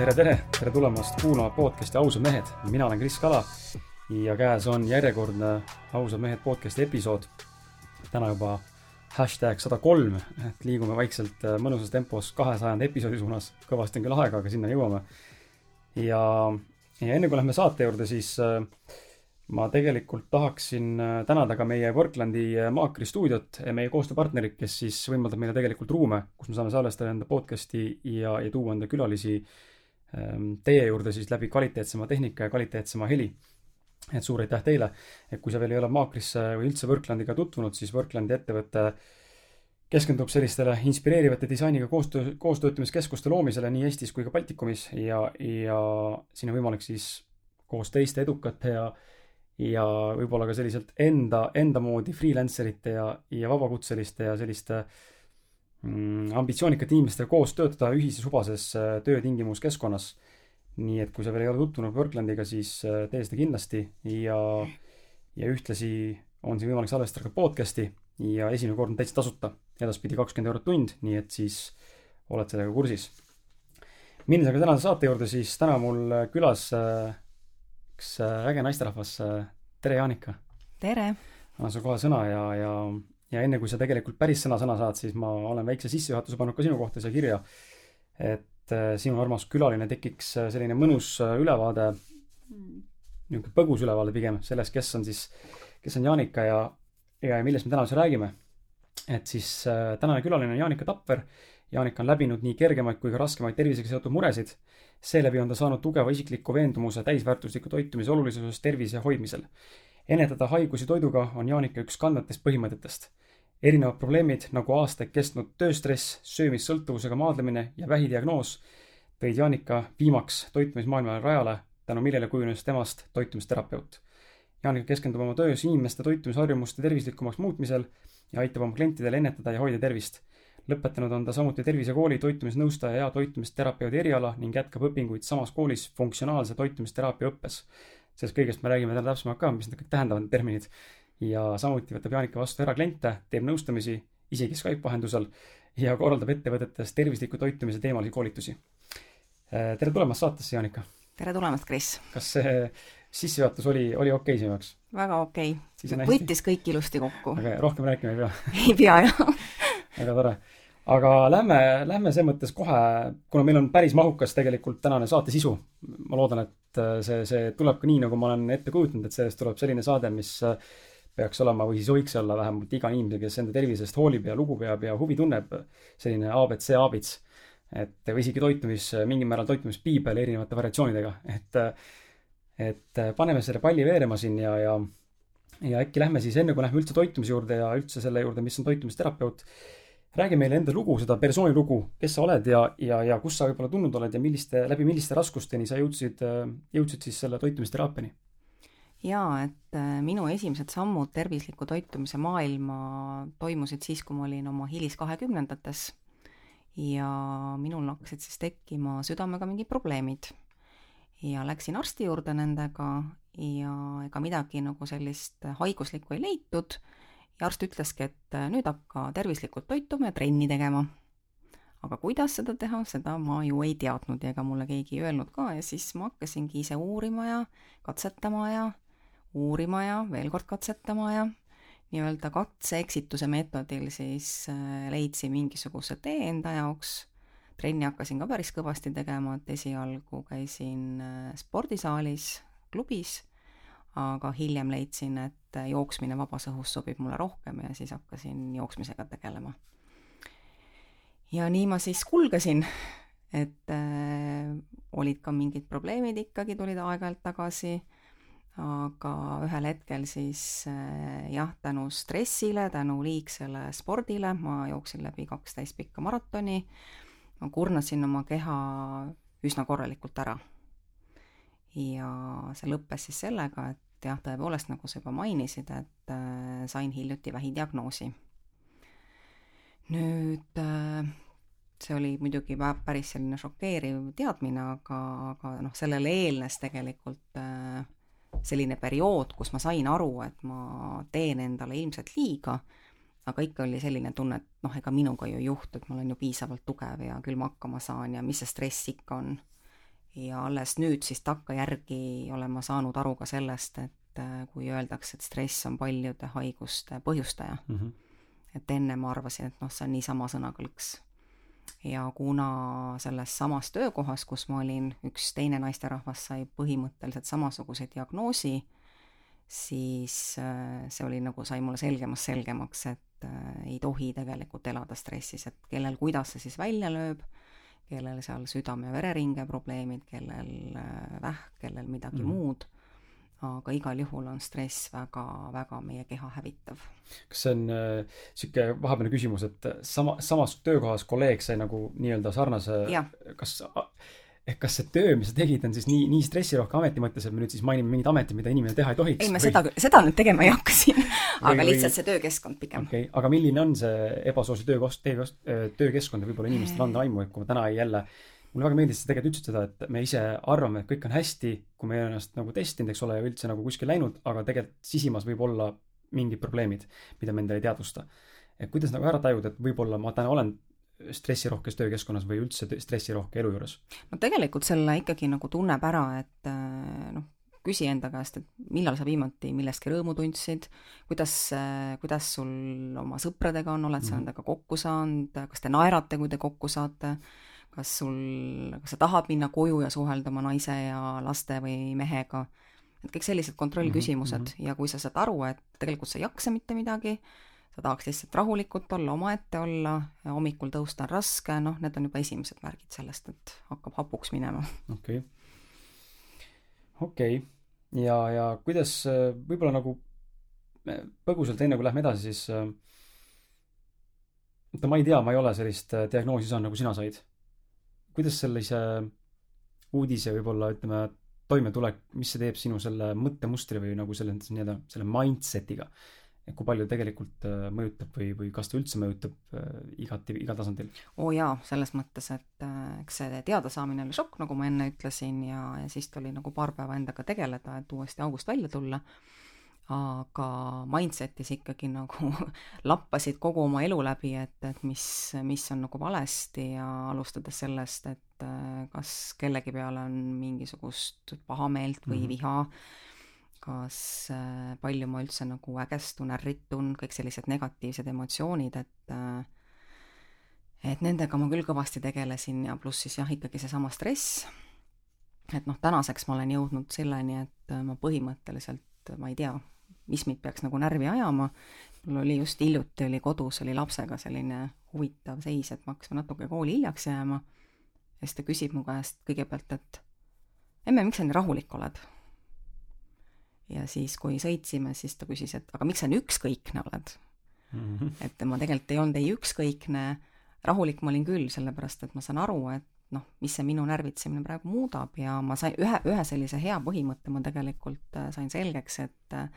tere, tere, tere, tulemast kuulama podcasti Ausad mehed. mina olen Kris Kala ja käes on järjekordne Ausad mehed podcasti episood. täna juba hashtag sada kolm, et liigume vaikselt äh, mõnusas tempos kahesajanda episoodi suunas. kõvasti on küll aega, aga sinna jõuame. ja, ja enne kui lähme saate juurde, siis äh, ma tegelikult tahaksin äh, tänada ka meie Worklandi äh, Maakri stuudiot, meie koostööpartnerit, kes siis võimaldab meile tegelikult ruume, kus me saame salvestada enda podcast'i ja, ja tuua enda külalisi ähm, teie juurde siis läbi kvaliteetsema tehnika ja kvaliteetsema heli. et suur aitäh teile, et kui sa veel ei ole Maakrisse või üldse Worklandiga tutvunud, siis Worklandi ettevõte keskendub sellistele inspireerivate disainiga koostöö, koostöötamiskeskuste loomisele nii Eestis kui ka Baltikumis ja, ja siin on võimalik siis koos teiste edukate ja ja võib-olla ka selliselt enda, enda moodi freelancer ite ja, ja vabakutseliste ja selliste mm, ambitsioonikate inimestega koos töötada ühises hubases äh, töötingimuskeskkonnas. nii et kui sa veel ei ole tutvunud Worklandiga, siis äh, tee seda kindlasti ja, ja ühtlasi on siin võimalik salvestada ka podcast'i ja esimene kord on täitsa tasuta, edaspidi kakskümmend eurot tund, nii et siis oled sellega kursis. minnes aga tänase saate juurde, siis täna mul külas äh, üks äge naisterahvas. Tere, Jaanika! tere! annan sulle kohe sõna ja, ja, ja enne kui sa tegelikult päris sõna sõna saad, siis ma olen väikse sissejuhatuse pannud ka sinu kohta siia kirja. et äh, sinu armas külaline tekiks selline mõnus ülevaade, niisugune põgus ülevaade pigem sellest, kes on siis, kes on Jaanika ja, ja millest me täna üldse räägime. et siis tänane külaline on Jaanika Tapver. Jaanika on läbinud nii kergemaid kui ka raskemaid tervisega seotud muresid seeläbi on ta saanud tugeva isikliku veendumuse täisväärtusliku toitumise olulisuses tervise hoidmisel. Ennetada haigusi toiduga on Jaanika üks kandvatest põhimõtetest. erinevad probleemid nagu aastaid kestnud tööstress, söömissõltuvusega maadlemine ja vähidiagnoos tõid Jaanika viimaks toitumismaailmale rajale, tänu millele kujunes temast toitumisterapeut. Jaanika keskendub oma töös inimeste toitumisharjumuste tervislikumaks muutmisel ja aitab oma klientidel ennetada ja hoida tervist lõpetanud on ta samuti tervisekooli toitumisnõustaja ja toitumisterapeudi eriala ning jätkab õpinguid samas koolis funktsionaalse toitumisteraapia õppes. Sellest kõigest me räägime täna täpsemalt ka, mis need kõik tähendavad, need terminid. ja samuti võtab Jaanika vastu erakliente, teeb nõustamisi, isegi Skype vahendusel, ja korraldab ettevõtetes tervisliku toitumise teemalisi koolitusi. Äh, tere tulemast saatesse, Jaanika! tere tulemast, Kris! kas see sissejuhatus oli, oli okei okay sinu jaoks? väga okei okay.. võttis kõik ilusti kokku. aga rohkem rääkima ei pea? ei pea, jah väga tore aga lähme, lähme selles mõttes kohe, kuna meil on päris mahukas tegelikult tänane saate sisu. ma loodan, et äh, see, see tuleb ka nii, nagu ma olen ette kujutanud, et sellest tuleb selline saade, mis äh, peaks olema või siis võiks olla vähemalt iga inimene, kes enda tervisest hoolib ja lugu peab ja huvi tunneb, selline abc abits. et või isegi toitumis, mingil määral toitumispiibel erinevate variatsioonidega, et et paneme selle palli veerema siin ja, ja ja äkki lähme siis enne, kui lähme üldse toitumise juurde ja üldse selle juurde, mis on toitumisterapeut räägi meile enda lugu, seda persooni lugu, kes sa oled ja, ja, ja kust sa võib-olla tulnud oled ja milliste, läbi milliste raskusteni sa jõudsid, jõudsid siis selle toitumisteraapiani? jaa, et äh, minu esimesed sammud tervisliku toitumise maailma toimusid siis, kui ma olin oma hiliskahekümnendates ja minul hakkasid siis tekkima südamega mingid probleemid. ja läksin arsti juurde nendega ja ega midagi nagu sellist haiguslikku ei leitud ja arst ütleski, et äh, nüüd hakka tervislikult toituma ja trenni tegema. aga kuidas seda teha, seda ma ju ei teadnud ja ega mulle keegi ei öelnud ka ja siis ma hakkasingi ise uurima ja katsetama ja uurima ja veel kord katsetama ja nii-öelda katse-eksituse meetodil siis äh, leidsin mingisuguse tee enda jaoks. trenni hakkasin ka päris kõvasti tegema, et esialgu käisin äh, spordisaalis, klubis aga hiljem leidsin, et jooksmine vabas õhus sobib mulle rohkem ja siis hakkasin jooksmisega tegelema. ja nii ma siis kulgesin, et äh, olid ka mingid probleemid ikkagi, tulid aeg-ajalt tagasi, aga ühel hetkel siis äh, jah, tänu stressile, tänu liigsele spordile, ma jooksin läbi kaksteist pikka maratoni, ma kurnasin oma keha üsna korralikult ära ja see lõppes siis sellega, et jah, tõepoolest, nagu sa juba mainisid, et äh, sain hiljuti vähidiagnoosi. nüüd äh, see oli muidugi päris selline šokeeriv teadmine, aga, aga noh, sellele eelnes tegelikult äh, selline periood, kus ma sain aru, et ma teen endale ilmselt liiga, aga ikka oli selline tunne, et noh, ega minuga ju ei juhtu, et ma olen ju piisavalt tugev ja küll ma hakkama saan ja mis see stress ikka on. Ja alles nüüd siis takkajärgi olen ma saanud aru ka sellest, et äh, kui öeldakse, et stress on paljude haiguste põhjustaja mm, -hmm. et enne ma arvasin, et noh, see on niisama sõnakõlks ja kuna selles samas töökohas, kus ma olin, üks teine naisterahvas sai põhimõtteliselt samasuguse diagnoosi, siis äh, see oli nagu, sai mulle selgemast selgemaks, et äh, ei tohi tegelikult elada stressis, et kellel kuidas see siis välja lööb, kellel seal südame-vereringe probleemid, kellel äh, vähk, kellel midagi mm. muud aga igal juhul on stress väga-väga meie keha hävitav. kas see on niisugune äh, vahepealne küsimus, et sama, samas töökohas kolleeg sai nagu nii-öelda sarnase, kas ehk kas see töö, mis sa tegid, on siis nii, nii stressirohke ameti mõttes, et me nüüd siis mainime mingit ametit, mida inimene teha ei tohiks? ei, ma või... seda, seda nüüd tegema ei hakka siin aga või, lihtsalt see töökeskkond pigem. okei okay., aga milline on see ebasoosiv töökost, töökeskkond ja võib-olla inimestele anda aimu, et kui ma täna jälle mulle väga meeldis, sa tegelikult ütlesid seda, et me ise arvame, et kõik on hästi, kui me ei ole ennast nagu testinud, eks ole, ja üldse nagu kuskil läinud, aga tegelikult sisimas võib olla mingid probleemid, mida me endale ei teadvusta. et kuidas nagu ära tajuda, et võib-olla ma täna olen stressirohkes töökeskkonnas või üldse stressirohke elu juures? no tegelikult selle ikkagi nagu tunneb ära, et äh, noh, küsi enda käest, et millal sa viimati millestki rõõmu tundsid, kuidas, äh, kuidas sul oma sõpradega on, oled sa -hmm. nendega kokku saanud, kas te naerate, kui te kokku saate, kas sul, kas sa tahad minna koju ja suhelda oma naise ja laste või mehega, et kõik sellised kontrollküsimused mm -hmm. ja kui sa saad aru, et tegelikult sa ei jaksa mitte midagi, sa tahaks lihtsalt rahulikult olla, omaette olla, hommikul tõusta on raske, noh, need on juba esimesed märgid sellest, et hakkab hapuks minema. okei okay., okei okay., ja, ja kuidas võib-olla nagu põgusalt, enne kui lähme edasi, siis oota, ma ei tea, ma ei ole sellist diagnoosi saanud, nagu sina said. kuidas sellise uudise võib-olla, ütleme, toimetulek, mis see teeb sinu selle mõttemustri või nagu selle nii-öelda selle mindset'iga? Et kui palju tegelikult äh, mõjutab või, või kas ta üldse mõjutab äh, igati, igal tasandil? oo oh jaa, selles mõttes, et äh, eks see teadasaamine oli šokk, nagu ma enne ütlesin, ja, ja siis tuli nagu paar päeva endaga tegeleda, et uuesti august välja tulla, aga mindset'is ikkagi nagu lappasid kogu oma elu läbi, et, et mis, mis on nagu valesti ja alustades sellest, et kas kellegi peale on mingisugust pahameelt või mm -hmm. viha, kas äh, palju ma üldse nagu ägestun, ärritun, kõik sellised negatiivsed emotsioonid, et äh, et nendega ma küll kõvasti tegelesin ja pluss siis jah, ikkagi seesama stress, et noh, tänaseks ma olen jõudnud selleni, et äh, ma põhimõtteliselt, ma ei tea, mis mind peaks nagu närvi ajama, mul oli just hiljuti oli kodus, oli lapsega selline huvitav seis, et me hakkasime natuke kooli hiljaks jääma. Ja siis ta küsib mu käest kõigepealt, et emme, miks sa nii rahulik oled? Ja siis, kui sõitsime, siis ta küsis, et aga miks sa nii ükskõikne oled mm? -hmm. et ma tegelikult ei olnud ei ükskõikne, rahulik ma olin küll, sellepärast et ma saan aru, et noh, mis see minu närvitsemine praegu muudab ja ma sain ühe, ühe sellise hea põhimõtte ma tegelikult äh, sain selgeks, et äh,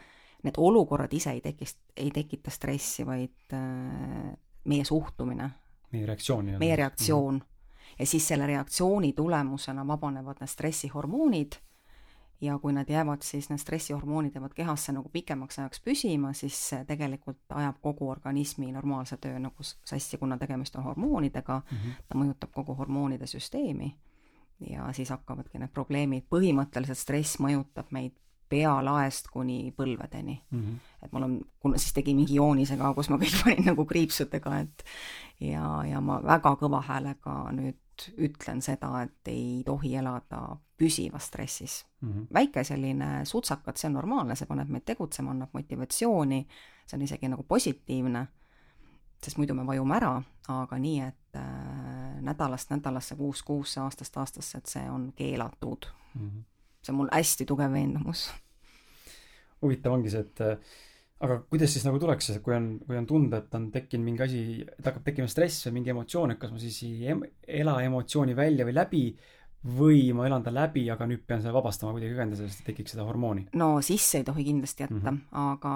need olukorrad ise ei tekist-, ei tekita stressi, vaid äh, meie suhtumine. meie reaktsioon. meie reaktsioon mm. -hmm. ja siis selle reaktsiooni tulemusena vabanevad need stressihormoonid ja kui nad jäävad siis, need stressihormoonid jäävad kehasse nagu pikemaks ajaks püsima, siis tegelikult ajab kogu organismi normaalse töö nagu sassi, kuna tegemist on hormoonidega mm, -hmm. ta mõjutab kogu hormoonide süsteemi ja siis hakkavadki need probleemid, põhimõtteliselt stress mõjutab meid pealaest kuni põlvedeni mm. -hmm. et mul on, kuna siis tegi mingi joonise ka, kus ma kõik panin nagu kriipsudega, et ja, ja ma väga kõva häälega nüüd ütlen seda, et ei tohi elada püsivas stressis mm. -hmm. väike selline sutsakat, see on normaalne, see paneb meid tegutsema, annab motivatsiooni, see on isegi nagu positiivne, sest muidu me vajume ära, aga nii, et äh, nädalast nädalasse, kuust kuusse, aastast aastasse, et see on keelatud mm. -hmm. see on mul hästi tugev veendumus. huvitav ongi see, et äh, aga kuidas siis nagu tuleks, kui on, kui on tunda, et on tekkinud mingi asi, et hakkab tekkima stress või mingi emotsioon, et kas ma siis ei em ela emotsiooni välja või läbi või ma elan ta läbi, aga nüüd pean selle vabastama kuidagi ka enda seest, et tekiks seda hormooni? no sisse ei tohi kindlasti jätta mm, -hmm. aga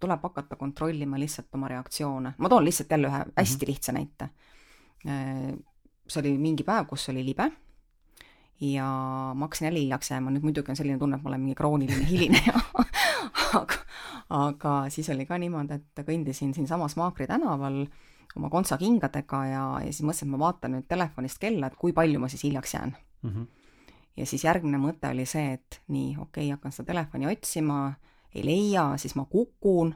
tuleb hakata kontrollima lihtsalt oma reaktsioone. ma toon lihtsalt jälle ühe hästi mm -hmm. lihtsa näite. Äh, see oli mingi päev, kus oli libe ja ma hakkasin jälle hiljaks jääma, nüüd muidugi on selline tunne, et ma olen mingi krooniline hilineja aga, aga siis oli ka niimoodi, et kõndisin siinsamas Maakri tänaval oma kontsakingadega ja, ja siis mõtlesin, et ma vaatan nüüd telefonist kella, et kui palju ma siis hiljaks jään mm. -hmm. ja siis järgmine mõte oli see, et nii, okei okay,, hakkan seda telefoni otsima, ei leia, siis ma kukun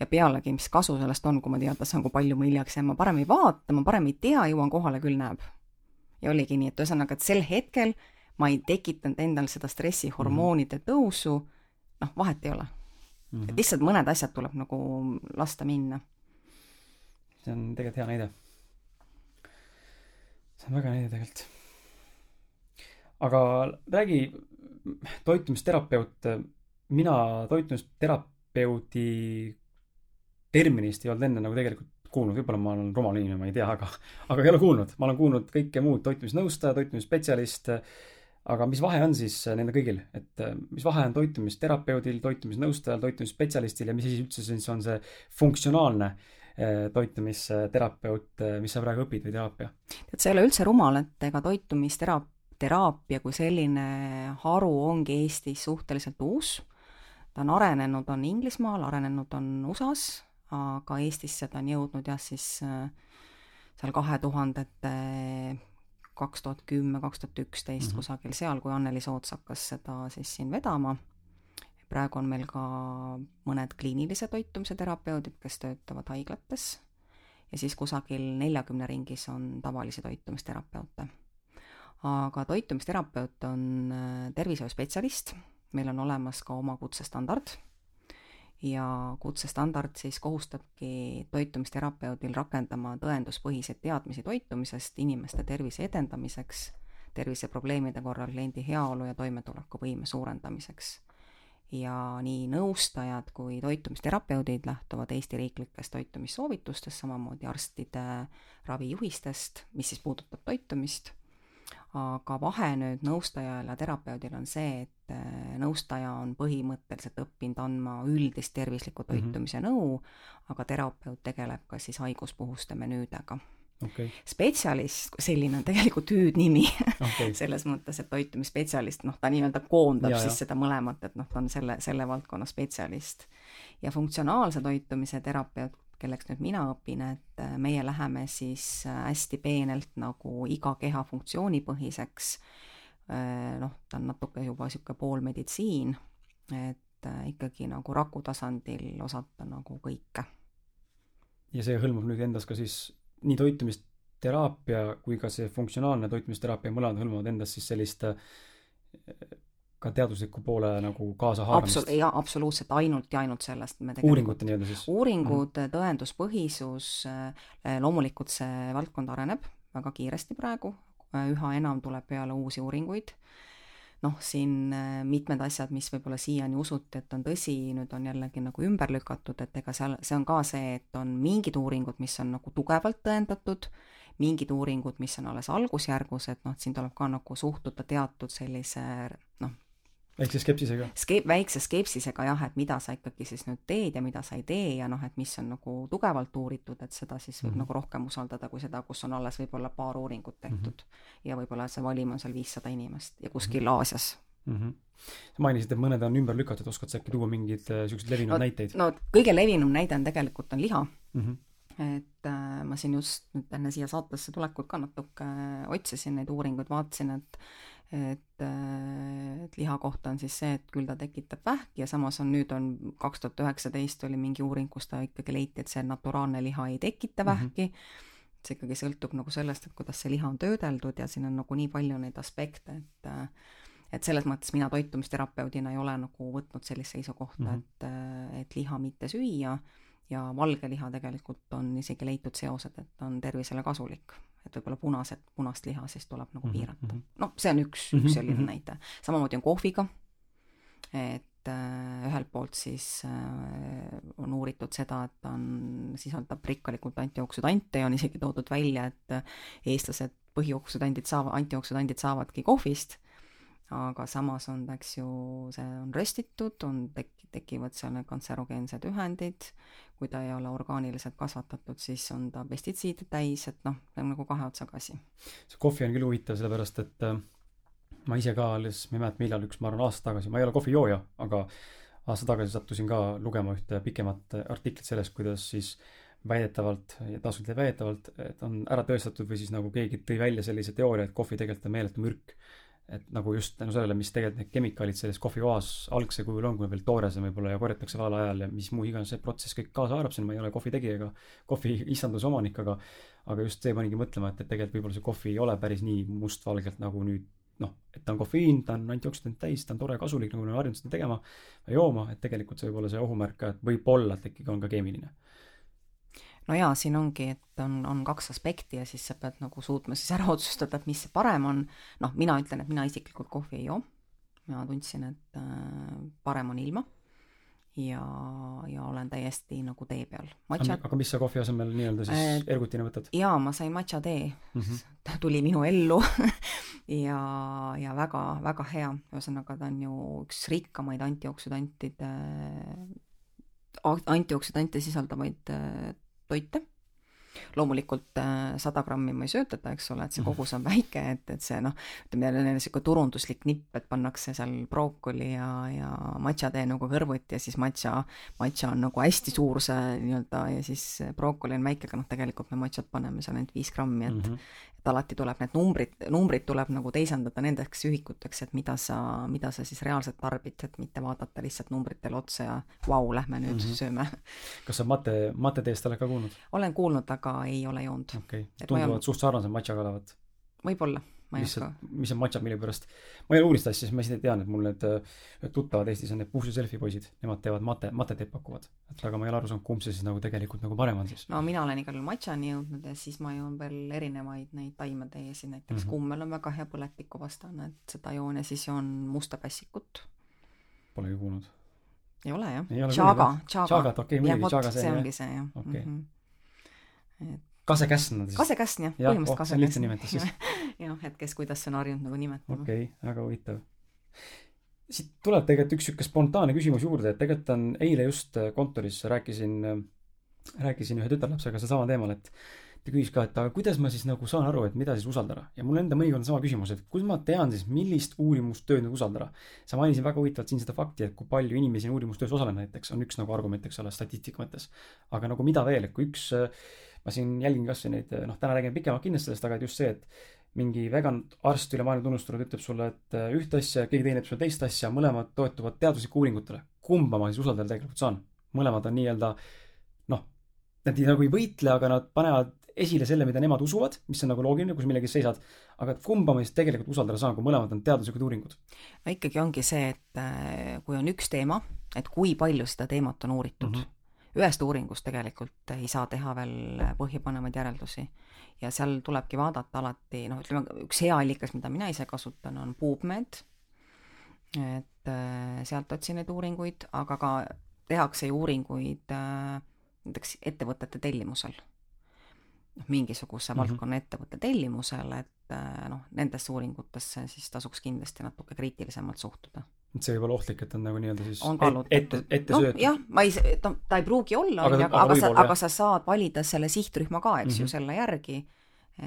ja pealegi, mis kasu sellest on, kui ma teada saan, kui palju ma hiljaks jään, ma parem ei vaata, ma parem ei tea, jõuan kohale, küll näeb. ja oligi nii, et ühesõnaga, et sel hetkel ma ei tekitanud endal seda stressihormoonide mhm. tõusu, noh, vahet ei ole mm. -hmm. et lihtsalt mõned asjad tuleb nagu lasta minna. see on tegelikult hea näide. see on väga hea näide tegelikult. Aga räägi, toitumisterapeut, mina toitumisterapeudi terminist ei olnud enne nagu tegelikult kuulnud, võib-olla ma olen rumal inimene, ma ei tea, aga, aga ei ole kuulnud. ma olen kuulnud kõike muud, toitumisnõustaja, toitumisspetsialist aga mis vahe on siis nendel kõigil, et äh, mis vahe on toitumisterapeudil, toitumisnõustajal, toitumisspetsialistil ja mis asi üldse siis on see funktsionaalne äh, toitumisterapeut, mis sa praegu õpid või teraapia? tead, see ei ole üldse rumal, et ega toitumisteraapia, teraapia kui selline haru ongi Eestis suhteliselt uus. ta on arenenud, on Inglismaal, arenenud on USA-s, aga Eestisse ta on jõudnud jah, siis seal kahe tuhandete kaks tuhat kümme, kaks tuhat üksteist mhm. kusagil seal, kui Anneli Soots hakkas seda siis siin vedama. praegu on meil ka mõned kliinilise toitumise terapeudid, kes töötavad haiglates ja siis kusagil neljakümne ringis on tavalisi toitumisterapeute. Aga toitumisterapeut on äh, tervishoiuspetsialist, meil on olemas ka oma kutsestandard ja kutsestandard siis kohustabki toitumisterapeudil rakendama tõenduspõhiseid teadmisi toitumisest inimeste tervise edendamiseks, terviseprobleemide korral kliendi heaolu ja toimetulekuvõime suurendamiseks. ja nii nõustajad kui toitumisterapeudid lähtuvad Eesti riiklikest toitumissoovitustest, samamoodi arstide ravijuhistest, mis siis puudutab toitumist aga vahe nüüd nõustajal ja terapeudil on see, et äh, nõustaja on põhimõtteliselt õppinud andma üldist tervisliku mhm. toitumise mm -hmm. nõu, aga terapeut tegeleb ka siis haiguspuhuste menüüdega okay.. spetsialist selline on tegelikult hüüdnimi okay. selles mõttes, et toitumisspetsialist, noh, ta nii-öelda koondab ja, siis ja. seda mõlemat, et noh, ta on selle, selle valdkonna spetsialist. ja funktsionaalse toitumise terapeut kelleks nüüd mina õpin, et äh, meie läheme siis äh, hästi peenelt nagu iga keha funktsioonipõhiseks. Äh, noh, ta on natuke juba sihuke poolmeditsiin, et ikkagi nagu raku tasandil osata nagu kõike. ja see hõlmab nüüd endas ka siis nii toitumisteraapia kui ka see funktsionaalne toitumisteraapia, mõlemad hõlmavad endas siis sellist ka teadusliku poole nagu kaasahaaramist Absol? jaa, absoluutselt, ainult ja ainult sellest me tegelikult uuringute nii-öelda siis? uuringud mm, -hmm. tõenduspõhisus, äh, loomulikult see valdkond areneb väga kiiresti praegu, äh, üha enam tuleb peale uusi uuringuid, noh, siin äh, mitmed asjad, mis võib-olla siiani usuti, et on tõsi, nüüd on jällegi nagu ümber lükatud, et ega seal, see on ka see, et on mingid uuringud, mis on nagu tugevalt tõendatud, mingid uuringud, mis on alles algusjärgus, et noh, siin tuleb ka nagu suhtuda teatud sellise väikse skepsisega Ske-, väikse skepsisega jah, et mida sa ikkagi siis nüüd teed ja mida sa ei tee ja noh, et mis on nagu tugevalt uuritud, et seda siis võib mm -hmm. nagu rohkem usaldada kui seda, kus on alles võib-olla paar uuringut tehtud mm. -hmm. ja võib-olla see valim on seal viissada inimest ja kuskil mm -hmm. Aasias mm. -hmm. sa mainisid, et mõned on ümber lükatud, oskad sa äkki tuua mingeid niisuguseid äh, levinud no, näiteid? no kõige levinum näide on tegelikult on liha mm. -hmm et äh, ma siin just nüüd enne siia saatesse tulekut ka natuke äh, otsisin neid uuringuid, vaatasin, et et, äh, et liha kohta on siis see, et küll ta tekitab vähki ja samas on nüüd on kaks tuhat üheksateist oli mingi uuring, kus ta ikkagi leiti, et see naturaalne liha ei tekita mhm. vähki mm. -hmm. see ikkagi sõltub nagu sellest, et kuidas see liha on töödeldud ja siin on nagu nii palju neid aspekte, et et selles mõttes mina toitumisterapeudina ei ole nagu võtnud sellist seisukohta mm, -hmm. et, et liha mitte süüa ja valge liha tegelikult on isegi leitud seosed, et on tervisele kasulik. Et võib-olla punased, punast liha siis tuleb nagu mhm, piirata. noh, see on üks, üks mhm, selline mm -hmm. näide. samamoodi on kohviga, et äh, ühelt poolt siis äh, on uuritud seda, et ta on, sisaldab rikkalikult antioksüdante ja on isegi toodud välja, et äh, eestlased põhioksüdandid saavad, antioksüdandid saavadki kohvist aga samas on eks ju, see on röstitud, on tek-, tekivad seal need kantserogeensed ühendid, kui ta ei ole orgaaniliselt kasvatatud, siis on ta pestitsiide täis, et noh, see on nagu kahe otsaga asi. see kohvi on küll huvitav, sellepärast et äh, ma ise ka alles, ma ei mäleta, millal, üks, ma arvan, aasta tagasi, ma ei ole kohvijooja, aga aasta tagasi sattusin ka lugema ühte pikemat artiklit sellest, kuidas siis väidetavalt, ütled väidetavalt, et on ära tõestatud või siis nagu keegi tõi välja sellise teooria, et kohvi tegelikult on meeletu mürk. Et nagu just tänu sellele, mis tegelikult need kemikaalid selles kohvioas algsel kujul on, kui veel toores on võib-olla ja korjatakse valel ajal ja mis muu iganes see protsess kõik kaasa haarab sinna, ma ei ole kohvi tegija ega kohvi istanduse omanik, aga aga just see panigi mõtlema, et, et tegelikult võib-olla see kohvi ei ole päris nii mustvalgelt, nagu nüüd noh, et ta on kofeiin, ta on antioksüdant täis, ta on tore, kasulik, nagu me oleme harjunud seda tegema või jooma, et tegelikult see võib olla see ohumärk ka, et võib-olla, et ikkagi on ka keemiline no jaa, siin ongi, et on, on kaks aspekti ja siis sa pead nagu suutma siis ära otsustada, et mis see parem on. noh, mina ütlen, et mina isiklikult kohvi ei joo. mina tundsin, et äh, parem on ilma. ja, ja olen täiesti nagu tee peal. Matcha... aga mis sa kohvi asemel nii-öelda siis äh, ergutina võtad? jaa, ma sain matcha tee mm. -hmm. ta tuli minu ellu ja, ja väga, väga hea. ühesõnaga, ta on ju üks rikkamaid antioksüdantide antioksüdante sisaldavaid äh, toite. loomulikult äh, sada grammi ma ei söötata, eks ole, et see mhm. kogus on väike, et, et see noh, ütleme jälle niisugune turunduslik nipp, et pannakse seal brookoli ja, ja matšatee nagu kõrvuti ja siis matša, matša on nagu hästi suur see nii-öelda ja siis brookoli on väike, aga noh, tegelikult me matšat paneme seal ainult viis grammi, et mm -hmm et alati tuleb need numbrid, numbrid tuleb nagu teisendada nendeks ühikuteks, et mida sa, mida sa siis reaalselt tarbid, et mitte vaadata lihtsalt numbritele otsa ja vau, lähme nüüd mm -hmm. sööme. kas sa mate, mateteest oled ka kuulnud? olen kuulnud, aga ei ole joonud. okei okay., tunduvad suht sarnased matšaga olevat. võib-olla ma ei oska. mis on matšad, mille pärast, ma ei ole uurinud seda asja, siis ma ise tean, et mul need tuttavad Eestis on need Push Yourselfi poisid, nemad teevad mate, mateteed pakuvad. et aga ma ei ole aru saanud, kumb see siis nagu tegelikult nagu parem on siis. no mina olen igal juhul matšani jõudnud ja siis ma joon veel erinevaid neid taimeteesid, näiteks mm -hmm. kummel on väga hea põletikuvastane, et seda joon ja siis joon musta pässikut. Polegi kuulnud. ei ole jah? Chaga, Chaga. Chagat, okei okay,, muidugi Chaga see. see ongi see jah okay. mm. -hmm. et kasekäsn on siis? kasekäsn jah, põhimõtteliselt oh, kasekäsn. lihtsam nimetus siis jah, et kes kuidas on harjunud nagu nimetama. okei okay,, väga huvitav. siit tuleb tegelikult üks sihuke spontaanne küsimus juurde, et tegelikult on eile just äh, kontoris rääkisin, äh, rääkisin ühe tütarlapsega sedasama teemal, et ta küsis ka, et aga kuidas ma siis nagu saan aru, et mida siis usaldada. ja mul enda mõnikord on sama küsimus, et kuidas ma tean siis, millist uurimustööd nüüd usaldada. sa mainisid väga huvitavalt siin seda fakti, et kui palju inimesi on uurimustöös osalenud näiteks, on üks nagu argument, eks ole, statistika mõttes. aga nagu mida veel, et kui üks äh, ma siin jälgin kasvõi neid, noh, täna räägin pikemalt kindlasti sellest, aga et just see, et mingi vegan arst üle maailma tunnustatud ütleb sulle, et äh, ühte asja, keegi teine ütleb sulle teist asja, mõlemad toetuvad teaduslike uuringutele. kumba ma siis usaldada tegelikult saan? mõlemad on nii-öelda noh, nad nagu ei võitle, aga nad panevad esile selle, mida nemad usuvad, mis on nagu loogiline, kui sa millegi seisad, aga kumba ma siis tegelikult usaldada saan, kui mõlemad on teaduslikud uuringud? no ikkagi ongi see, et äh, kui on üks teema, et kui palju seda teemat on uuritud mm, -hmm ühest uuringust tegelikult ei saa teha veel põhjapanevaid järeldusi. ja seal tulebki vaadata alati, noh, ütleme üks hea allikas, mida mina ise kasutan, on PubMed, et äh, sealt otsin neid uuringuid, aga ka tehakse ju uuringuid äh, näiteks ettevõtete tellimusel. Noh, mingisuguse mm -hmm. valdkonna ettevõtte tellimusel, et äh, noh, nendesse uuringutesse siis tasuks kindlasti natuke kriitilisemalt suhtuda et see võib olla ohtlik, et on nagu nii-öelda siis on kallutatud. ette, ette no, söötud. jah, ma ei, no ta ei pruugi olla, on ju, aga, aga sa, aga sa saad valida selle sihtrühma ka, eks mm -hmm. ju, mhm. selle järgi,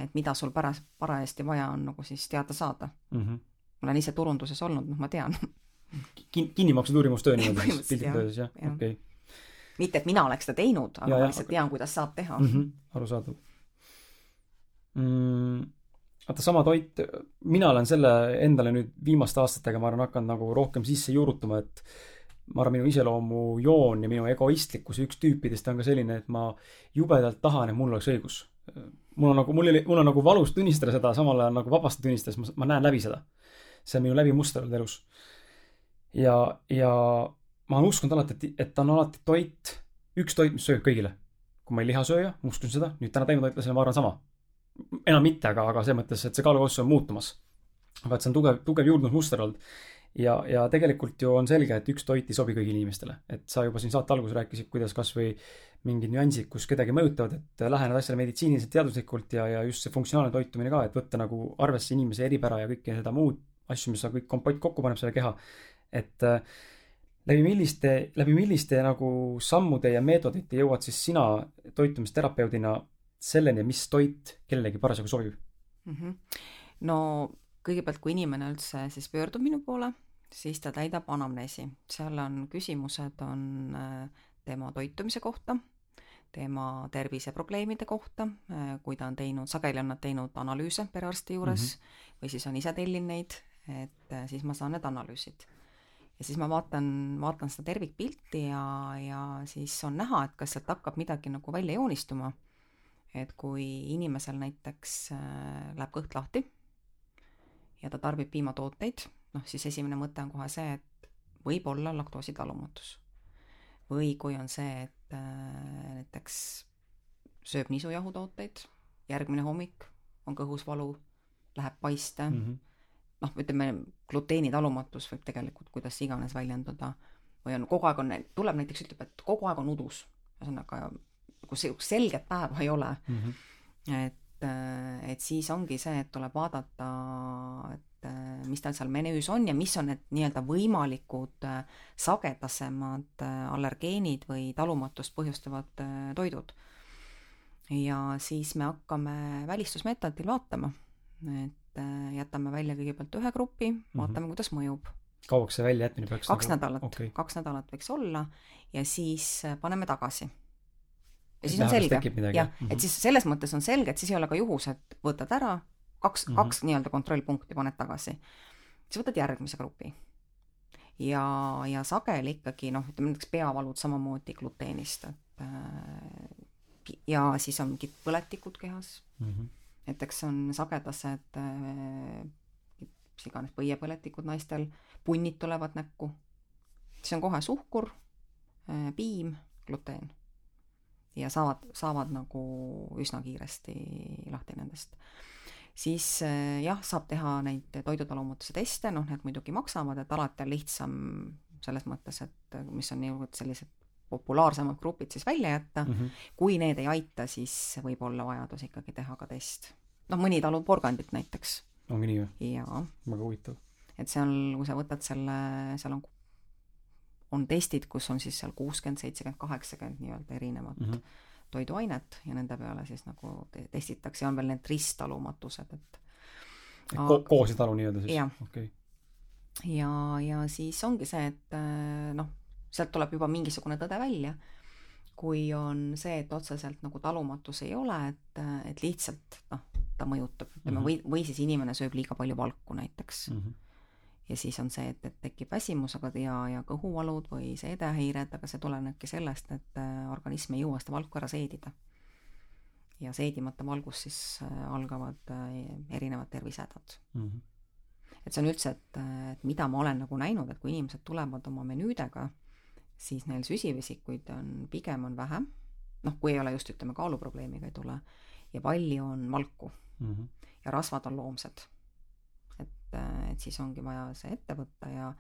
et mida sul pärast, parajasti vaja on nagu siis teada saada mm. -hmm. ma olen ise turunduses olnud, noh, ma tean Kin-, kinnimakstud uurimustöö niimoodi siis piltlikult öeldes, jah, okei okay. mitte, et mina oleks seda teinud, aga ja, ma lihtsalt tean, kuidas saab teha mm. -hmm. arusaadav mm vaata, sama toit, mina olen selle endale nüüd viimaste aastatega, ma arvan, hakanud nagu rohkem sisse juurutama, et ma arvan, minu iseloomujoon ja minu egoistlikkuse üks tüüpidest on ka selline, et ma jubedalt tahan, et mul oleks õigus. mul on nagu, mul oli, mul on nagu valus tunnistada seda, samal ajal nagu vabasti tunnistades, ma, ma näen läbi seda. see on minu läbimuster olnud elus. ja, ja ma olen uskunud alati, et, et on alati toit, üks toit, mis sööb kõigile. kui ma ei lihasööja, uskun seda, nüüd täna taimetoitlasena ma arvan sama enam mitte, aga, aga selles mõttes, et see kaalukauss on muutumas. et see on tugev, tugev juurdlusmuster olnud. ja, ja tegelikult ju on selge, et üks toit ei sobi kõigile inimestele. et sa juba siin saate alguses rääkisid, kuidas kasvõi mingid nüansid, kus kedagi mõjutavad, et lähened asjale meditsiiniliselt, teaduslikult ja, ja just see funktsionaalne toitumine ka, et võtta nagu arvesse inimese eripära ja kõike seda muud asju, mis kõik kompott kokku paneb selle keha. et äh, läbi milliste, läbi milliste nagu sammude ja meetodite jõuad siis sina toitumisterapeudina selleni, mis toit kellelegi parasjagu sobib mm? -hmm. no kõigepealt, kui inimene üldse siis pöördub minu poole, siis ta täidab anamneesi, seal on küsimused, on äh, tema toitumise kohta, tema terviseprobleemide kohta, äh, kui ta on teinud, sageli on nad teinud analüüse perearsti juures mm -hmm. või siis on ise tellinud neid, et äh, siis ma saan need analüüsid. ja siis ma vaatan, vaatan seda tervikpilti ja, ja siis on näha, et kas sealt hakkab midagi nagu välja joonistuma. Et kui inimesel näiteks läheb kõht lahti ja ta tarbib piimatooteid, noh siis esimene mõte on kohe see, et võib olla laktoositalumatus. või kui on see, et äh, näiteks sööb nisujahutooteid, järgmine hommik on kõhus valu, läheb paiste mm, -hmm. noh, ütleme gluteenitalumatus võib tegelikult kuidas iganes väljenduda, või on kogu aeg on, tuleb näiteks, ütleb, et kogu aeg on udus, ühesõnaga kus selget päeva ei ole mm, -hmm. et et, äh, et siis ongi see, et tuleb vaadata, et äh, mis tal seal menüüs on ja mis on need nii-öelda võimalikud äh, sagedasemad allergeenid või talumatust põhjustavad toidud. ja siis me hakkame välistusmeetodil vaatama, et jätame välja kõigepealt ühe grupi, mhm. vaatame mm, -hmm. kuidas mõjub kauaks see väljajätmine peaks kaks nagu... nädalat okay., kaks nädalat võiks olla ja siis paneme tagasi ja siis on selge, jah, et mhm. siis selles mõttes on selge, et siis ei ole ka juhus, et võtad ära, kaks mm, -hmm. kaks nii-öelda kontrollpunkti paned tagasi. siis võtad järgmise grupi. ja, ja sageli ikkagi noh, ütleme näiteks peavalud samamoodi gluteenist, et äh, ja siis on mingid põletikud kehas mm. -hmm. näiteks on sagedased äh, mis iganes põiepõletikud naistel, punnid tulevad näkku, siis on kohe suhkur äh,, piim, gluteen ja saavad, saavad nagu üsna kiiresti lahti nendest. siis eh, jah, saab teha neid toidutalumutuse teste, noh, need muidugi maksavad, et alati on lihtsam selles mõttes, et mis on nii-öelda sellised populaarsemad grupid siis välja jätta mm. -hmm. kui need ei aita, siis võib olla vajadus ikkagi teha ka test. noh, mõni talub porgandit näiteks. ongi nii või? jaa. väga huvitav. et seal, kui sa võtad selle, seal on on testid, kus on siis seal kuuskümmend, seitsekümmend, kaheksakümmend nii-öelda erinevat mm -hmm. toiduainet ja nende peale siis nagu te testitakse ja on veel need risttalumatused, et Ko koositalu nii-öelda siis? okei okay. ja, ja siis ongi see, et äh, noh, sealt tuleb juba mingisugune tõde välja, kui on see, et otseselt nagu talumatus ei ole, et, et lihtsalt noh, ta mõjutab, ütleme mm -hmm. või, või siis inimene sööb liiga palju valku näiteks mm. -hmm ja siis on see, et, et tekib väsimus, aga ja, ja kõhuvalud või seedehäired, aga see tulenebki sellest, et äh, organism ei jõua seda valku ära seedida. ja seedimata valgus siis äh, algavad äh, erinevad tervisehädad mm. -hmm. et see on üldse, et, et mida ma olen nagu näinud, et kui inimesed tulevad oma menüüdega, siis neil süsivesikuid on, pigem on vähem, noh, kui ei ole just, ütleme, kaaluprobleemiga ei tule, ja palju on valku mm. -hmm. ja rasvad on loomsed et, et siis ongi vaja see ette võtta ja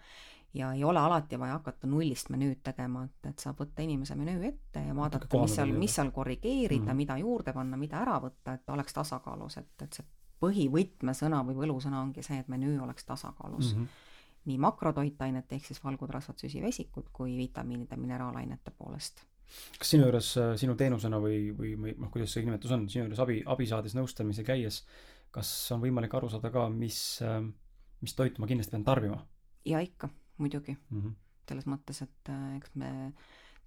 ja ei ole alati vaja hakata nullist menüüd tegema, et, et saab võtta inimese menüü ette ja vaadata, mis seal, mis seal korrigeerida mm, -hmm. mida juurde panna, mida ära võtta, et oleks tasakaalus, et, et see põhivõtmesõna või võlusõna ongi see, et menüü oleks tasakaalus mm. -hmm. nii makrotoitainete ehk siis valgud, rasvad, süsivesikud kui vitamiinide, mineraalainete poolest kas sinu juures, sinu teenusena või, või, või noh, kuidas see nimetus on, sinu juures abi, abi saades, nõustamisel käies äh, kas on võimalik aru saada ka, mis, ähm, mis toitu ma kindlasti pean tarbima? jaa, ikka, muidugi mm. -hmm. selles mõttes, et äh, eks me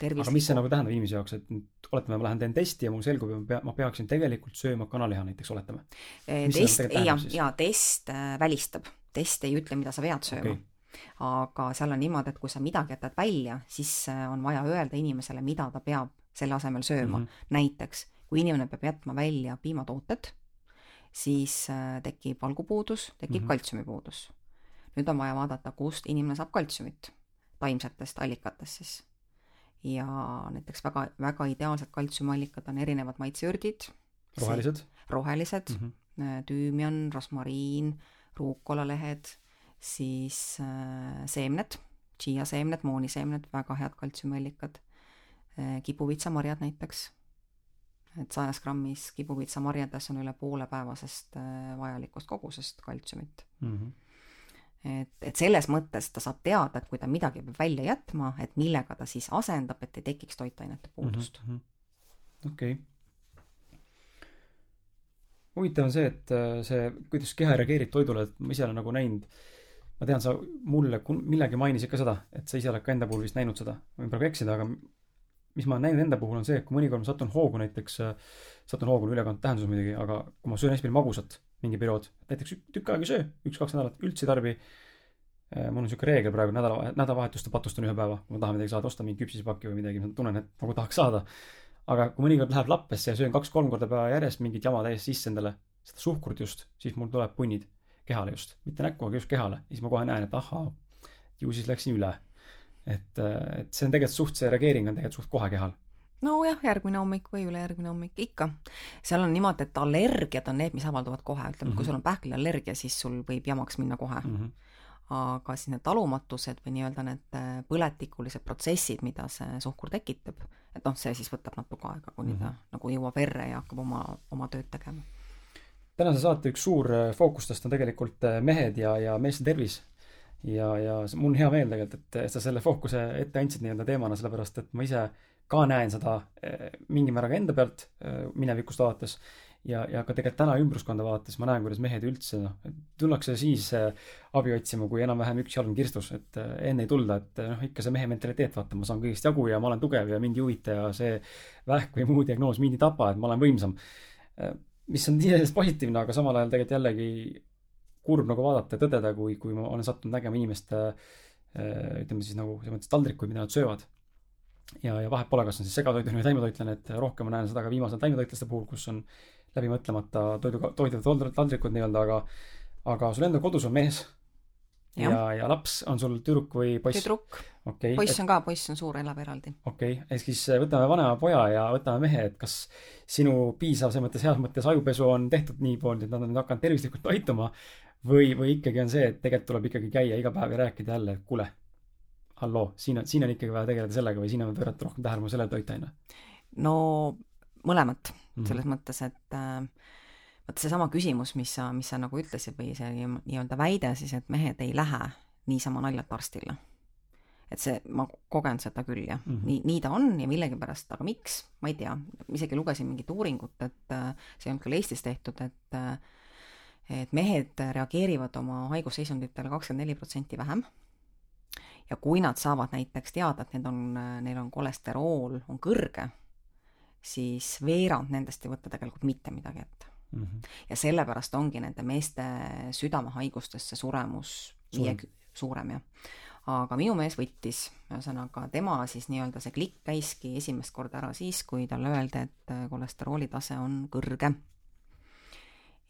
tervisliku... aga mis see nagu tähendab inimese jaoks, et oletame, ma lähen teen testi ja mul selgub, et ma pea, ma peaksin tegelikult sööma kanaliha näiteks, oletame. Äh, test, jaa, jaa, test äh, välistab, test ei ütle, mida sa pead sööma okay aga seal on niimoodi, et kui sa midagi jätad välja, siis on vaja öelda inimesele, mida ta peab selle asemel sööma mm. -hmm. näiteks, kui inimene peab jätma välja piimatooted, siis äh, tekib valgupuudus, tekib mm -hmm. kaltsiumipuudus. nüüd on vaja vaadata, kust inimene saab kaltsiumit, taimsetest allikatest siis. ja näiteks väga, väga ideaalsed kaltsiumiallikad on erinevad maitseürdid. rohelised? rohelised mm, -hmm. tüümian, rosmariin, ruukolalehed, siis äh, seemned, chia seemned, mooniseemned, väga head kaltsiumiallikad äh,, kibuvitsamarjad näiteks et sajas grammis kibuvitsamarjades on üle poole päevasest äh, vajalikust kogusest kaltsiumit mm. -hmm. et, et selles mõttes ta saab teada, et kui ta midagi peab välja jätma, et millega ta siis asendab, et ei tekiks toitainete puudust mm -hmm.. okei okay. huvitav on see, et äh, see, kuidas keha reageerib toidule, et ma ise olen nagu näinud ma tean, sa mulle millegi mainisid ka seda, et sa ise oled ka enda puhul vist näinud seda, võin praegu eksida, aga mis ma olen näinud enda puhul on see, et kui mõnikord ma satun hoogu näiteks, satun hoogu ülekant tähenduses muidugi, aga kui ma söön hästi palju magusat mingi periood, näiteks tükk aega ei söö, üks-kaks nädalat üldse ei tarbi. mul on siuke reegel praegu nädala, nädalavahetuste patustan ühe päeva, kui ma tahan midagi saada, ostan mingi küpsisepaki või midagi, ma tunnen, et nagu tahaks saada. aga kui mõnikord läheb lappesse ja söön kaks-kolm korda päeva järjest mingit jama täiesti sisse endale, seda suhkrut just, siis mul tuleb punnid kehale just, mitte näkku, aga just kehale, siis ma kohe näen, et ahhaa, ju siis läksin üle. Et, et see on tegelikult suht, see reageering on tegelikult suht kohe kehal nojah, järgmine hommik või ülejärgmine hommik, ikka. seal on niimoodi, et allergiad on need, mis avalduvad kohe, ütleme mm, -hmm. kui mhm. sul on pähkliallergia, siis sul võib jamaks minna kohe mm. -hmm. aga siis need talumatused või nii-öelda need äh, põletikulised protsessid, mida see suhkur tekitab, et noh, see siis võtab natuke aega, kuni mm -hmm. ta nagu jõuab verre ja hakkab oma, oma tööd tegema. tänase saate üks suur äh, fookustest on tegelikult äh, mehed ja, ja meeste tervis ja, ja mul on hea meel tegelikult, et sa selle fookuse ette andsid nii-öelda teemana, sellepärast et ma ise ka näen seda eh, mingil määral ka enda pealt eh, minevikust vaadates ja, ja ka tegelikult täna ümbruskonda vaadates ma näen, kuidas mehed üldse noh, tullakse siis eh, abi otsima, kui enam-vähem üks jalg on kirstus, et enne ei tulda, et noh, ikka see mehe mentaliteet, vaata, ma saan kõigest jagu ja ma olen tugev ja mind ei huvita ja see vähk või muu diagnoos mind ei tapa, et ma olen võimsam. mis on iseenesest positiivne, aga samal ajal tegelikult jällegi kurb nagu vaadata ja tõdeda, kui, kui ma olen sattunud nägema inimeste ütleme siis nagu selles mõttes taldrikuid, mida nad söövad ja, ja vahet pole, kas on siis segatoidlane või taimetoitlane, et rohkem ma näen seda ka viimasel taimetoitlaste puhul, kus on läbimõtlemata toidu, toidu taldrikud nii-öelda, aga, aga sul endal kodus on mees ja, ja, ja laps on sul tüdruk või poiss? tüdruk okay,. poiss et... on ka, poiss on suur, elab eraldi. okei okay., ehk siis võtame vanema poja ja võtame mehe, et kas sinu piisav, selles mõttes heas mõttes ajupesu on tehtud nii poolt, et nad on hakanud tervislikult toituma või, või ikkagi on see, et tegelikult tuleb ikkagi käia iga päev ja rääkida jälle, et kuule halloo, siin on, siin on ikkagi vaja tegeleda sellega või siin on pöörata rohkem tähelepanu sellele toitainele? no mõlemat mm, -hmm. selles mõttes, et äh, vaata seesama küsimus, mis sa, mis sa nagu ütlesid või see nii-öelda väide siis, et mehed ei lähe niisama naljalt arstile. et see, ma kogen seda küll jah mm, -hmm. nii, nii ta on ja millegipärast, aga miks, ma ei tea, isegi lugesin mingit uuringut, et äh, see ei olnud küll Eestis tehtud, et äh, et mehed reageerivad oma haigusseisunditele kakskümmend neli protsenti vähem ja kui nad saavad näiteks teada, et need on, neil on kolesterool on kõrge, siis veerand nendest ei võta tegelikult mitte midagi ette mm. -hmm. ja sellepärast ongi nende meeste südamehaigustesse suremus viie suurem jah. aga minu mees võttis, ühesõnaga tema siis nii-öelda see klikk käiski esimest korda ära siis, kui talle öeldi, et kolesterooli tase on kõrge.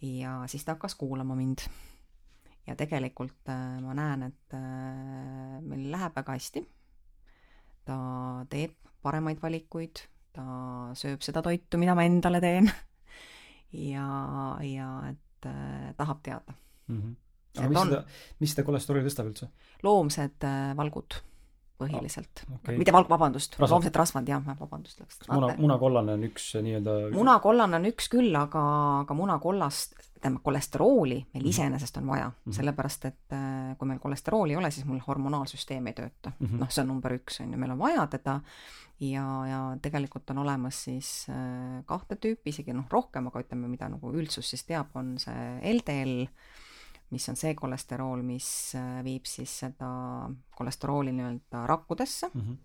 Ja siis ta hakkas kuulama mind ja tegelikult äh, ma näen, et äh, meil läheb väga hästi. ta teeb paremaid valikuid, ta sööb seda toitu, mida ma endale teen ja, ja et äh, tahab teada mm. -hmm. aga mis on... seda, mis seda kolesterooli tõstab üldse? loomsed valgud põhiliselt ah,. Okay. mitte valg, vabandust, loomsed rasvad, jah, vabandust läks. muna, munakollane on üks nii-öelda munakollane on üks küll, aga, aga munakollast, tähendab, kolesterooli meil mhm. iseenesest on vaja mm, -hmm. sellepärast et äh, kui meil kolesterooli ei ole, siis mul hormonaalsüsteem ei tööta mm. -hmm. noh, see on number üks, on ju, meil on vaja teda ja, ja tegelikult on olemas siis äh, kahte tüüpi, isegi noh, rohkem, aga ütleme, mida nagu üldsus siis teab, on see LDL, mis on see kolesterool, mis äh, viib siis seda kolesterooli nii-öelda rakkudesse mm. -hmm.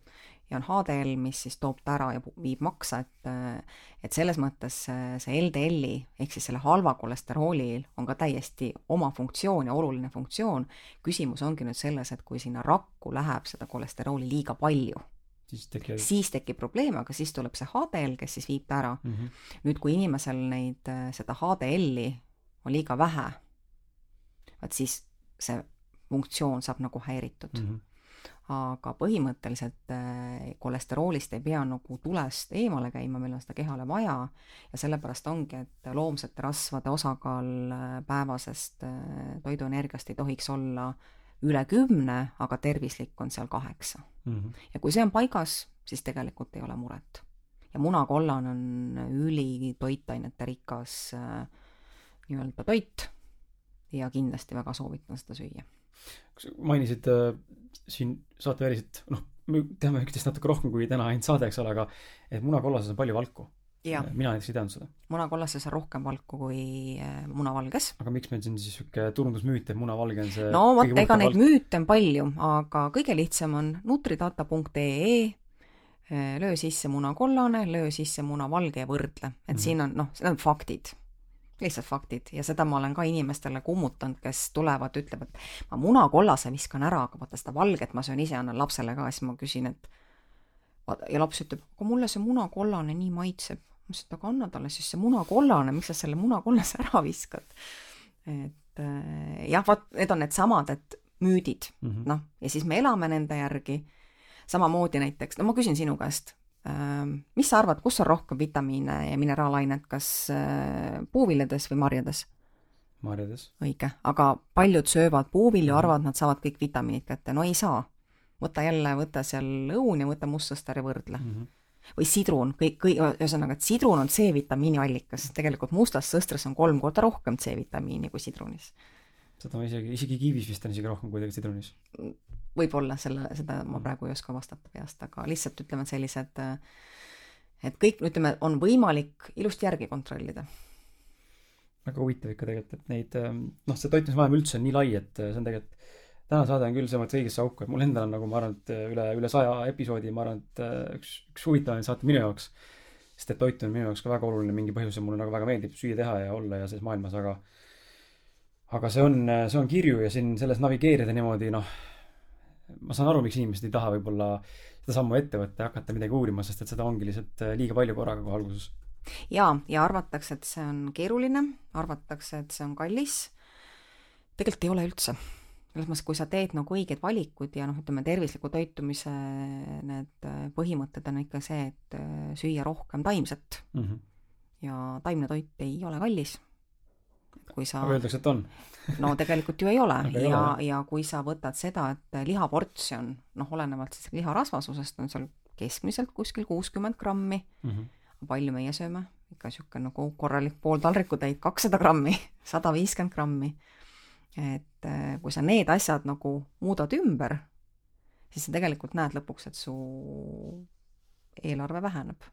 ja on HDL, mis siis toob ta ära ja viib maksa, et, äh, et selles mõttes äh, see LDL-i ehk siis selle halva kolesteroolil on ka täiesti oma funktsioon ja oluline funktsioon. küsimus ongi nüüd selles, et kui sinna rakku läheb seda kolesterooli liiga palju siis tekib siis tekib probleem, aga siis tuleb see HDL, kes siis viib ta ära mm. -hmm. nüüd, kui inimesel neid, seda HDL-i on liiga vähe vaat siis see funktsioon saab nagu häiritud mm. -hmm aga põhimõtteliselt äh, kolesteroolist ei pea nagu tulest eemale käima, meil on seda kehale vaja ja sellepärast ongi, et loomsete rasvade osakaal äh, päevasest äh, toiduenergiast ei tohiks olla üle kümne, aga tervislik on seal kaheksa mm. -hmm. ja kui see on paigas, siis tegelikult ei ole muret. ja munakollane on ülitoitainete rikas nii-öelda toit ja kindlasti väga soovitan seda süüa. mainisid äh, siin saateväliselt, noh, me teame üksteist natuke rohkem kui täna ainult saade, eks ole, aga et munakollases on palju valku. mina näiteks ei teadnud seda. munakollases on rohkem valku kui äh, munavalges. aga miks meil siin siis niisugune turundusmüüt, et munavalge on see no vot, ega neid müüte on palju, aga kõige lihtsam on nutridata.ee, äh, löö sisse munakollane, löö sisse munavalge ja võrdle, et mm -hmm. siin on noh, need on faktid lihtsalt faktid ja seda ma olen ka inimestele kummutanud, kes tulevad, ütlevad, ma munakollase viskan ära, aga vaata seda valget ma söön ise, annan lapsele ka, siis ma küsin, et ja laps ütleb, aga mulle see munakollane nii maitseb ma ütlesin, et aga anna talle siis see munakollane, miks sa selle munakollase ära viskad. et äh, jah, vot need on needsamad, et müüdid mm -hmm. noh, ja siis me elame nende järgi. samamoodi näiteks, no ma küsin sinu käest mis sa arvad, kus on rohkem vitamiine ja mineraalainet, kas äh, puuviljades või marjades? marjades. õige, aga paljud söövad puuvilju mm, -hmm. arvavad, nad saavad kõik vitamiinid kätte, no ei saa. võta jälle, võta seal õun ja võta mustsõstar ja võrdle mm. -hmm või sidrun, kõik, kõik, ühesõnaga, et sidrun on C-vitamiini allikas, tegelikult mustas sõstras on kolm korda rohkem C-vitamiini kui sidrunis. Seda ma isegi, isegi kivis vist on isegi rohkem kui tegelikult sidrunis. võib-olla selle, seda ma praegu ei oska vastata peast, aga lihtsalt ütleme sellised, et kõik, ütleme, on võimalik ilusti järgi kontrollida väga huvitav ikka tegelikult, et neid, noh, see toitumismaailm üldse on nii lai, et see on tegelikult tänane saade on küll selles mõttes õigesse auku, et mul endal on nagu ma arvan, et üle, üle saja episoodi, ma arvan, et äh, üks, üks huvitavaid saate minu jaoks. sest et toit on minu jaoks ka väga oluline mingi põhjusel, mulle nagu väga meeldib süüa teha ja olla ja selles maailmas, aga aga see on, see on kirju ja siin selles navigeerida niimoodi, noh, ma saan aru, miks inimesed ei taha võib-olla seda sammu ette võtta ja hakata midagi uurima, sest et seda ongi lihtsalt äh, liiga palju korraga kohe alguses. jaa, ja arvatakse, et see on keeruline, arvatakse, et see on kallis. tegelikult ei ole üldse selles mõttes, kui sa teed nagu õiged valikud ja noh, ütleme tervisliku toitumise need äh, põhimõtted on ikka see, et äh, süüa rohkem taimset mm. -hmm. ja taimne toit ei ole kallis. Kui sa. aga öeldakse, et on no tegelikult ju ei ole ja ja kui sa võtad seda, et lihaportsjon, noh, olenevalt siis liha rasvasusest on seal keskmiselt kuskil kuuskümmend grammi mm. -hmm. palju meie sööme? ikka niisugune nagu korralik pool taldrikutäit, kakssada grammi, sada viiskümmend grammi et äh, kui sa need asjad nagu muudad ümber, siis sa tegelikult näed lõpuks, et su eelarve väheneb.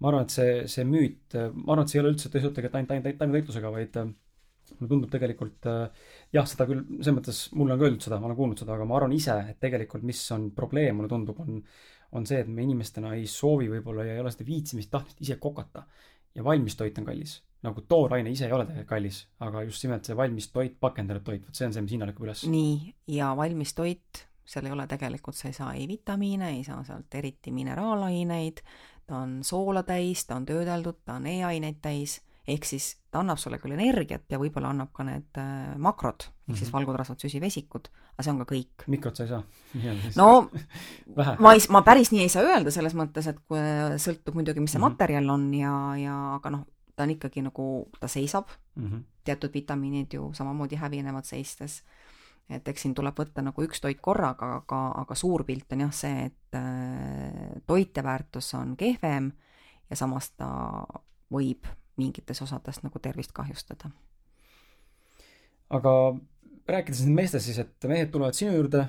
ma arvan, et see, see müüt, ma arvan, et see ei ole üldse seotud tegelikult ainult, ainult taimetoitlusega, vaid äh, mulle tundub tegelikult äh, jah, seda küll, selles mõttes mulle on ka öeldud seda, ma olen kuulnud seda, aga ma arvan ise, et tegelikult mis on probleem, mulle tundub, on, on see, et me inimestena ei soovi võib-olla ja ei ole seda viitsimist, tahtmist ise kokata. ja valmistoit on kallis nagu tooraine ise ei ole tegelikult kallis, aga just nimelt see valmis toit, pakendatud toit, vot see on see, mis hinna lükkab üles. nii, ja valmis toit, seal ei ole tegelikult, sa ei saa ei vitamiine, ei saa sealt eriti mineraalaineid, ta on soola täis, ta on töödeldud, ta on E-aineid täis, ehk siis ta annab sulle küll energiat ja võib-olla annab ka need äh, makrod, ehk mm -hmm. siis mhm. valgutrasvad, süsivesikud, aga see on ka kõik. mikrot sa ei saa? no ma ei, ma päris nii ei saa öelda, selles mõttes, et kui sõltub muidugi, mis see mm -hmm. materjal on ja, ja aga noh, ta on ikkagi nagu, ta seisab mm, -hmm. teatud vitamiinid ju samamoodi hävinevad seistes. et eks siin tuleb võtta nagu üks toit korraga, aga, aga suur pilt on jah see, et äh, toiteväärtus on kehvem ja samas ta võib mingites osades nagu tervist kahjustada. aga rääkides nüüd meestest siis, et mehed tulevad sinu juurde,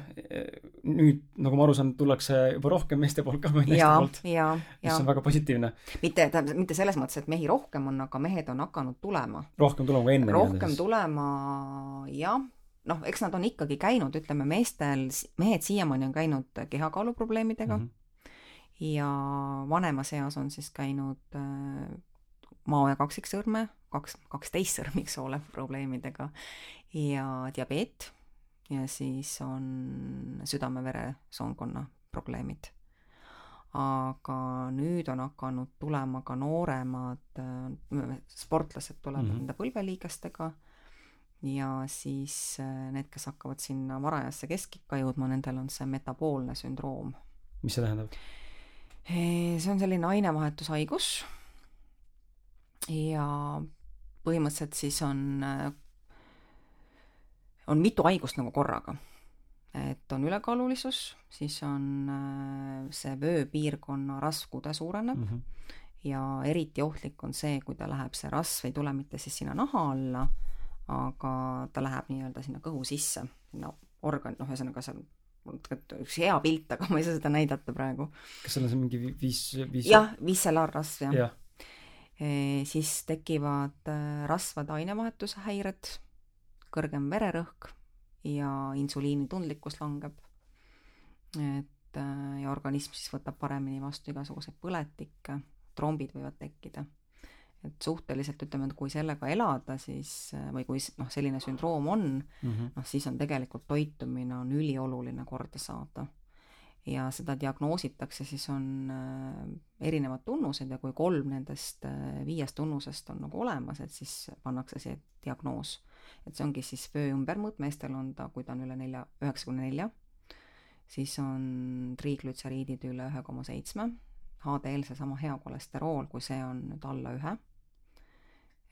nüüd nagu ma aru saan, tullakse juba rohkem meeste poolt ka kui naiste poolt. mis on väga positiivne. mitte, tähendab, mitte selles mõttes, et mehi rohkem on, aga mehed on hakanud tulema. rohkem tulema kui enne? rohkem tulema, jah. noh, eks nad on ikkagi käinud, ütleme meestel, mehed siiamaani on käinud kehakaaluprobleemidega mm. -hmm. ja vanemas eas on siis käinud äh, mao- ja kaksiksõrme, kaks, kaksteist sõrmiksoole probleemidega ja diabeet ja siis on südame-veresoonkonna probleemid. aga nüüd on hakanud tulema ka nooremad äh, sportlased tulevad mm -hmm. nende põlveliigestega ja siis äh, need, kes hakkavad sinna varajasse keskikka jõudma, nendel on see metaboolne sündroom. mis see tähendab? see on selline ainevahetushaigus ja põhimõtteliselt siis on äh, on mitu haigust nagu korraga. et on ülekaalulisus, siis on äh, see vööpiirkonna rasvkude suureneb mm -hmm. ja eriti ohtlik on see, kui ta läheb, see rasv ei tule mitte siis sinna naha alla, aga ta läheb nii-öelda sinna kõhu sisse, sinna organ, noh, ühesõnaga seal üks hea pilt, aga ma ei saa seda näidata praegu. kas seal on see mingi viis, viis? jah, viscelaarrasv jah ja. Siis tekivad äh, rasvade ainevahetuse häired, kõrgem vererõhk ja insuliinitundlikkus langeb. et äh, ja organism siis võtab paremini vastu igasuguseid põletikke, trombid võivad tekkida. et suhteliselt ütleme, et kui sellega elada, siis või kui noh, selline sündroom on mm, -hmm. noh siis on tegelikult toitumine on ülioluline korda saada ja seda diagnoositakse, siis on äh, erinevad tunnused ja kui kolm nendest äh, viiest tunnusest on nagu olemas, et siis pannakse see diagnoos. et see ongi siis vöö ümbermõõt, meestel on ta, kui ta on üle nelja, üheksakümne nelja, siis on triiglütseriidid üle ühe koma seitsme, HDL, seesama hea kolesterool, kui see on nüüd alla ühe,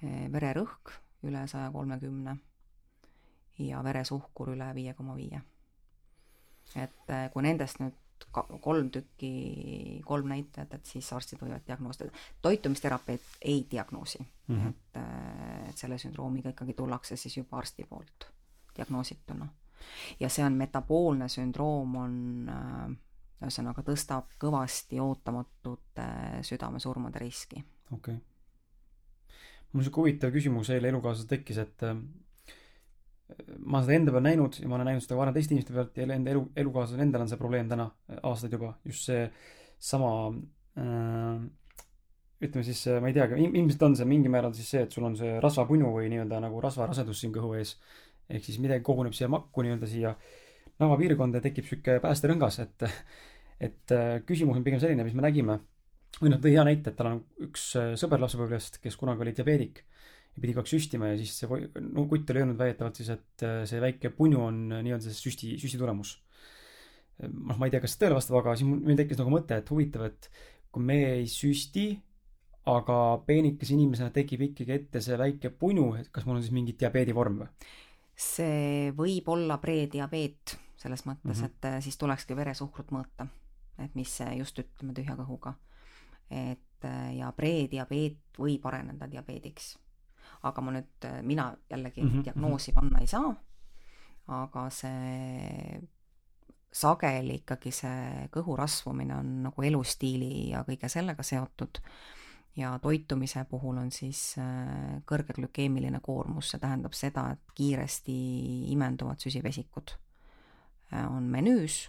äh, vererõhk üle saja kolmekümne ja veresuhkur üle viie koma viie et äh, kui nendest nüüd kolm tükki, kolm näitajat, et siis arstid võivad diagnoosida. toitumisterapeut ei diagnoosi mm, -hmm. et, äh, et selle sündroomiga ikkagi tullakse siis juba arsti poolt diagnoosituna. ja see on metaboolne sündroom, on äh, ühesõnaga tõstab kõvasti ootamatute südamesurmade riski. okei okay.. mul niisugune huvitav küsimus eile elukaaslasel tekkis, et ma seda enda peal näinud ja ma olen näinud seda varem teiste inimeste pealt ja enda elu, elukaaslasel endal on see probleem täna, aastaid juba, just see sama äh, ütleme siis, ma ei teagi, ilmselt on see mingil määral siis see, et sul on see rasvapunu või nii-öelda nagu rasvarasedus siin kõhu ees. ehk siis midagi koguneb siia makku nii-öelda siia navapiirkonda ja tekib sihuke päästerõngas, et, et äh, küsimus on pigem selline, mis me nägime. või noh, tõi hea näite, et tal on üks äh, sõber lapsepõlvest, kes kunagi oli diabeedik ja pidi aeg süstima ja siis see no, kutt oli öelnud väidetavalt siis, et äh, see väike punju on äh, nii-öelda see süsti, süsti tulemus. noh, ma ei tea, kas see tõele vastab, aga siis meil tekkis nagu mõte, et huvitav, et kui me ei süsti, aga peenikese inimesena tekib ikkagi ette see väike punju, et kas mul on siis mingi diabeedi vorm või? see võib olla prediabeet selles mõttes mm, -hmm. et äh, siis tulekski veresuhkrut mõõta, et mis just ütleme tühja kõhuga. et ja prediabeet võib areneda diabeediks aga ma nüüd, mina jällegi mm -hmm. diagnoosi panna ei saa, aga see sageli ikkagi see kõhu rasvumine on nagu elustiili ja kõige sellega seotud. Ja toitumise puhul on siis äh, kõrge glükeemiline koormus, see tähendab seda, et kiiresti imenduvad süsivesikud äh, on menüüs,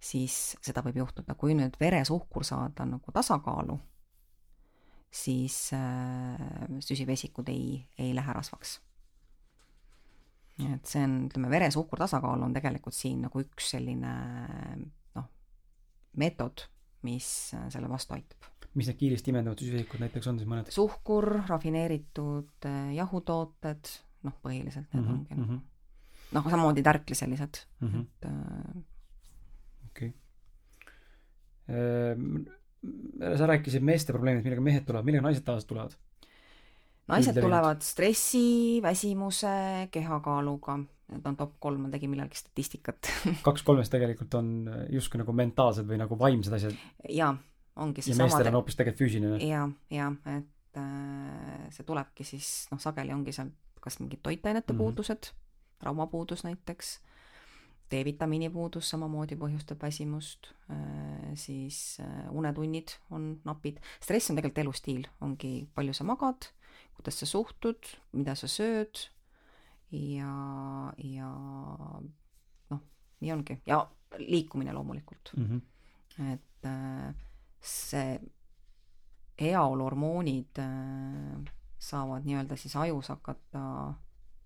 siis seda võib juhtuda, kui nüüd veresuhkur saada nagu tasakaalu siis äh, süsivesikud ei, ei lähe rasvaks. et see on, ütleme, veresuhkur tasakaal on tegelikult siin nagu üks selline noh, meetod, mis selle vastu aitab. mis need kiiresti imenduvad süsivesikud näiteks on siis mõned? suhkur, rafineeritud äh, jahutooted, noh, põhiliselt need mm -hmm, ongi mm -hmm. noh, samamoodi tärkliselised mm, -hmm. et äh, okei okay. Sa rääkisid meeste probleemidest, millega mehed tulevad, millega naised tavaliselt tulevad? naised Üldlevinud. tulevad stressi, väsimuse, kehakaaluga, need on top kolm, ma tegin millalgi statistikat kaks kolmest tegelikult on justkui nagu mentaalsed või nagu vaimsed asjad. jaa, ongi see ja meestel on hoopis tegelikult füüsiline. jaa, jaa, et äh, see tulebki siis, noh, sageli ongi seal kas mingid toitainete mm -hmm. puudused, rauapuudus näiteks D-vitamiini puudus samamoodi põhjustab väsimust, äh, siis äh, unetunnid on napid, stress on tegelikult elustiil, ongi palju sa magad, kuidas sa suhtud, mida sa sööd ja, ja noh, nii ongi ja liikumine loomulikult mm. -hmm. et äh, see heaoluhormoonid saavad nii-öelda siis ajus hakata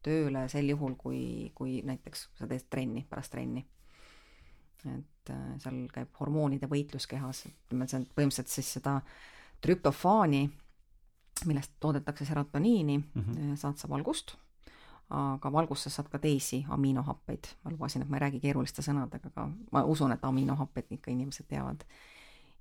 tööle sel juhul, kui, kui näiteks sa teed trenni, pärast trenni. et äh, seal käib hormoonide võitlus kehas, ütleme, see on põhimõtteliselt siis seda trüptofaani, millest toodetakse serotoniini mm, -hmm. saad sa valgust, aga valgustest saad ka teisi aminohappeid. ma lubasin, et ma ei räägi keeruliste sõnadega, aga ma usun, et aminohappeid ikka inimesed teavad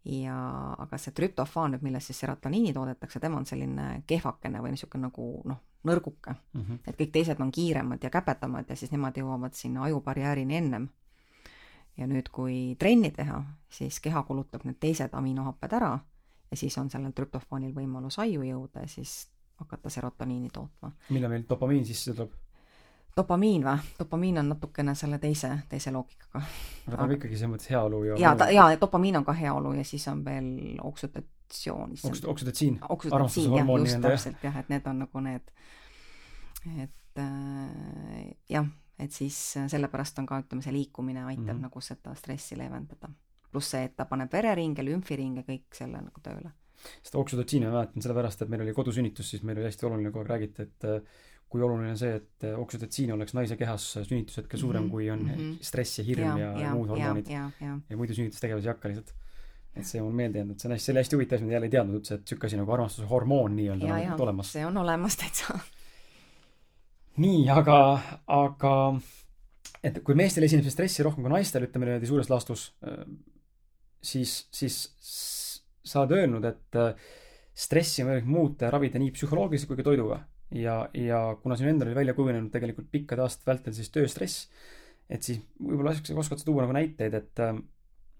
ja aga see trüptofaan nüüd, millest siis serotoniini toodetakse, tema on selline kehvakene või niisugune nagu noh, nõrguke mm. -hmm. et kõik teised on kiiremad ja käpedamad ja siis nemad jõuavad sinna ajubarjäärini ennem. ja nüüd, kui trenni teha, siis keha kulutab need teised aminohapped ära ja siis on sellel trüptofaanil võimalus aju jõuda ja siis hakata serotoniini tootma. millal meil dopamiin sisse tuleb? dopamiin või? dopamiin on natukene selle teise, teise loogikaga. aga ta on ikkagi selles mõttes heaolu ja jaa, ta, jaa, dopamiin on ka heaolu ja siis on veel oksutat-, oksüdotsioon. oksüdotsiin. oksüdotsiin, jah, jah, et need on nagu need, et äh, jah, et siis sellepärast on ka, ütleme, see liikumine aitab mm -hmm. nagu seda stressi leevendada. pluss see, et ta paneb vereringe, lümfiringe, kõik selle nagu tööle seda oksüdotsiini ma mäletan sellepärast, et meil oli kodusünnitus, siis meil oli hästi oluline, kogu aeg räägiti, et äh, kui oluline on see, et oksüdotsiin oleks naise kehas sünnitushetkel suurem mm, -hmm. kui on mm -hmm. stress ja hirm ja, ja, ja muud hormoonid. ja, ja. ja muidu sünnitustegevus ei hakka lihtsalt. Et see on meelde jäänud, et see on hästi, see oli hästi huvitav ma jälle ei teadnud üldse, et niisugune asi nagu armastuse hormoon nii-öelda on nagu olemas. see on olemas täitsa. nii, aga, aga et kui meestel esineb see stressi rohkem kui naistel, ütleme niimoodi suures laastus, siis, siis sa oled öelnud, et stressi on võimalik muuta ja ravida nii psühholoogiliselt kui ka toiduga ja, ja kuna siin endal oli välja kujunenud tegelikult pikkade aastate vältel siis tööstress, et siis võib-olla oskad sa tuua nagu näiteid, et äh,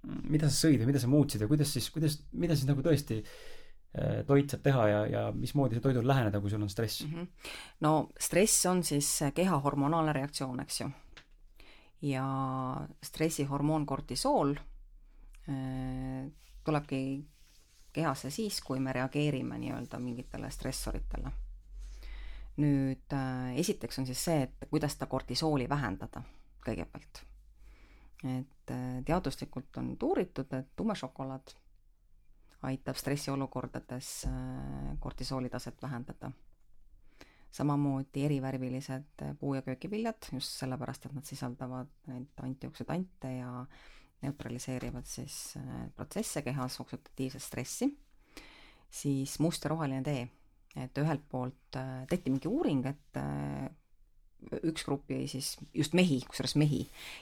mida sa sõid või mida sa muutsid ja kuidas siis, kuidas, mida siis nagu tõesti äh, toit saab teha ja, ja mismoodi see toidul läheneda, kui sul on stress mm? -hmm. no stress on siis keha hormonaalne reaktsioon, eks ju. ja stressihormoon kortisool äh, tulebki kehasse siis, kui me reageerime nii-öelda mingitele stressoritele nüüd äh, esiteks on siis see, et kuidas seda kortisooli vähendada kõigepealt. Et äh, teaduslikult on uuritud, et tume šokolaad aitab stressiolukordades äh, kortisooli taset vähendada. samamoodi erivärvilised puu- ja köögiviljad, just sellepärast, et nad sisaldavad neid antioksüdante ja neutraliseerivad siis protsesse kehas, oksüdatiivset stressi, siis must ja roheline tee et ühelt poolt äh, tehti mingi uuring, et äh, üks grupp jõi siis just mehi, kusjuures mehi,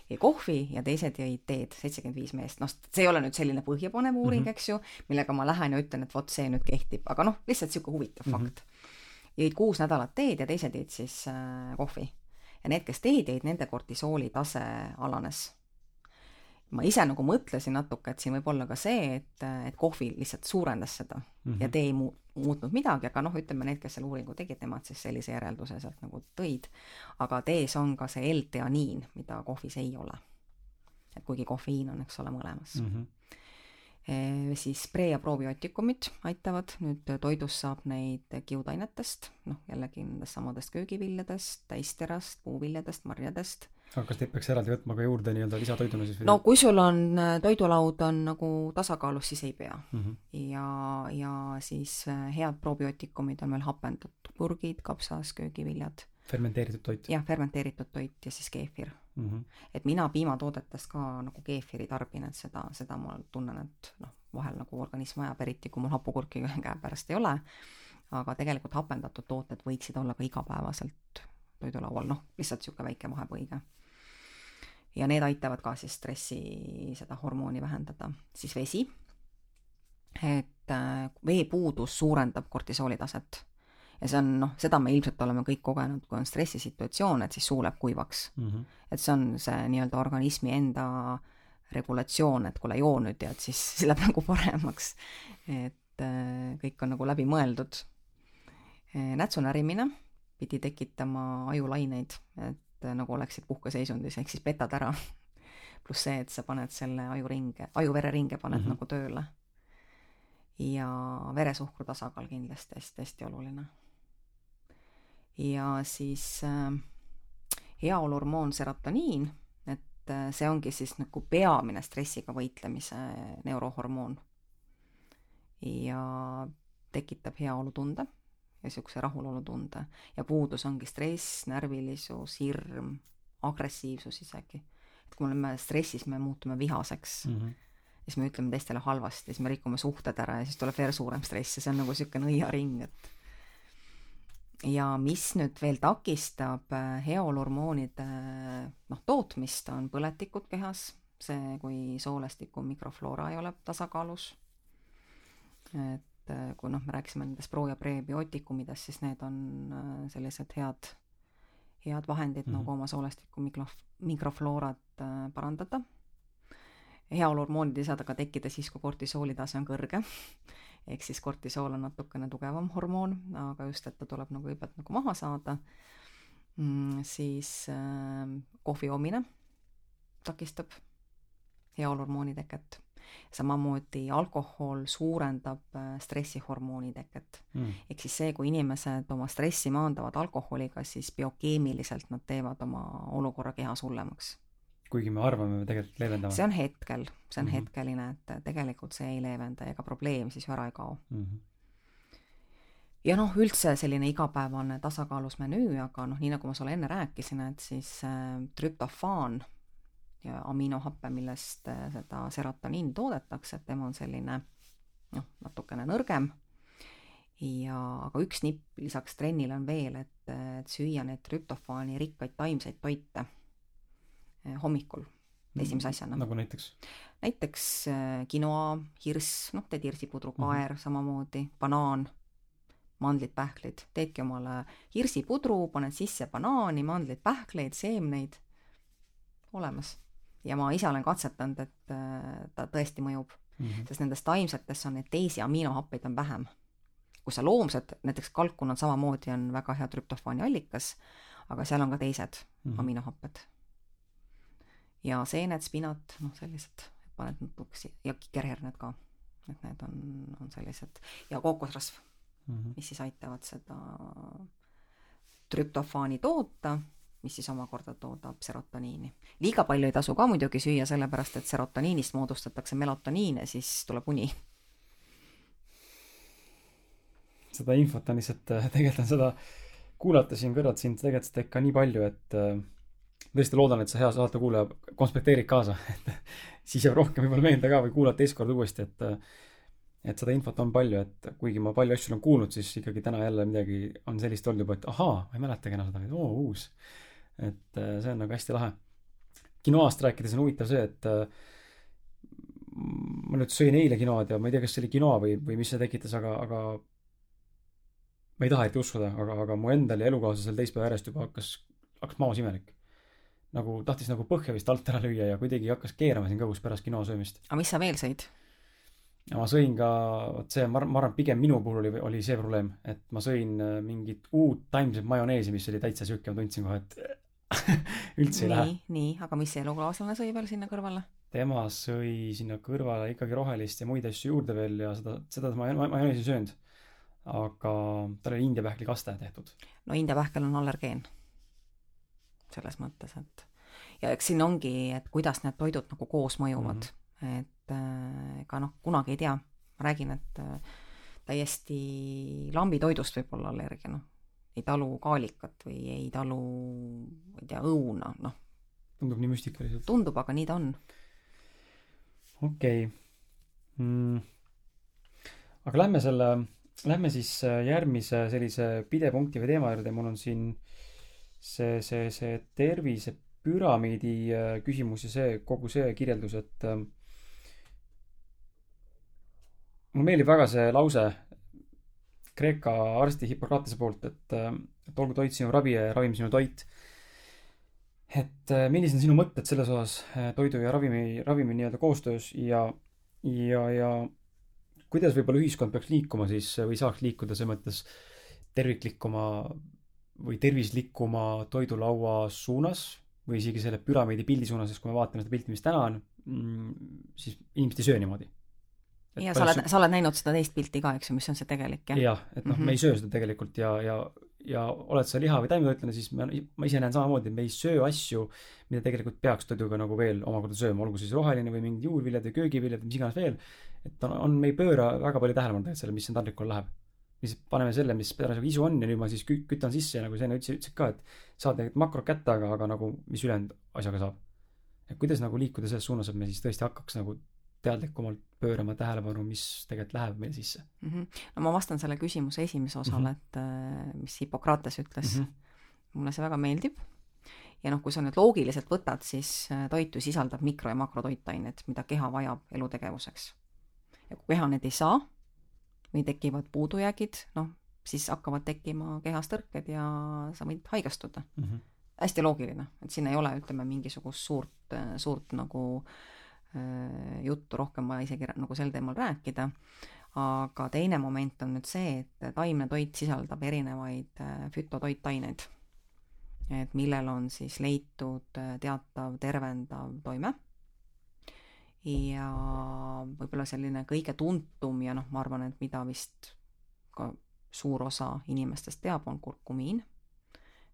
jäi kohvi ja teised jõid teed, seitsekümmend viis meest, noh, see ei ole nüüd selline põhjapanev uuring mm, -hmm. eks ju, millega ma lähen ja ütlen, et vot see nüüd kehtib, aga noh, lihtsalt niisugune huvitav mm -hmm. fakt. jõid kuus nädalat teed ja teised jõid siis äh, kohvi. ja need, kes teed jõid, nende kortisooli tase alanes ma ise nagu mõtlesin natuke, et siin võib olla ka see, et, et kohvi lihtsalt suurendas seda mm -hmm. ja tee ei mu-, muutnud midagi, aga noh, ütleme need, kes selle uuringu tegid, nemad siis sellise järelduse sealt nagu tõid. aga tees on ka see L-teaniin, mida kohvis ei ole. et kuigi kofeiin on, eks ole, mõlemas mm. -hmm. E, siis pre- ja probiootikumid aitavad, nüüd toidust saab neid kiudainetest, noh jällegi nendest samadest köögiviljadest, täisterast, puuviljadest, marjadest aga kas neid peaks eraldi võtma ka juurde nii-öelda lisatoiduna siis no kui sul on äh, toidulaud on nagu tasakaalus, siis ei pea mm. -hmm. ja, ja siis äh, head probiootikumid on meil hapendatud purgid, kapsas, köögiviljad. fermenteeritud toit? jah, fermenteeritud toit ja siis keefir mm. -hmm. et mina piimatoodetest ka nagu keefiri tarbin, et seda, seda ma tunnen, et noh, vahel nagu organism vajab, eriti kui mul hapukurki käepärast ei ole, aga tegelikult hapendatud tooted võiksid olla ka igapäevaselt toidulaual, noh, lihtsalt niisugune väike vahepõige ja need aitavad ka siis stressi, seda hormooni vähendada. siis vesi, et äh, veepuudus suurendab kortisooli taset. ja see on noh, seda me ilmselt oleme kõik kogenud, kui on stressisituatsioon, et siis suu läheb kuivaks mm. -hmm. et see on see nii-öelda organismi enda regulatsioon, et kuule, joo nüüd ja et siis, siis läheb nagu paremaks. et äh, kõik on nagu läbi mõeldud. Äh, nätsu närimine pidi tekitama ajulaineid, et et nagu oleksid puhkeseisundis, ehk siis petad ära. pluss see, et sa paned selle ajuringe, aju-vereringe paned mm -hmm. nagu tööle. ja veresuhkru tasakaal kindlasti hästi-hästi oluline. ja siis äh, heaoluhormoon serotoniin, et äh, see ongi siis nagu peamine stressiga võitlemise neurohormoon. ja tekitab heaolutunde ja niisuguse rahulolutunde. ja puudus ongi stress, närvilisus, hirm, agressiivsus isegi. et kui me oleme stressis, me muutume vihaseks mm. -hmm siis me ütleme teistele halvasti, siis me rikume suhted ära ja siis tuleb veel suurem stress ja see on nagu niisugune nõiaring, et ja mis nüüd veel takistab äh, heaoluhormoonide noh, tootmist, on põletikud kehas, see, kui soolestiku mikrofloora ei ole tasakaalus. et et äh, kui noh, me rääkisime nendest pro- ja prebiootikumidest, siis need on äh, sellised head, head vahendid mm -hmm. nagu oma soolestiku mikro-, mikrofloorat äh, parandada. heaoluhormoonid ei saa aga tekkida siis, kui kortisooli tase on kõrge. ehk siis kortisool on natukene tugevam hormoon, aga just, et ta tuleb nagu kõigepealt nagu maha saada mm,, siis äh, kohvi joomine takistab heaoluhormooni teket samamoodi alkohol suurendab äh, stressihormooni teket mm.. ehk siis see, kui inimesed oma stressi maandavad alkoholiga, siis biokeemiliselt nad teevad oma olukorra kehas hullemaks. kuigi me arvame, me tegelikult leevendame. see on hetkel, see on mm -hmm. hetkeline, et tegelikult see ei leevenda ega probleem siis ära ei kao mm. -hmm ja noh, üldse selline igapäevane tasakaalus menüü, aga noh, nii nagu ma sulle enne rääkisin, et siis äh, trüptofaan ja aminohappe, millest äh, seda serotoniini toodetakse, et tema on selline noh, natukene nõrgem. ja, aga üks nipp lisaks trennile on veel, et, et süüa neid trüptofaani rikkaid taimseid toite eh, hommikul esimese asjana. nagu näiteks? näiteks quinoa, äh, hirss, noh, teed hirsipudru, mhm. kaer mm -hmm. samamoodi, banaan, mandlid, pähklid, teedki omale hirsipudru, paned sisse banaani, mandlid, pähkleid, seemneid, olemas ja ma ise olen katsetanud, et äh, ta tõesti mõjub mm, -hmm. sest nendes taimsetes on neid teisi aminohappeid on vähem. kui sa loomsed, näiteks kalkun on samamoodi, on väga hea trüptofaani allikas, aga seal on ka teised mm -hmm. aminohapped. ja seened, spinat, noh, sellised, paned nutuksi ja kikerherned ka, et need on, on sellised ja kookosrasv mm, -hmm. mis siis aitavad seda trüptofaani toota mis siis omakorda toodab serotoniini. liiga palju ei tasu ka muidugi süüa, sellepärast et serotoniinist moodustatakse melatoniine, siis tuleb uni. seda infot on lihtsalt, äh, tegelikult on seda, kuulata siin kõrvalt sind tegelikult seda ikka nii palju, et äh, tõesti loodan, et sa hea saatekuulaja konspekteerid kaasa, et siis jääb rohkem võib-olla meelde ka või kuulad teist korda uuesti, et äh, et seda infot on palju, et kuigi ma palju asju olen kuulnud, siis ikkagi täna jälle midagi on sellist olnud juba, et ahaa, ma ei mäletagi enam seda, oo, uus et äh, see on nagu hästi lahe. kinoast rääkides on huvitav see, et äh, ma nüüd sõin eile kinoad ja ma ei tea, kas see oli kinoa või, või mis see tekitas, aga, aga ma ei taha eriti uskuda, aga, aga mu endal ja elukaaslasel teist päeva järjest juba hakkas, hakkas maos imelik. nagu tahtis nagu põhja vist alt ära lüüa ja kuidagi hakkas keerama siin kõhus pärast kino söömist. aga mis sa veel sõid? ja ma sõin ka, vot see, ma ma arvan, pigem minu puhul oli, oli see probleem, et ma sõin äh, mingit uut taimset majoneesi, mis oli täitsa siuke, ma tundsin kohe, et üldse ei lähe. nii, aga mis see elukaaslane sõi veel sinna kõrvale? tema sõi sinna kõrvale ikkagi rohelist ja muid asju juurde veel ja seda, seda ma, ma, ma ei ole söönud. aga tal oli India pähkli kaste tehtud. no India pähkel on allergeen. selles mõttes, et ja eks siin ongi, et kuidas need toidud nagu koos mõjuvad mm, -hmm. et äh, ega noh, kunagi ei tea. ma räägin, et äh, täiesti lambitoidust võib olla allergia, noh ei talu kaalikat või ei talu, ma ei tea, õuna, noh. tundub nii müstikaliselt. tundub, aga nii ta on. okei okay. mm.. aga lähme selle, lähme siis äh, järgmise sellise pidepunkti või teema juurde, mul on siin see, see, see tervisepüramiidi äh, küsimus ja see, kogu see kirjeldus, et äh, mulle meeldib väga see lause, Kreeka arsti Hippokratese poolt, et, et olgu toit sinu ravi ja ravim sinu toit. et millised on sinu mõtted selles osas toidu ja ravimi, ravimi nii-öelda koostöös ja, ja, ja kuidas võib-olla ühiskond peaks liikuma siis või saaks liikuda selles mõttes terviklikuma või tervislikuma toidulaua suunas või isegi selle püramiidi pildi suunas, sest kui me vaatame seda pilti, mis täna on, mm, siis inimesed ei söö niimoodi ja sa oled su..., sa oled näinud seda teist pilti ka, eks ju, mis on see tegelik, jah? jah, et noh mm, -hmm. me ei söö seda tegelikult ja, ja, ja oled sa liha- või taimetoitlane, siis me, ma ise näen samamoodi, et me ei söö asju, mida tegelikult peaks toiduga nagu veel omakorda sööma, olgu siis roheline või mingid juurviljad või köögiviljad või mis iganes veel. et on, on, me ei pööra väga palju tähelepanu tegelikult sellele, mis siin taldrikul läheb. lihtsalt paneme selle, mis parasjagu isu on ja nüüd ma siis kü-, kütan sisse ja nagu sa enne ütlesid, ütlesid ka, et saad need makrod kätte, aga, aga nagu mis ülejäänud asjaga saab. et kuidas nagu liikuda selles suunas, et me siis tõesti hakkaks nagu teadlikumalt pöörama tähelepanu, mis tegelikult läheb meil sisse mm. -hmm. no ma vastan selle küsimuse esimese osale mm, -hmm. et äh, mis Hippokrates ütles mm. -hmm. mulle see väga meeldib. ja noh, kui sa nüüd loogiliselt võtad, siis äh, toitu sisaldab mikro- ja makrotoitained, mida keha vajab elutegevuseks. ja kui keha need ei saa või tekivad puudujäägid, noh, siis hakkavad tekkima kehas tõrked ja sa võid haigestuda mm. -hmm. hästi loogiline, et siin ei ole, ütleme, mingisugust suurt, suurt nagu äh, Äh, juttu rohkem vaja isegi nagu sel teemal rääkida, aga teine moment on nüüd see, et taimne toit sisaldab erinevaid äh, fütotoitaineid, et millel on siis leitud äh, teatav tervendav toime ja võib-olla selline kõige tuntum ja noh, ma arvan, et mida vist ka suur osa inimestest teab, on kurkumiin,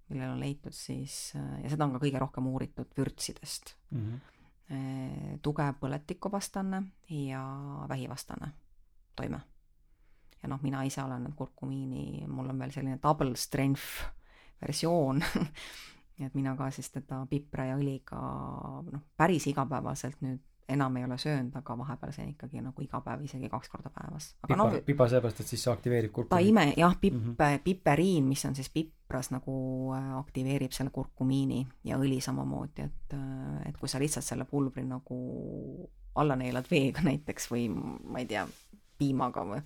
millel on leitud siis, ja seda on ka kõige rohkem uuritud vürtsidest mm. -hmm. Tugev põletikuvastane ja vähivastane toime. ja noh, mina ise olen kurkumiini, mul on veel selline double strength versioon et mina ka siis teda pipra ja õliga noh, päris igapäevaselt nüüd enam ei ole söönud, aga vahepeal sõin ikkagi nagu iga päev, isegi kaks korda päevas. pipa no,, pipa seepärast, et siis see aktiveerib kurkumiini? ta ime, jah, pip- mm, -hmm. piperiin, mis on siis pipras nagu äh, aktiveerib selle kurkumiini ja õli samamoodi, et, äh, et kui sa lihtsalt selle pulbri nagu alla neelad veega näiteks või ma ei tea, piimaga või,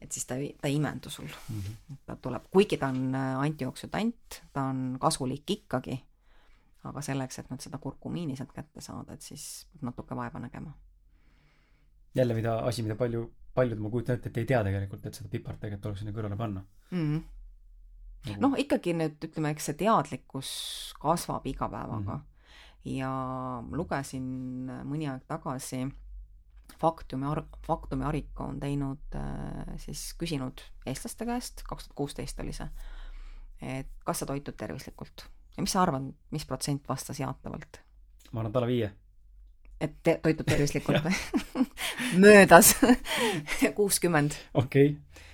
et siis ta, ta ei imendu sul mm. -hmm. ta tuleb, kuigi ta on äh, antijooksütant, ta on kasulik ikkagi aga selleks, et nüüd seda kurkumiini sealt kätte saada, et siis peab natuke vaeva nägema. jälle, mida, asi, mida palju, paljud, ma kujutan ette, et ei tea tegelikult, et seda pipart tegelikult tuleks sinna kõrvale panna mm. -hmm. Nagu... noh, ikkagi nüüd ütleme, eks see teadlikkus kasvab iga päevaga mm. -hmm. ja lugesin mõni aeg tagasi Faktiumi, Faktumi Ariko on teinud äh, siis küsinud eestlaste käest, kaks tuhat kuusteist oli see, et kas sa toitud tervislikult ja mis sa arvad, mis protsent vastas jaatavalt? ma arvan, et alla viie. et te toitud tervislikult või möödas kuuskümmend. okei okay.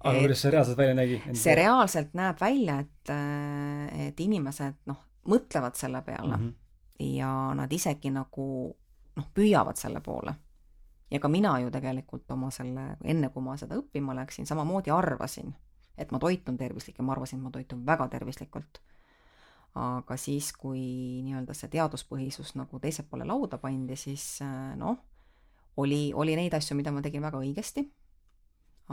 aga kuidas see reaalselt välja nägi? see reaalselt näeb välja, et, äh, et inimesed noh, mõtlevad selle peale mm -hmm. ja nad isegi nagu noh, püüavad selle poole. ja ka mina ju tegelikult oma selle, enne kui ma seda õppima läksin, samamoodi arvasin, et ma toitun tervislik ja ma arvasin, et ma toitun väga tervislikult aga siis, kui nii-öelda see teaduspõhisus nagu teisele poole lauda pandi, siis äh, noh, oli, oli neid asju, mida ma tegin väga õigesti,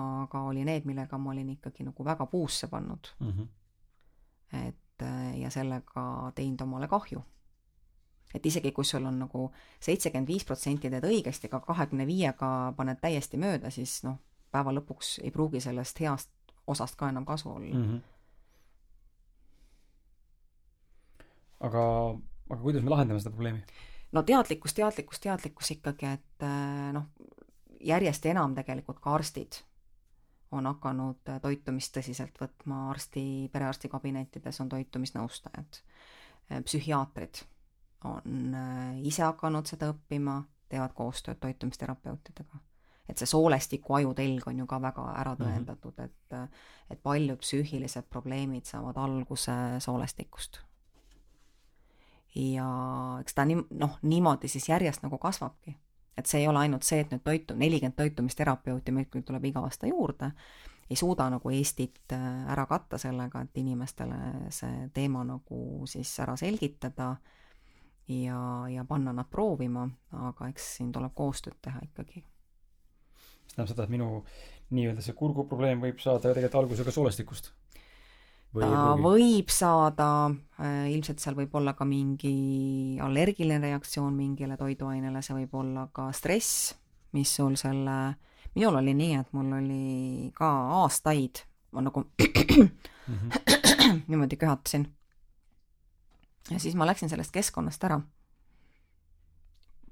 aga oli need, millega ma olin ikkagi nagu väga puusse pannud mm. -hmm. et äh, ja sellega teinud omale kahju. et isegi, kui sul on nagu seitsekümmend viis protsenti teed õigesti, aga kahekümne viiega paned täiesti mööda, siis noh, päeva lõpuks ei pruugi sellest heast osast ka enam kasu olla mm. -hmm aga, aga kuidas me lahendame seda probleemi? no teadlikkus, teadlikkus, teadlikkus ikkagi, et äh, noh, järjest enam tegelikult ka arstid on hakanud äh, toitumist tõsiselt võtma, arsti, perearsti kabinettides on toitumisnõustajad, äh, psühhiaatrid on ise hakanud seda õppima, teevad koostööd toitumisterapeutidega. et see soolestiku ajutelg on ju ka väga ära mhm. tõendatud et, et paljud psüühilised probleemid saavad alguse soolestikust ja eks ta nii, noh, niimoodi siis järjest nagu kasvabki. et see ei ole ainult see, et nüüd toitu, nelikümmend toitumisterapeuti meil küll tuleb iga aasta juurde, ei suuda nagu Eestit äh, ära katta sellega, et inimestele see teema nagu siis ära selgitada ja, ja panna nad proovima, aga eks siin tuleb koostööd teha ikkagi. see tähendab seda, et minu nii-öelda see kurguprobleem võib saada tegelikult alguse ka soolestikust Või ta võib saada, äh, ilmselt seal võib olla ka mingi allergiline reaktsioon mingile toiduainele, see võib olla ka stress, mis sul selle, minul oli nii, et mul oli ka aastaid, ma nagu mm -hmm. niimoodi köhatasin. ja siis ma läksin sellest keskkonnast ära.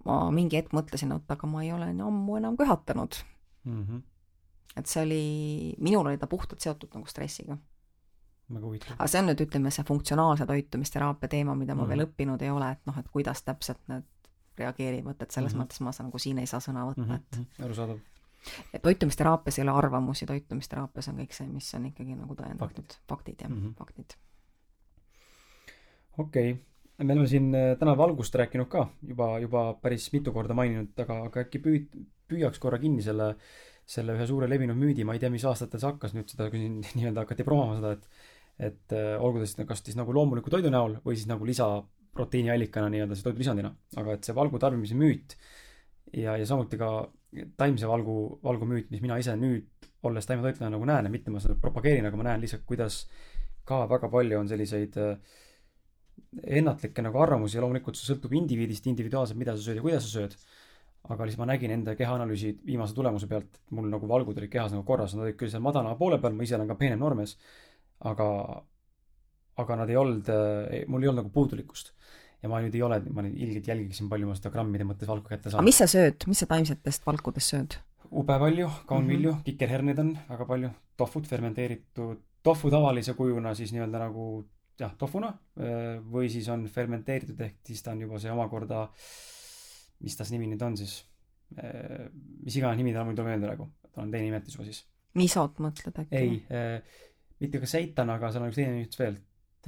ma mingi hetk mõtlesin, et aga ma ei ole ammu enam köhatanud mm. -hmm. et see oli, minul oli ta puhtalt seotud nagu stressiga. Aga see on nüüd, ütleme, see funktsionaalse toitumisteraapia teema, mida ma mm. veel õppinud ei ole, et noh, et kuidas täpselt need reageerivad, et selles mm -hmm. mõttes ma saan, nagu siin ei saa sõna võtta mm, -hmm. et mhm, arusaadav. toitumisteraapias ei ole arvamusi, toitumisteraapias on kõik see, mis on ikkagi nagu tõendatud, faktid jah mm, -hmm. faktid. okei okay., me oleme siin äh, täna valgust rääkinud ka juba, juba päris mitu korda maininud, aga, aga äkki püüd-, püüaks korra kinni selle, selle ühe suure levinud müüdi, ma ei tea, mis aastatel see hakkas nüüd seda, kui nii-öelda hakati promoma seda, et et äh, olgu ta siis kas siis nagu loomuliku toidu näol või siis nagu lisaproteiiniallikana nii-öelda siis toidulisandina, aga et see valgu tarbimise müüt ja, ja samuti ka taimse valgu, valgu müüt, mis mina ise nüüd, olles taimetoitleja nagu näen ja mitte ma seda propageerin, aga ma näen lihtsalt, kuidas ka väga palju on selliseid äh, ennatlikke nagu arvamusi ja loomulikult see sõltub indiviidist individuaalselt, mida sa sööd ja kuidas sa sööd. aga siis ma nägin enda kehaanalüüsi viimase tulemuse pealt, mul nagu valgud olid kehas nagu korras, nad olid küll seal madala poole peal, ma ise olen ka peenem noormees aga, aga nad ei olnud, mul ei olnud nagu puudulikkust. ja ma nüüd ei ole, ma nüüd ilgelt jälgiksin, palju ma seda grammide mõttes valku kätte aga saan. mis sa sööd, mis sa taimsetest valkudest sööd? ube palju, kaunvilju mm Mhm. -hmm. kikerherneid on väga palju, tofut fermenteeritud, tofu tavalise kujuna siis nii-öelda nagu jah, tofuna või siis on fermenteeritud ehk siis ta on juba see omakorda, mis ta see nimi nüüd on siis, mis iganes nimi tal muidu meelde praegu, tal on teine nimetus juba siis. misot mõtled äkki? ei, mitte ka seitan, aga seal on üks teine nimetus veel,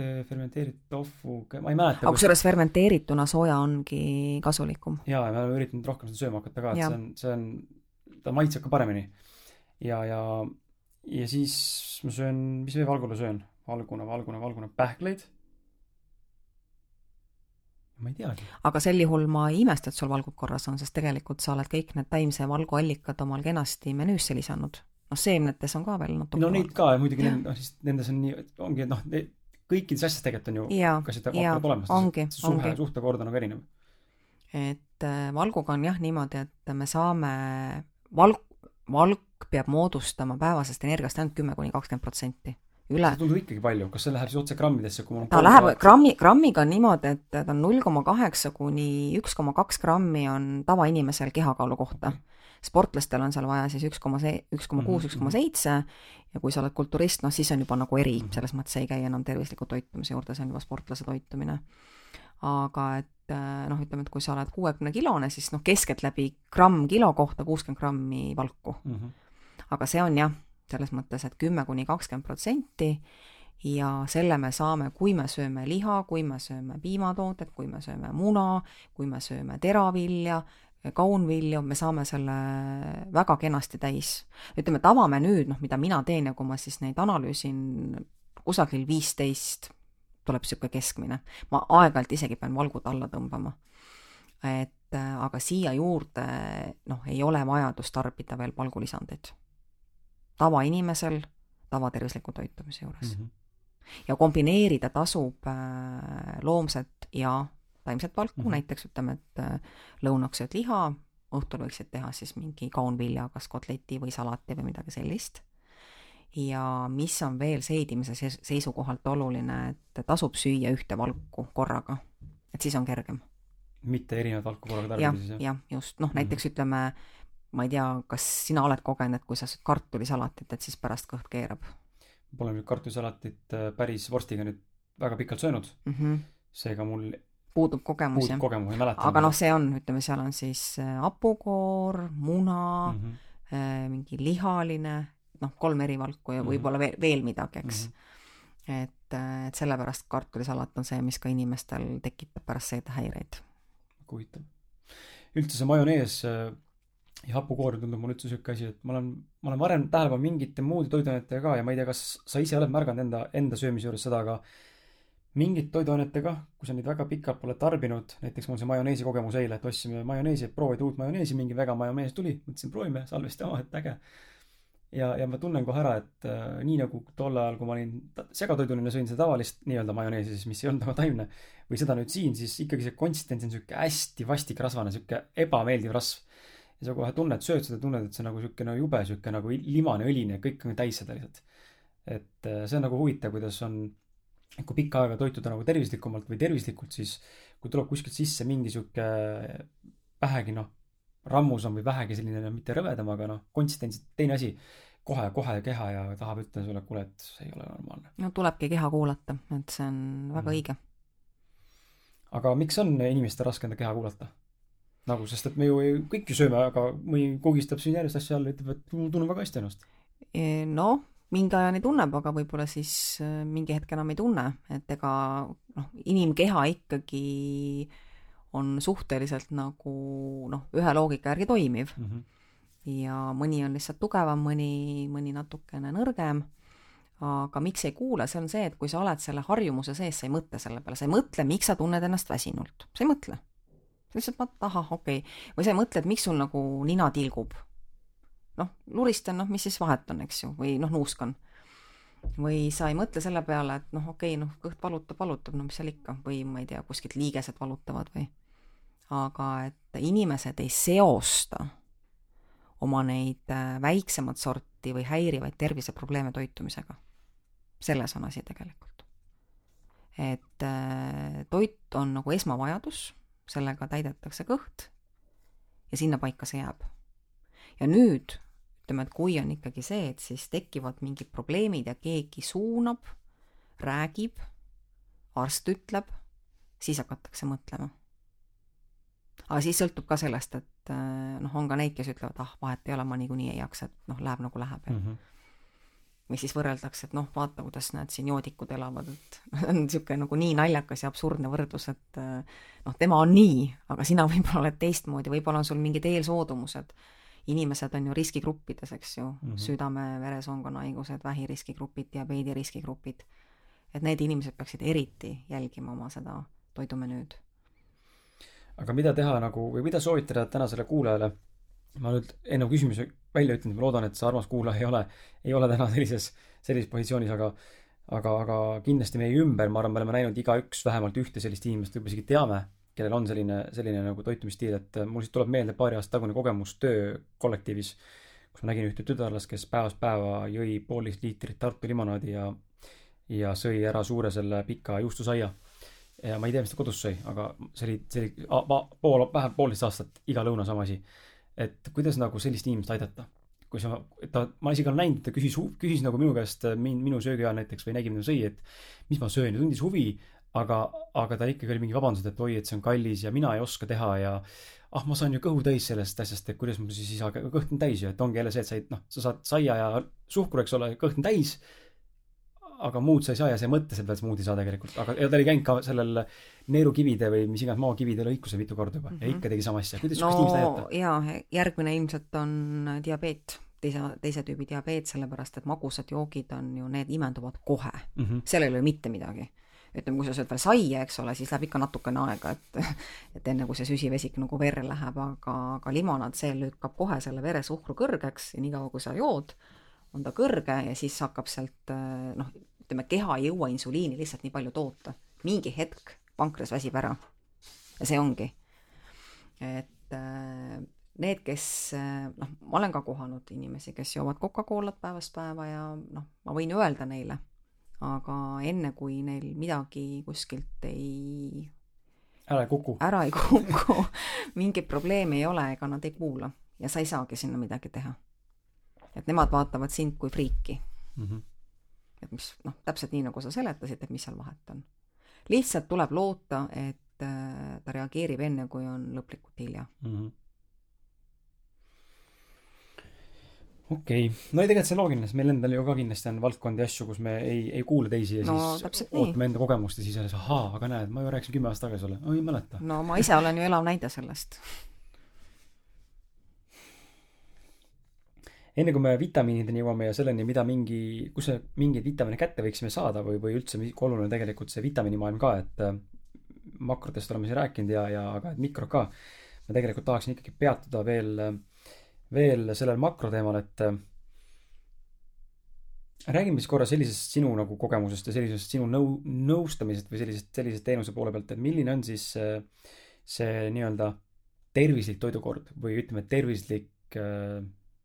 fermenteeritud tofu, ma ei mäleta. aga kusjuures fermenteerituna sooja ongi kasulikum. jaa, ja me oleme üritanud rohkem seda sööma hakata ka, et Ja. see on, see on, ta maitseb ka paremini. ja, ja, ja siis ma söön, mis veel valguna söön? valguna, valguna, valguna, pähkleid. ma ei teagi. aga sel juhul ma ei imesta, et sul valgud korras on, sest tegelikult sa oled kõik need taimse valgu allikad omal kenasti menüüsse lisanud. Noh, seemnetes on ka veel natuke no neid ka ja muidugi noh, siis nendes on nii, ongi, et noh, kõikides asjades tegelikult on ju Jaa, ka seda hakkab olemas. ongi, suhe suhtekord on nagu erinev. et äh, valguga on jah niimoodi, et me saame, valk, valk peab moodustama päevasest energiast ainult kümme kuni kakskümmend protsenti. Üle, see tundub ikkagi palju, kas see läheb siis otse grammidesse, kui mul on ta läheb tuhat- grammi, grammiga on niimoodi, et ta on null koma kaheksa kuni üks koma kaks grammi on tavainimesel kehakaalu kohta. sportlastel on seal vaja siis üks koma see, üks koma kuus, üks koma seitse. Ja kui sa oled kulturist, noh siis on juba nagu eri, selles mõttes ei käi enam tervisliku toitumise juurde, see on juba sportlase toitumine. aga et äh, noh, ütleme, et kui sa oled kuuekümne kilone, siis noh, keskeltläbi gramm kilo kohta kuuskümmend grammi valku Mhm. aga see on jah, selles mõttes, et kümme kuni kakskümmend protsenti ja selle me saame, kui me sööme liha, kui me sööme piimatoodet, kui me sööme muna, kui me sööme teravilja, kaunvilju, me saame selle väga kenasti täis. ütleme, tavamenüüd, noh, mida mina teen ja kui ma siis neid analüüsin, kusagil viisteist tuleb niisugune keskmine. ma aeg-ajalt isegi pean valgud alla tõmbama. et aga siia juurde noh, ei ole vajadust tarbida veel valgulisandeid. Tavainimesel tavatervisliku toitumise juures mm. Mhm. ja kombineerida tasub äh, loomset ja taimset valku mm. -hmm. näiteks ütleme, et äh, lõunaks sööd liha, õhtul võiksid teha siis mingi kaunvilja, kas kotleti või salati või midagi sellist. ja mis on veel seedimise seis- seisukohalt oluline, et tasub süüa ühte valku korraga, et siis on kergem mitte erinevat valku korraga siis, jah? jah, just, noh Mhm. näiteks ütleme, ma ei tea, kas sina oled kogenud, kui sa sööd kartulisalatit, et siis pärast kõht keerab Pole nüüd kartulisalatit äh, päris vorstiga nüüd väga pikalt söönud, mm? -hmm. seega mul puudub kogemus jah. kogemus, ei mäleta. aga noh, see on, ütleme, seal on siis äh, hapukoor, muna mm, mm -hmm. mingi lihaline, noh, kolm eri valku ja Mhm. võib-olla veel, veel midagi, eks mm. -hmm. et, et sellepärast kartulisalat on see, mis ka inimestel tekitab pärast seedehäireid. huvitav. üldse see majonees ja hapukoor tundub mulle üldse siuke asi, et ma olen, ma olen varem tähele pannud mingite muude toiduainetega ka ja ma ei tea, kas sa ise oled märganud enda, enda söömise juures seda, aga mingite toiduainetega, kui sa neid väga pikalt pole tarbinud, näiteks mul see majoneesi kogemus eile, et ostsime majoneesi, et proovida uut majoneesi, mingi väga majonees tuli, mõtlesin proovime, salvesti, aa, et äge. ja, ja ma tunnen kohe ära, et äh, nii nagu tol ajal, kui ma olin segatoiduline, sõin seda tavalist nii-öelda majoneesi siis, mis ei olnud väga taimne või seda nüüd siin, siis ikkagi see konsistents on sihuke hästi vastik rasvane, sihuke ebameeldiv rasv. Ja sa kohe tunned, sööd seda, tunned, et see on nagu no jube sihuke nagu limane, õline, kõik on täis seda lihtsalt. et äh, see on nagu huvitav, kuidas on, kui pikka aega toituda nagu tervislikumalt või tervislikult, siis kui tuleb kuskilt sisse mingi sihuke vähegi noh, rammusam või vähegi selline noh, mitte rõvedam, aga noh, konsistents, teine asi, kohe, kohe keha ja tahab ütelda sulle, kuule, et see ei ole normaalne. no tulebki keha kuulata, et see on väga Mhm. õige. aga miks on inimestel raske enda keha kuulata? nagu, sest et me ju kõik ju sööme, aga mõni kogistab siin järjest asju alla, ütleb, et tunnen väga hästi ennast. E, noh, mingi ajani tunneb, aga võib-olla siis äh, mingi hetk enam ei tunne, et ega noh, inimkeha ikkagi on suhteliselt nagu noh, ühe loogika järgi toimiv ja mõni on lihtsalt tugevam, mõni, mõni natukene nõrgem. aga miks ei kuule, see on see, et kui sa oled selle harjumuse sees, sa ei mõtle selle peale, sa ei mõtle, miks sa tunned ennast väsinult, sa ei mõtle. Sa lihtsalt vaatad, ahah, okei okay., või sa ei mõtle, et miks sul nagu nina tilgub. noh, luristan, noh, mis siis vahet on, eks ju, või noh, nuuskan. või sa ei mõtle selle peale, et noh, okei okay,, noh, kõht valutab, valutab, no mis seal ikka, või ma ei tea, kuskilt liigesed valutavad või. aga et inimesed ei seosta oma neid äh, väiksemat sorti või häirivaid terviseprobleeme toitumisega. selles on asi tegelikult. et äh, toit on nagu esmavajadus, sellega täidetakse kõht ja sinna paika see jääb. ja nüüd ütleme, et kui on ikkagi see, et siis tekivad mingid probleemid ja keegi suunab, räägib, arst ütleb, siis hakatakse mõtlema. aga siis sõltub ka sellest, et noh, on ka neid, kes ütlevad, ah, vahet ei ole, ma niikuinii ei jaksa, et noh, läheb nagu läheb ja mm -hmm või siis võrreldakse, et noh, vaata, kuidas näed siin joodikud elavad, et on niisugune nagu nii naljakas ja absurdne võrdlus, et äh, noh, tema on nii, aga sina võib-olla oled teistmoodi, võib-olla on sul mingid eelsoodumused inimesed on ju riskigruppides, eks ju mm, -hmm. südame-veresoonkonna haigused, vähiriskigrupid, diabeedi riskigrupid. et need inimesed peaksid eriti jälgima oma seda toidumenüüd. aga mida teha nagu või mida soovitada tänasele kuulajale? Ma nüüd enne küsimuse välja ütlen, ma loodan, et see armas kuulaja ei ole, ei ole täna sellises, sellises positsioonis, aga aga, aga kindlasti meie ümber, ma arvan, me oleme näinud igaüks vähemalt ühte sellist inimest, võib-olla isegi teame, kellel on selline, selline nagu toitumisstiil, et mul siis tuleb meelde paari aasta tagune kogemus töökollektiivis, kus ma nägin ühte tütarlast, kes päevast päeva jõi poolteist liitrit Tartu limonaadi ja ja sõi ära suure selle pika juustusaia. ja ma ei tea, mis ta kodus sõi, aga see oli, see oli pool, vähemalt poolteist aastat iga lõuna sama asi. Et kuidas nagu sellist inimest aidata? kui sa, ta, ma isegi olen näinud, ta küsis, küsis nagu minu käest min, minu söögi ajal näiteks või nägi, mida sõi, et mis ma söön ja tundis huvi, aga, aga tal ikkagi oli mingi vabandus, et oi, et see on kallis ja mina ei oska teha ja ah, ma saan ju kõhu täis sellest asjast, et kuidas ma siis ei saa, kõht on täis ju, et ongi jälle see, et sa ei, noh, sa saad saia ja suhkru, eks ole, kõht on täis, aga muud sa ei saa ja sa ei mõtle seda, et smuuti saa tegelikult, aga ja ta oli käinud ka sellel neerukivide või mis iganes maakivide lõikuse mitu korda juba mm -hmm. ja mhm. ikka tegi sama asja. kuidas no, inimest aidata? jaa, järgmine ilmselt on diabeet teise, teise tüübi diabeet, sellepärast et magusad joogid on ju, need imenduvad kohe mm. -hmm. seal ei ole mitte midagi ütleme, kui sa sööd veel saia, eks ole, siis läheb ikka natukene aega, et et enne kui see süsivesik nagu verre läheb, aga, aga limonaad, see lükkab kohe selle veresuhkru kõrgeks ja niikaua, kui sa jood, on ta kõrge ja siis hakkab sealt noh, ütleme, keha ei jõua insuliini lihtsalt nii palju toota. mingi hetk pankras väsib ära. ja see ongi. et need, kes noh, ma olen ka kohanud inimesi, kes joovad Coca-Colat päevast päeva ja noh, ma võin öelda neile aga enne, kui neil midagi kuskilt ei ära ei kuku. ära ei kuku mingit probleemi ei ole, ega nad ei kuula ja sa ei saagi sinna midagi teha. et nemad vaatavad sind kui friiki mm. -hmm. et mis noh, täpselt nii, nagu sa seletasid, et mis seal vahet on. Lihtsalt tuleb loota, et äh, ta reageerib enne, kui on lõplikult hilja mm. -hmm okei okay., no ei tegelikult see loogiline, sest meil endal ju ka kindlasti on valdkondi asju, kus me ei, ei kuule teisi ja no, siis ootame enda kogemust ja siis alles ahaa, aga näed, ma ju rääkisin kümme aastat tagasi sulle, ei mäleta. no ma ise olen ju elav näide sellest. Enne kui me vitamiinideni jõuame ja selleni, mida mingi, kus me mingeid vitamiine kätte võiksime saada või, või üldse, kui oluline tegelikult see vitamiinimaailm ka, et äh, makrotest oleme siin rääkinud ja, ja aga et mikro ka. ma tegelikult tahaksin ikkagi peatuda veel äh, veel sellel makroteemal, et äh, räägime siis korra sellisest sinu nagu kogemusest ja sellisest sinu nõu, nõustamisest või sellisest, sellise teenuse poole pealt, et milline on siis see, see nii-öelda tervislik toidukord või ütleme, tervislik äh,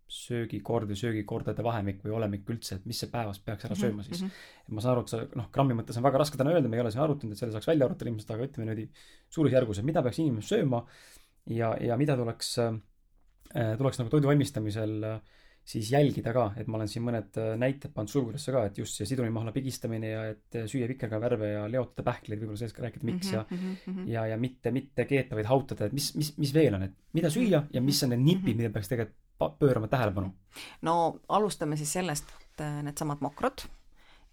söögikord või söögikordade vahemik või olemik üldse, et mis see päevas peaks ära mhm, sööma siis mm. -hmm. ma saan aru, et sa noh, grammi mõttes on väga raske täna öelda, me ei ole siin arutanud, et selle saaks välja arvutada ilmselt, aga ütleme niimoodi suurusjärgus, et mida peaks inimene sööma ja, ja mida tuleks äh, Äh, tuleks nagu toidu valmistamisel äh, siis jälgida ka, et ma olen siin mõned äh, näited pannud sulgudesse ka, et just see sidrunimahla pigistamine ja et süüa vikerkaarevärve ja leotada pähkleid, võib-olla sellest ka rääkida, miks mm -hmm, ja mm -hmm. ja, ja mitte, mitte keeta, vaid hautada, et mis, mis, mis veel on, et mida süüa ja mis on need nipid mm, -hmm. mida peaks tegelikult pöörama tähelepanu? no alustame siis sellest, et needsamad makrod,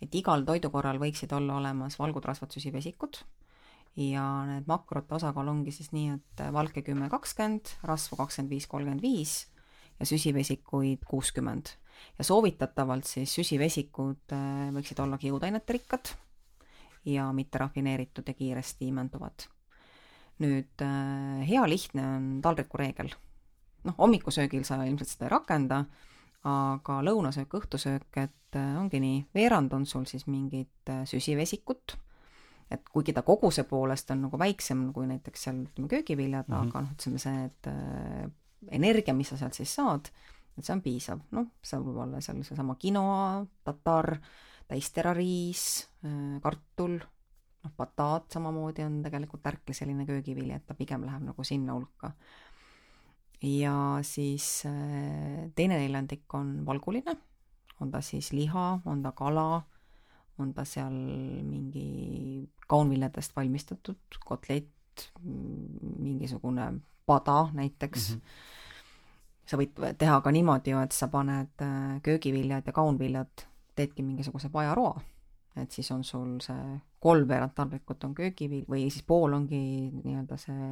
et igal toidukorral võiksid olla olemas valgutrasvad, süsivesikud ja need makrote osakaal ongi siis nii, et valke kümme, kakskümmend, rasvu kakskümmend viis, kolmkümmend viis ja süsivesikuid kuuskümmend. ja soovitatavalt siis süsivesikud äh, võiksid olla kiudainete rikkad ja mitte rafineeritud ja kiiresti imenduvad. nüüd äh, hea lihtne on taldrikureegel. Noh, hommikusöögil sa ilmselt seda ei rakenda, aga lõunasöök, õhtusöök, et äh, ongi nii, veerand on sul siis mingit süsivesikut et kuigi ta koguse poolest on nagu väiksem kui näiteks seal ütleme köögiviljad mm, -hmm. aga noh, ütleme see, et äh, energia, mis sa sealt siis saad, et see on piisav, noh, seal võib olla seal seesama quinoa, tatar, täisterariis äh,, kartul, noh, bataat samamoodi on tegelikult ärkliseline köögivili, et ta pigem läheb nagu sinna hulka. Ja siis äh, teine neljandik on valguline, on ta siis liha, on ta kala, on ta seal mingi kaunviljadest valmistatud kotlett, mingisugune pada näiteks. Mm. -hmm sa võid teha ka niimoodi ju, et sa paned äh, köögiviljad ja kaunviljad, teedki mingisuguse pajaroa. Et siis on sul see kolmveerand tarbikut on köögivili või siis pool ongi nii-öelda see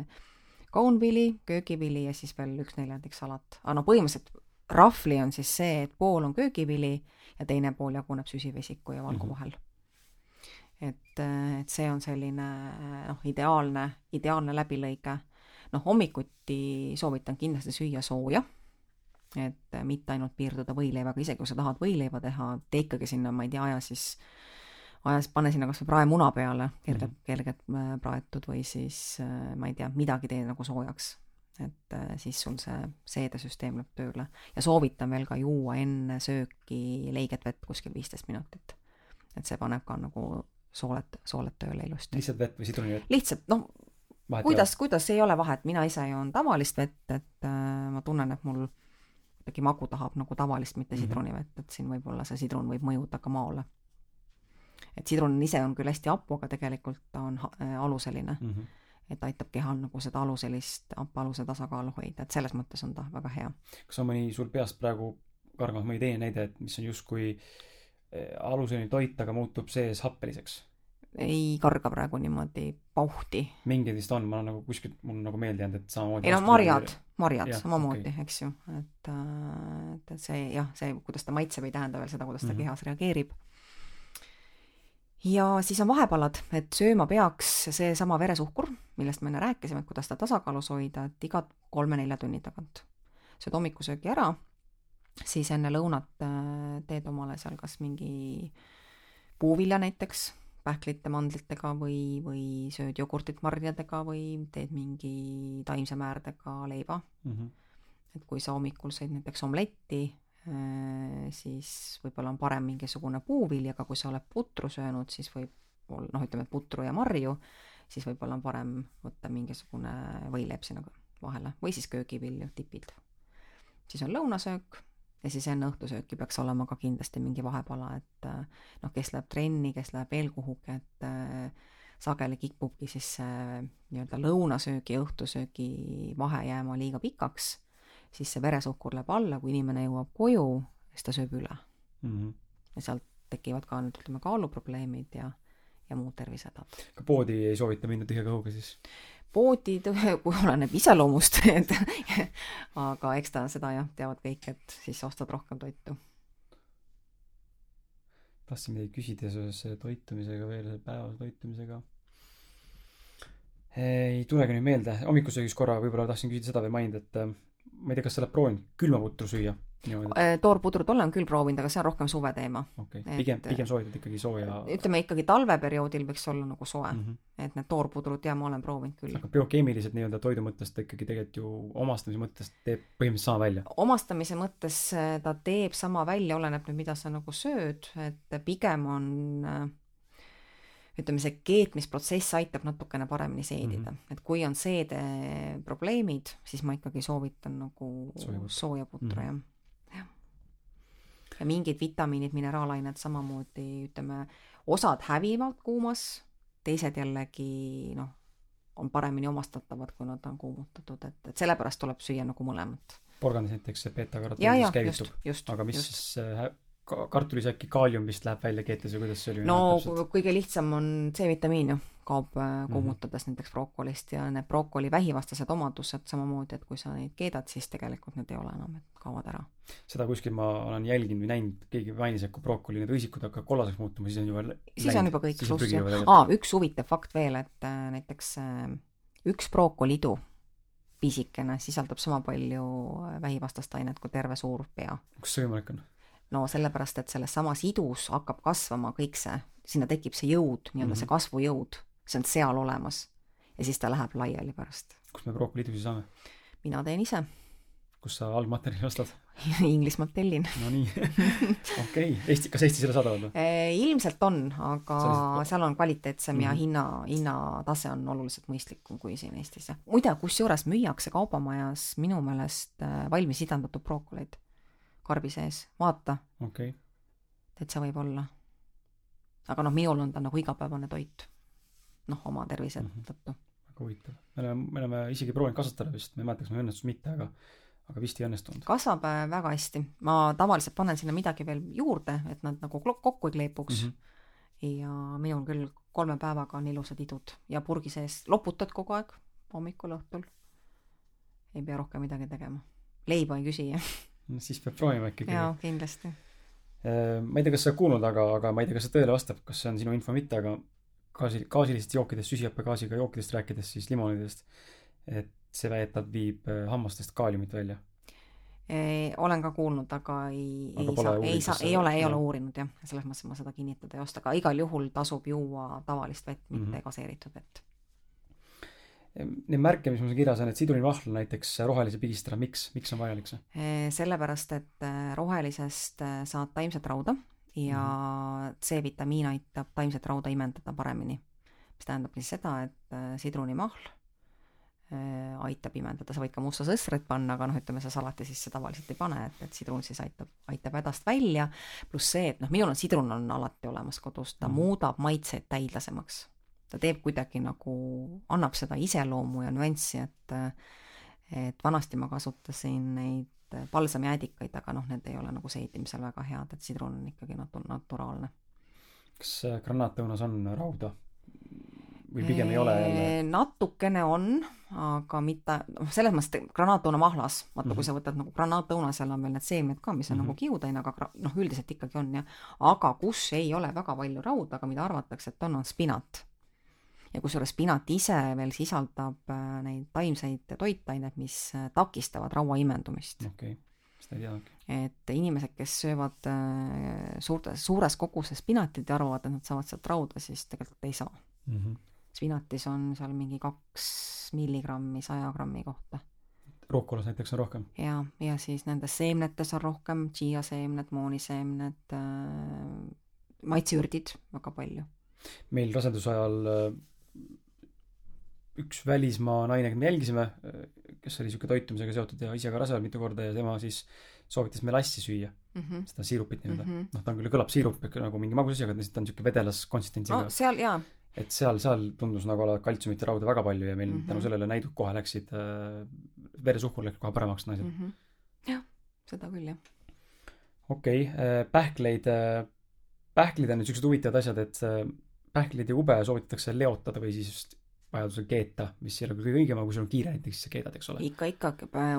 kaunvili, köögivili ja siis veel üks neljandik salat. aga no põhimõtteliselt rahvli on siis see, et pool on köögivili ja teine pool jaguneb süsivesiku ja valgu mhm. vahel mm. -hmm. et, et see on selline noh, ideaalne, ideaalne läbilõige. noh, hommikuti soovitan kindlasti süüa sooja et mitte ainult piirduda võileivaga, isegi kui sa tahad võileiva teha, tee ikkagi sinna, ma ei tea, aja siis ajas, pane sinna kas või praemuna peale, kergelt mm, -hmm. kergelt äh, praetud või siis äh, ma ei tea, midagi tee nagu soojaks. et äh, siis sul see seedesüsteem läheb tööle ja soovitan veel ka juua enne sööki leiget vett kuskil viisteist minutit. et see paneb ka nagu sooled, sooled tööle ilusti. lihtsalt vett või sidrunivett? lihtsalt, noh, kuidas, kuidas, ei ole vahet, mina ise joon tavalist vett, et äh, ma tunnen, et mul kuidagi magu tahab nagu tavalist, mitte mm -hmm. sidrunivett, et siin võib-olla see sidrun võib mõjuda ka maole et sidrun ise on küll hästi hapu, aga tegelikult ta on äh, aluseline mm. -hmm et aitab kehal nagu seda aluselist happealuse tasakaalu hoida, et selles mõttes on ta väga hea. kas on mõni sul peast praegu kargas mõni teine näide, et mis on justkui äh, aluseline toit, aga muutub sees happeliseks? ei karga praegu niimoodi pauhti. mingeid vist on, ma olen nagu kuskilt, mul on nagu meelde jäänud, et samamoodi ei no marjad, marjad samamoodi okay., eks ju, et, äh, et see jah, see, kuidas ta maitseb, ei tähenda veel seda, kuidas ta mm -hmm. kehas reageerib ja siis on vahepalad, et sööma peaks seesama veresuhkur, millest me enne rääkisime, et kuidas ta tasakaalus hoida, et iga kolme-nelja tunni tagant. sööd hommikusöögi ära, siis enne lõunat äh, teed omale seal kas mingi puuvilja näiteks, pähklite, mandlitega või, või sööd jogurtit marjadega või teed mingi taimse määrdega leiva mm. -hmm. et kui sa hommikul sõid näiteks omletti siis võib-olla on parem mingisugune puuvilj, aga kui sa oled putru söönud, siis võib noh, ütleme putru ja marju, siis võib-olla on parem võtta mingisugune võileib sinna vahele või siis köögivilju, tipid. siis on lõunasöök ja siis enne õhtusööki peaks olema ka kindlasti mingi vahepala, et noh, kes läheb trenni, kes läheb veel kuhugi, et äh, sageli kipubki siis see nii-öelda lõunasöögi ja õhtusöögi vahe jääma liiga pikaks siis see veresuhkur läheb alla, kui inimene jõuab koju, siis ta sööb üle mm. -hmm. ja sealt tekivad ka nüüd ütleme kaaluprobleemid ja, ja muud tervisehädad. ka poodi ei soovita minna tühja kõhuga siis? poodi, kui oleneb iseloomust et aga eks ta seda jah, teavad kõik, et siis ostad rohkem toitu. tahtsin midagi küsida seoses toitumisega veel, päevase toitumisega ei tulegi nüüd meelde, hommikusöögis korra võib-olla tahtsin küsida seda või mainida, et ma ei tea, kas sa oled proovinud külmaputru süüa? Äh, toorpudrut olen küll proovinud, aga see on rohkem suve teema. okei okay., pigem, pigem soovitad ikkagi sooja? ütleme ikkagi talveperioodil võiks olla nagu soe mm. -hmm. et need toorpudrud, jaa, ma olen proovinud küll. aga biokeemiliselt nii-öelda toidu mõttes ta ikkagi tegelikult ju omastamise mõttes teeb põhimõtteliselt sama välja? omastamise mõttes äh, ta teeb sama välja, oleneb nüüd, mida sa nagu sööd, et pigem on äh, ütleme, see keetmisprotsess aitab natukene paremini seedida mm, -hmm. et kui on seedeprobleemid, siis ma ikkagi soovitan nagu sooja putru mm, -hmm. jah. jah. ja mingid vitamiinid, mineraalained samamoodi, ütleme, osad hävivad kuumas, teised jällegi noh, on paremini omastatavad, kui nad on kuumutatud, et, et sellepärast tuleb süüa nagu mõlemat. porgandis näiteks see beeta-karotiinis käivitub, aga mis just. siis äh, kartulis äkki kaalium vist läheb välja keetes või kuidas see oli? no kõige lihtsam on C-vitamiin ju, kaob äh, mhm. kuumutades mm -hmm. näiteks brokolist ja need brokoli vähivastased omadused samamoodi, et kui sa neid keedad, siis tegelikult need ei ole enam, et kaovad ära. seda kuskil ma olen jälginud või näinud, keegi mainis, et kui brokoli need õisikud hakkavad kollaseks muutuma, siis on juba siis läinud. on juba kõik pluss jah. aa, üks huvitav fakt veel, et äh, näiteks äh, üks brokoliidu pisikene sisaldab sama palju äh, vähivastast ainet kui terve suur pea. kas see võimalik on? No sellepärast, et selles samas idus hakkab kasvama kõik see, sinna tekib see jõud, nii-öelda mm -hmm. see kasvujõud, see on seal olemas. ja siis ta läheb laiali pärast. kust me brookoliidu siis saame? mina teen ise. kus sa algmaterjali ostad? Inglismaalt tellin. no nii, okei okay., Eesti, kas Eestis ei ole saadaval või? ilmselt on, aga Sellised... seal on kvaliteetsem mm -hmm. ja Mhm. hinna, hinnatase on oluliselt mõistlikum kui siin Eestis, muide, kusjuures müüakse kaubamajas minu meelest äh, valmis idandatud brookoleid karbi sees, vaata, okei okay. täitsa võib olla. aga noh, minul on ta nagu igapäevane toit. noh, oma tervise Mhm. tõttu. väga huvitav. me oleme, me oleme isegi proovinud kasvatada vist, ma ei mäleta, kas meil õnnestus mitte, aga aga vist ei õnnestunud. kasvab äh, väga hästi, ma tavaliselt panen sinna midagi veel juurde, et nad nagu kokku ei kleepuks mm. -hmm. ja minul küll kolme päevaga on ilusad idud ja purgi sees loputad kogu aeg, hommikul, õhtul. ei pea rohkem midagi tegema. leiba ei küsi. No siis peab proovima ikkagi. jaa, kindlasti. ma ei tea, kas sa oled kuulnud, aga, aga ma ei tea, kas see tõele vastab, kas see on sinu info või mitte, aga gaasi, gaasilistest jookidest, süsihappegaasiga jookidest rääkides, siis limonidest, et see väidetavalt viib äh, hammastest kaaliumit välja. olen ka kuulnud, aga ei, ei saa, ei saa, ei ole, ei ole uurinud jah, selles mõttes ma seda kinnitada ei oska, aga igal juhul tasub juua tavalist vett, mitte mm. -hmm. gaseeritud vett. Neid märke, mis mul siin kirjas on, et sidrunivahl näiteks rohelise pigistada, miks, miks on vajalik see? Sellepärast, et eh, rohelisest eh, saad taimset rauda ja C-vitamiin aitab taimset rauda imendada paremini. mis tähendabki siis seda, et eh, sidrunimahl aitab imendada, sa võid ka musta sõsret panna, aga noh, ütleme sa salati sisse tavaliselt ei pane, et, et sidrun siis aitab, aitab hädast välja, pluss see, et noh, minul on sidrun on alati olemas kodus, ta Mhm. mm. muudab maitseid täidlasemaks. Ta teeb kuidagi nagu, annab seda iseloomu ja nüanssi, et et vanasti ma kasutasin neid palsamiäädikaid, aga noh, need ei ole nagu seedimisel väga head, et sidrun on ikkagi natu-, naturaalne. kas äh, granaatõunas on rauda? või pigem ei ole jälle? natukene on, aga mitte, noh, selles mõttes, et granaatõuna mahlas, vaata mm -hmm. Mhm. kui sa võtad nagu granaatõuna, seal on veel need seemned ka, mis on mm Mhm. -hmm. nagu kiudaine, aga noh, üldiselt ikkagi on jah. aga kus ei ole väga palju rauda, aga mida arvatakse, et on, on spinat. Ja kusjuures spinat ise veel sisaldab äh, neid taimseid toitaineid, mis äh, takistavad raua imendumist. okei okay., seda ei teadnudki. et inimesed, kes söövad äh, suurtes, suures koguses spinatit ja arvavad, et nad saavad sealt rauda, siis tegelikult ei saa Mm -hmm. spinatis on seal mingi kaks milligrammi saja grammi kohta. ruukolas näiteks on rohkem? ja, ja siis nendes seemnetes on rohkem tšiiaseemned, mooniseemned äh,, maitseürdid väga palju. meil raseduse ajal üks välismaa naine, keda me jälgisime, kes oli niisugune toitumisega seotud ja ise ka rase olnud mitu korda ja tema siis soovitas melassi süüa, mm. -hmm. seda siirupit nii-öelda mm. -hmm. noh, ta on küll, kõlab siirup nagu mingi magusasi, aga ta on niisugune vedelas konsistentsiga no seal jaa, et seal, seal tundus nagu olevat kaltsiumit ja rauda väga palju ja meil mm. -hmm. tänu sellele näidud kohe läksid äh,, veresuhkur läks kohe paremaks naisel mm. mm. -hmm. jah, seda küll jah. okei okay, äh,, pähkleid äh,, pähklid on nüüd siuksed huvitavad asjad, et äh, pähkleid ja ube soovitatakse leotada või siis vajadusel keeta, mis ei ole kõige õigem, aga kui sul on kiire näiteks, siis sa keedad, eks ole. ikka, ikka,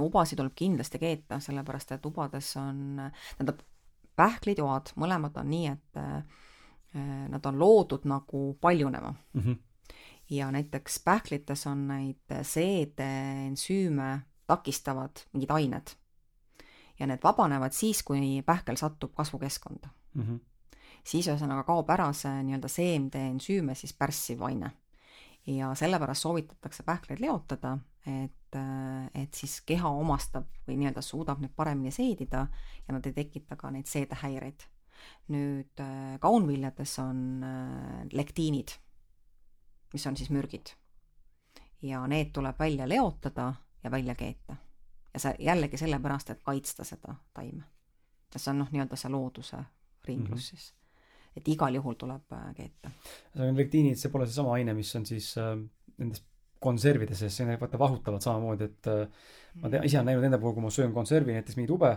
ubasid tuleb kindlasti keeta, sellepärast et ubades on, tähendab, pähklitoad, mõlemad on nii, et äh, nad on loodud nagu paljunema mm. -hmm. ja näiteks pähklites on neid seedeensüüme takistavad mingid ained. ja need vabanevad siis, kui pähkel satub kasvukeskkonda Mm -hmm. Siis ühesõnaga kaob ära see nii-öelda seemneensüüme siis pärssiv aine. ja sellepärast soovitatakse pähkleid leotada, et, et siis keha omastab või nii-öelda suudab neid paremini seedida ja nad ei tekita ka neid seedehäireid. nüüd kaunviljades on äh, lektiinid, mis on siis mürgid. ja need tuleb välja leotada ja välja keeta. ja see jällegi sellepärast, et kaitsta seda taime. see on noh, nii-öelda see looduse ringlus mm -hmm. siis et igal juhul tuleb äh, keeta. see on lektiinid, see pole seesama aine, mis on siis äh, nendes konservides sees, see vaata vahutavad samamoodi, et äh, ma tean, ise olen näinud enda puhul, kui ma söön konservi, näiteks mingit ube,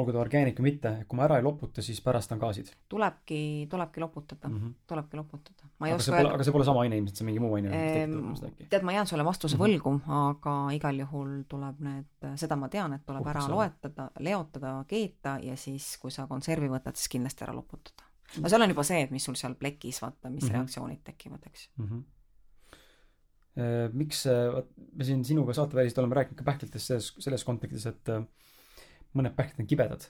olgu ta orgaanik või mitte, kui ma ära ei loputa, siis pärast on gaasid tulebki, tulebki loputada mm, mm. -hmm. -hmm. tulebki loputada. aga see pole, aga see pole sama aine ilmselt, see on mingi muu aine, ehm, tead, ma jään sulle vastuse Mhm. võlgu, aga igal juhul tuleb need, seda ma tean, et tuleb Puhkus ära loetada, leotada, keeta ja siis, kui sa konservi võtad, siis kindlasti ära loputada. No seal on juba see, et mis sul seal plekis, vaata, mis mm. -hmm. reaktsioonid tekivad, eks. mm. -hmm. miks, vot me siin sinuga saateväliselt oleme rääkinud ka pähklitest selles, selles kontekstis, et äh, mõned pähklid on kibedad.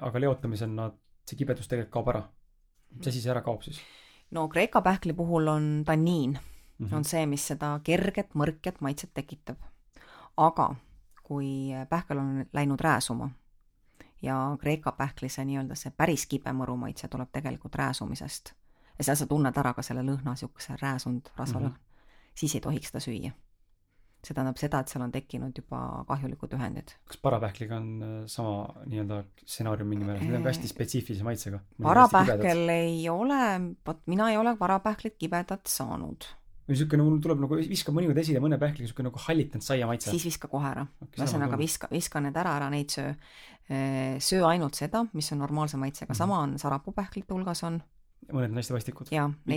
aga leotamisel nad, see kibedus tegelikult kaob ära. mis asi see ära kaob siis no Kreeka pähkli puhul on tanniin mm? on see, mis seda kerget mõrket maitset tekitab. aga kui pähkel on läinud rääsuma ja Kreeka pähkli see nii-öelda see päris kibe mõrumaitse tuleb tegelikult rääsumisest. ja seal sa tunned ära ka selle lõhna, niisuguse rääsunud rasvalõhn mm. -hmm. siis ei tohiks seda süüa. see tähendab seda, et seal on tekkinud juba kahjulikud ühendid. kas parapähkliga on äh, sama nii-öelda stsenaarium mingi määral, need on ka hästi spetsiifilise maitsega? parapähkel ei ole, vot mina ei ole parapähklit kibedat saanud või niisugune mul tuleb nagu, viskab mõnikord esile mõne pähkliga niisugune nagu hallitanud saia maitse. siis viska kohe ära okay,. ühesõnaga viska, viska need ära, ära neid söö. söö ainult seda, mis on normaalse maitsega mm, -hmm. sama on sarapuupähklite hulgas on. mõned on hästi vastikud.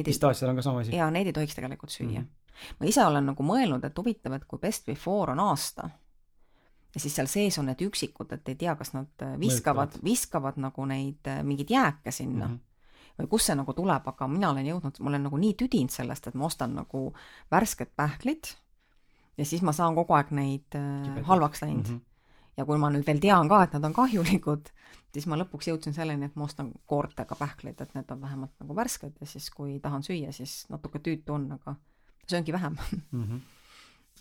pistaasial on ka sama asi. jaa, neid ei tohiks tegelikult süüa mm. -hmm. ma ise olen nagu mõelnud, et huvitav, et kui best before on aasta, ja siis seal sees on need üksikud, et ei tea, kas nad viskavad, viskavad nagu neid mingeid jääke sinna mm. -hmm või kust see nagu tuleb, aga mina olen jõudnud, ma olen nagu nii tüdinud sellest, et ma ostan nagu värsked pähklid ja siis ma saan kogu aeg neid äh, halvaks läinud mm. -hmm. ja kui ma nüüd veel tean ka, et nad on kahjulikud, siis ma lõpuks jõudsin selleni, et ma ostan koortega pähklid, et need on vähemalt nagu värsked ja siis, kui tahan süüa, siis natuke tüütu on, aga sööngi vähem mm. -hmm.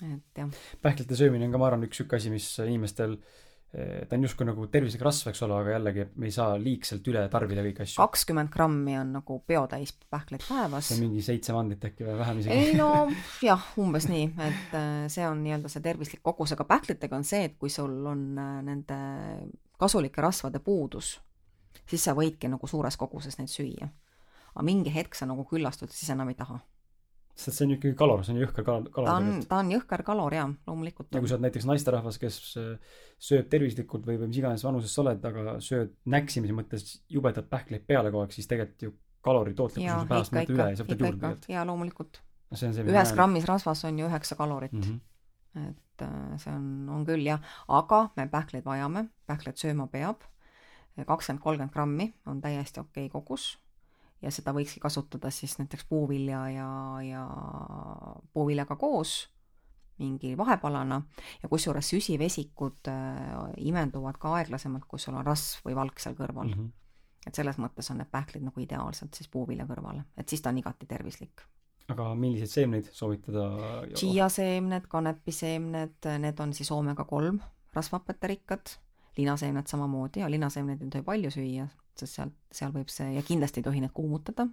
et jah. pähklite söömine on ka, ma arvan, üks sihuke asi, mis inimestel äh, ta on justkui nagu tervislik rasv, eks ole, aga jällegi me ei saa liigselt üle tarbida kõiki asju. kakskümmend grammi on nagu peotäis pähkleid päevas. see on mingi seitse mandlit äkki või vähem isegi? ei no jah, umbes nii, et äh, see on nii-öelda see tervislik kogus, aga pähklitega on see, et kui sul on äh, nende kasulike rasvade puudus, siis sa võidki nagu suures koguses neid süüa. aga mingi hetk sa nagu küllastud, siis enam ei taha sest see on ikkagi kalor, see on jõhker kalor, kalor. ta on, ta on jõhker kalor jaa, loomulikult. ja kui sa oled näiteks naisterahvas, kes äh, sööb tervislikult või, või mis iganes vanuses sa oled, aga sööd näksimise mõttes jubedat pähkleid peale kogu aeg, siis tegelikult ju kalori tootlikkus on pärast mõtled üle ja sa võtad juurde tegelikult. jaa, loomulikult ühes grammis rasvas on ju üheksa kalorit mm. -hmm. et äh, see on, on küll jah, aga me pähkleid vajame, pähkleid sööma peab, kakskümmend, kolmkümmend grammi on täiesti okei okay kogus ja seda võikski kasutada siis näiteks puuvilja ja, ja puuviljaga koos mingi vahepalana ja kusjuures süsivesikud äh, imenduvad ka aeglasemalt, kui sul on rasv või valk seal kõrval mm. -hmm. et selles mõttes on need pähklid nagu ideaalselt siis puuvilja kõrvale, et siis ta on igati tervislik. aga milliseid seemneid soovitada? Chia-seemned, kanepiseemned, need on siis oomega kolm rasvhapetarikkad, linaseemned samamoodi ja linaseemneid ei tohi palju süüa, sest sealt, seal võib see ja kindlasti ei tohi neid kuumutada.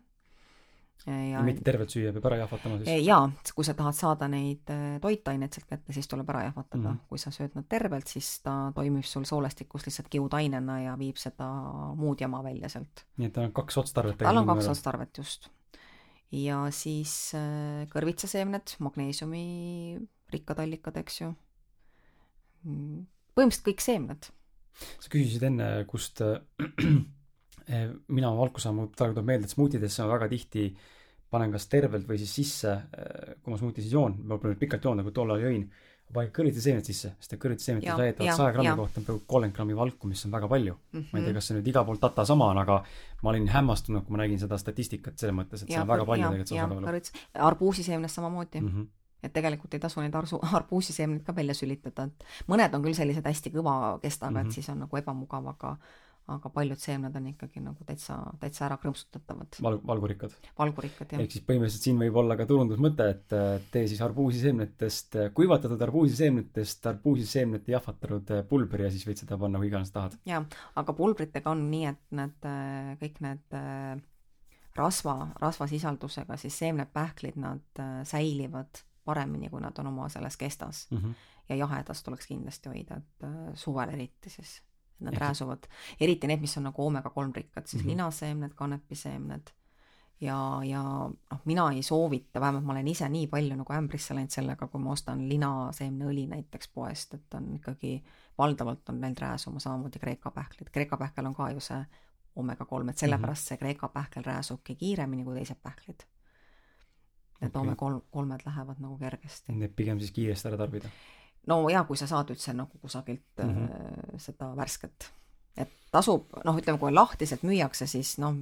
ja, mitte tervelt süüa, peab ära jahvatama siis? jaa, kui sa tahad saada neid äh, toitaineid sealt kätte, siis tuleb ära jahvatada mm. -hmm. kui sa sööd nad tervelt, siis ta toimib sul soolestikus lihtsalt kiudainena ja viib seda muud jama välja sealt. nii et tal on kaks otstarvet? tal on kaks otstarvet, just. ja siis äh, kõrvitsaseemned, magneesiumi rikkad allikad, eks ju. Mm, põhimõtteliselt kõik seemned. sa küsisid enne, kust Eh, mina valkusammu praegu tuleb meelde, et smuutidesse ma väga tihti panen kas tervelt või siis sisse, eh, kui ma smuutisid joon, ma pole pikalt joonud, nagu tol ajal jõin, panin kõrvitiseemned sisse, sest et kõrvitiseemnetes väidetavalt saja grammi kohta on peaaegu kolmkümmend grammi valku, mis on väga palju mm. -hmm. ma ei tea, kas see nüüd iga pool data sama on, aga ma olin hämmastunud, kui ma nägin seda statistikat selles mõttes, et ja, see on väga palju ja, tegelikult osakaalu. arbuusiseemnest samamoodi mm. -hmm et tegelikult ei tasu neid arsu, arbuusiseemneid ka välja sülitada, et mõned on küll sellised hästi kõva kestaga mm, -hmm. et siis on nagu ebamugav, aga aga paljud seemned on ikkagi nagu täitsa, täitsa ära krõmpsutatavad. val-, valgurikkad? valgurikkad, jah. ehk siis põhimõtteliselt siin võib olla ka turundusmõte, et tee siis arbuusiseemnetest, kuivatatud arbuusiseemnetest arbuusiseemnete jahvatanud pulbri ja siis võid seda panna kuhu iganes tahad. jaa, aga pulbritega on nii, et need, kõik need rasva, rasvasisaldusega siis seemnepähklid, nad säilivad paremini, kui nad on oma selles kestas mm. -hmm. ja jahedast tuleks kindlasti hoida, et suvel eriti siis nad Ehk... rääsuvad, eriti need, mis on nagu oomega kolm rikkad, siis mm -hmm. linaseemned, kanepiseemned ja, ja noh, mina ei soovita, vähemalt ma olen ise nii palju nagu ämbrisse läinud sellega, kui ma ostan linaseemneõli näiteks poest, et on ikkagi, valdavalt on neil rääsuma samamoodi Kreeka pähklid, Kreeka pähkel on ka ju see omega kolm, et sellepärast mm -hmm. see Kreeka pähkel rääsubki kiiremini kui teised pähklid. Need okay. omega kolm, kolmed lähevad nagu kergesti. Need pigem siis kiiresti ära tarbida no jaa, kui sa saad üldse nagu kusagilt mm -hmm. seda värsket. et tasub, noh, ütleme, kui lahtiselt müüakse, siis noh,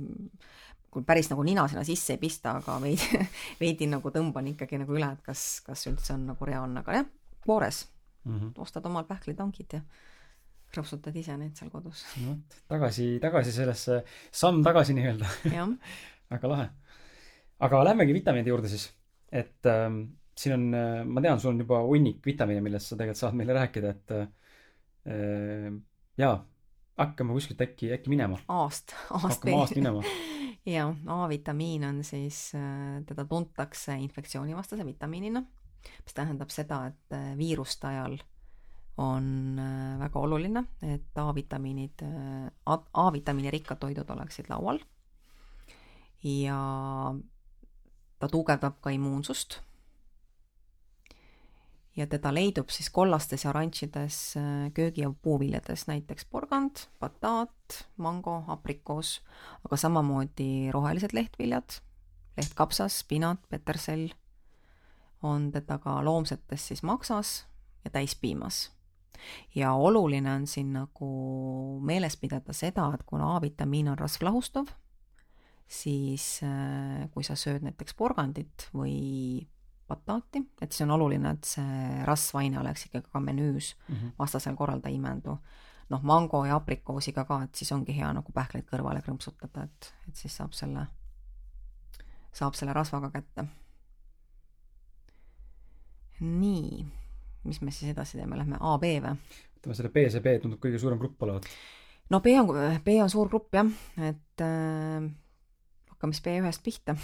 kui päris nagu nina sinna sisse ei pista, aga veidi, veidi nagu tõmban ikkagi nagu üle, et kas, kas üldse on nagu reaalne, aga jah, koores mm. -hmm. ostad omal pähklitangid ja krõpsutad ise neid seal kodus. no tagasi, tagasi sellesse, samm tagasi nii-öelda väga lahe. aga lähmegi vitamiinide juurde siis, et ähm, siin on, äh, ma tean, sul on juba hunnik vitamiine, millest sa tegelikult saad meile rääkida, et äh, jaa, hakkame kuskilt äkki, äkki minema. A-st, A-st hakkame A-st minema. jah, A-vitamiin on siis, teda tuntakse infektsioonivastase vitamiinina, mis tähendab seda, et viiruste ajal on väga oluline, et A-vitamiinid, A-vitamiini rikkad toidud oleksid laual ja ta tugevdab ka immuunsust ja teda leidub siis kollastes ja oranžides äh, köögi- ja puuviljades, näiteks porgand, bataat, mango, aprikoos, aga samamoodi rohelised lehtviljad, lehtkapsas, spinat, petersell, on teda ka loomsetes siis maksas ja täispiimas. ja oluline on siin nagu meeles pidada seda, et kuna A-vitamiin on rasvlahustav, siis äh, kui sa sööd näiteks porgandit või bataati, et siis on oluline, et see rasvaine oleks ikkagi ka menüüs mm, -hmm. vastasel korral ta ei imendu. noh, mango ja aprikoosiga ka, et siis ongi hea nagu pähkleid kõrvale krõmpsutada, et, et siis saab selle, saab selle rasvaga kätte. nii, mis me siis edasi teeme, lähme A, B või? ütleme selle B, see B tundub kõige suurem grupp olevat. no B on, B on suur grupp jah, et äh, hakkame siis B1-st pihta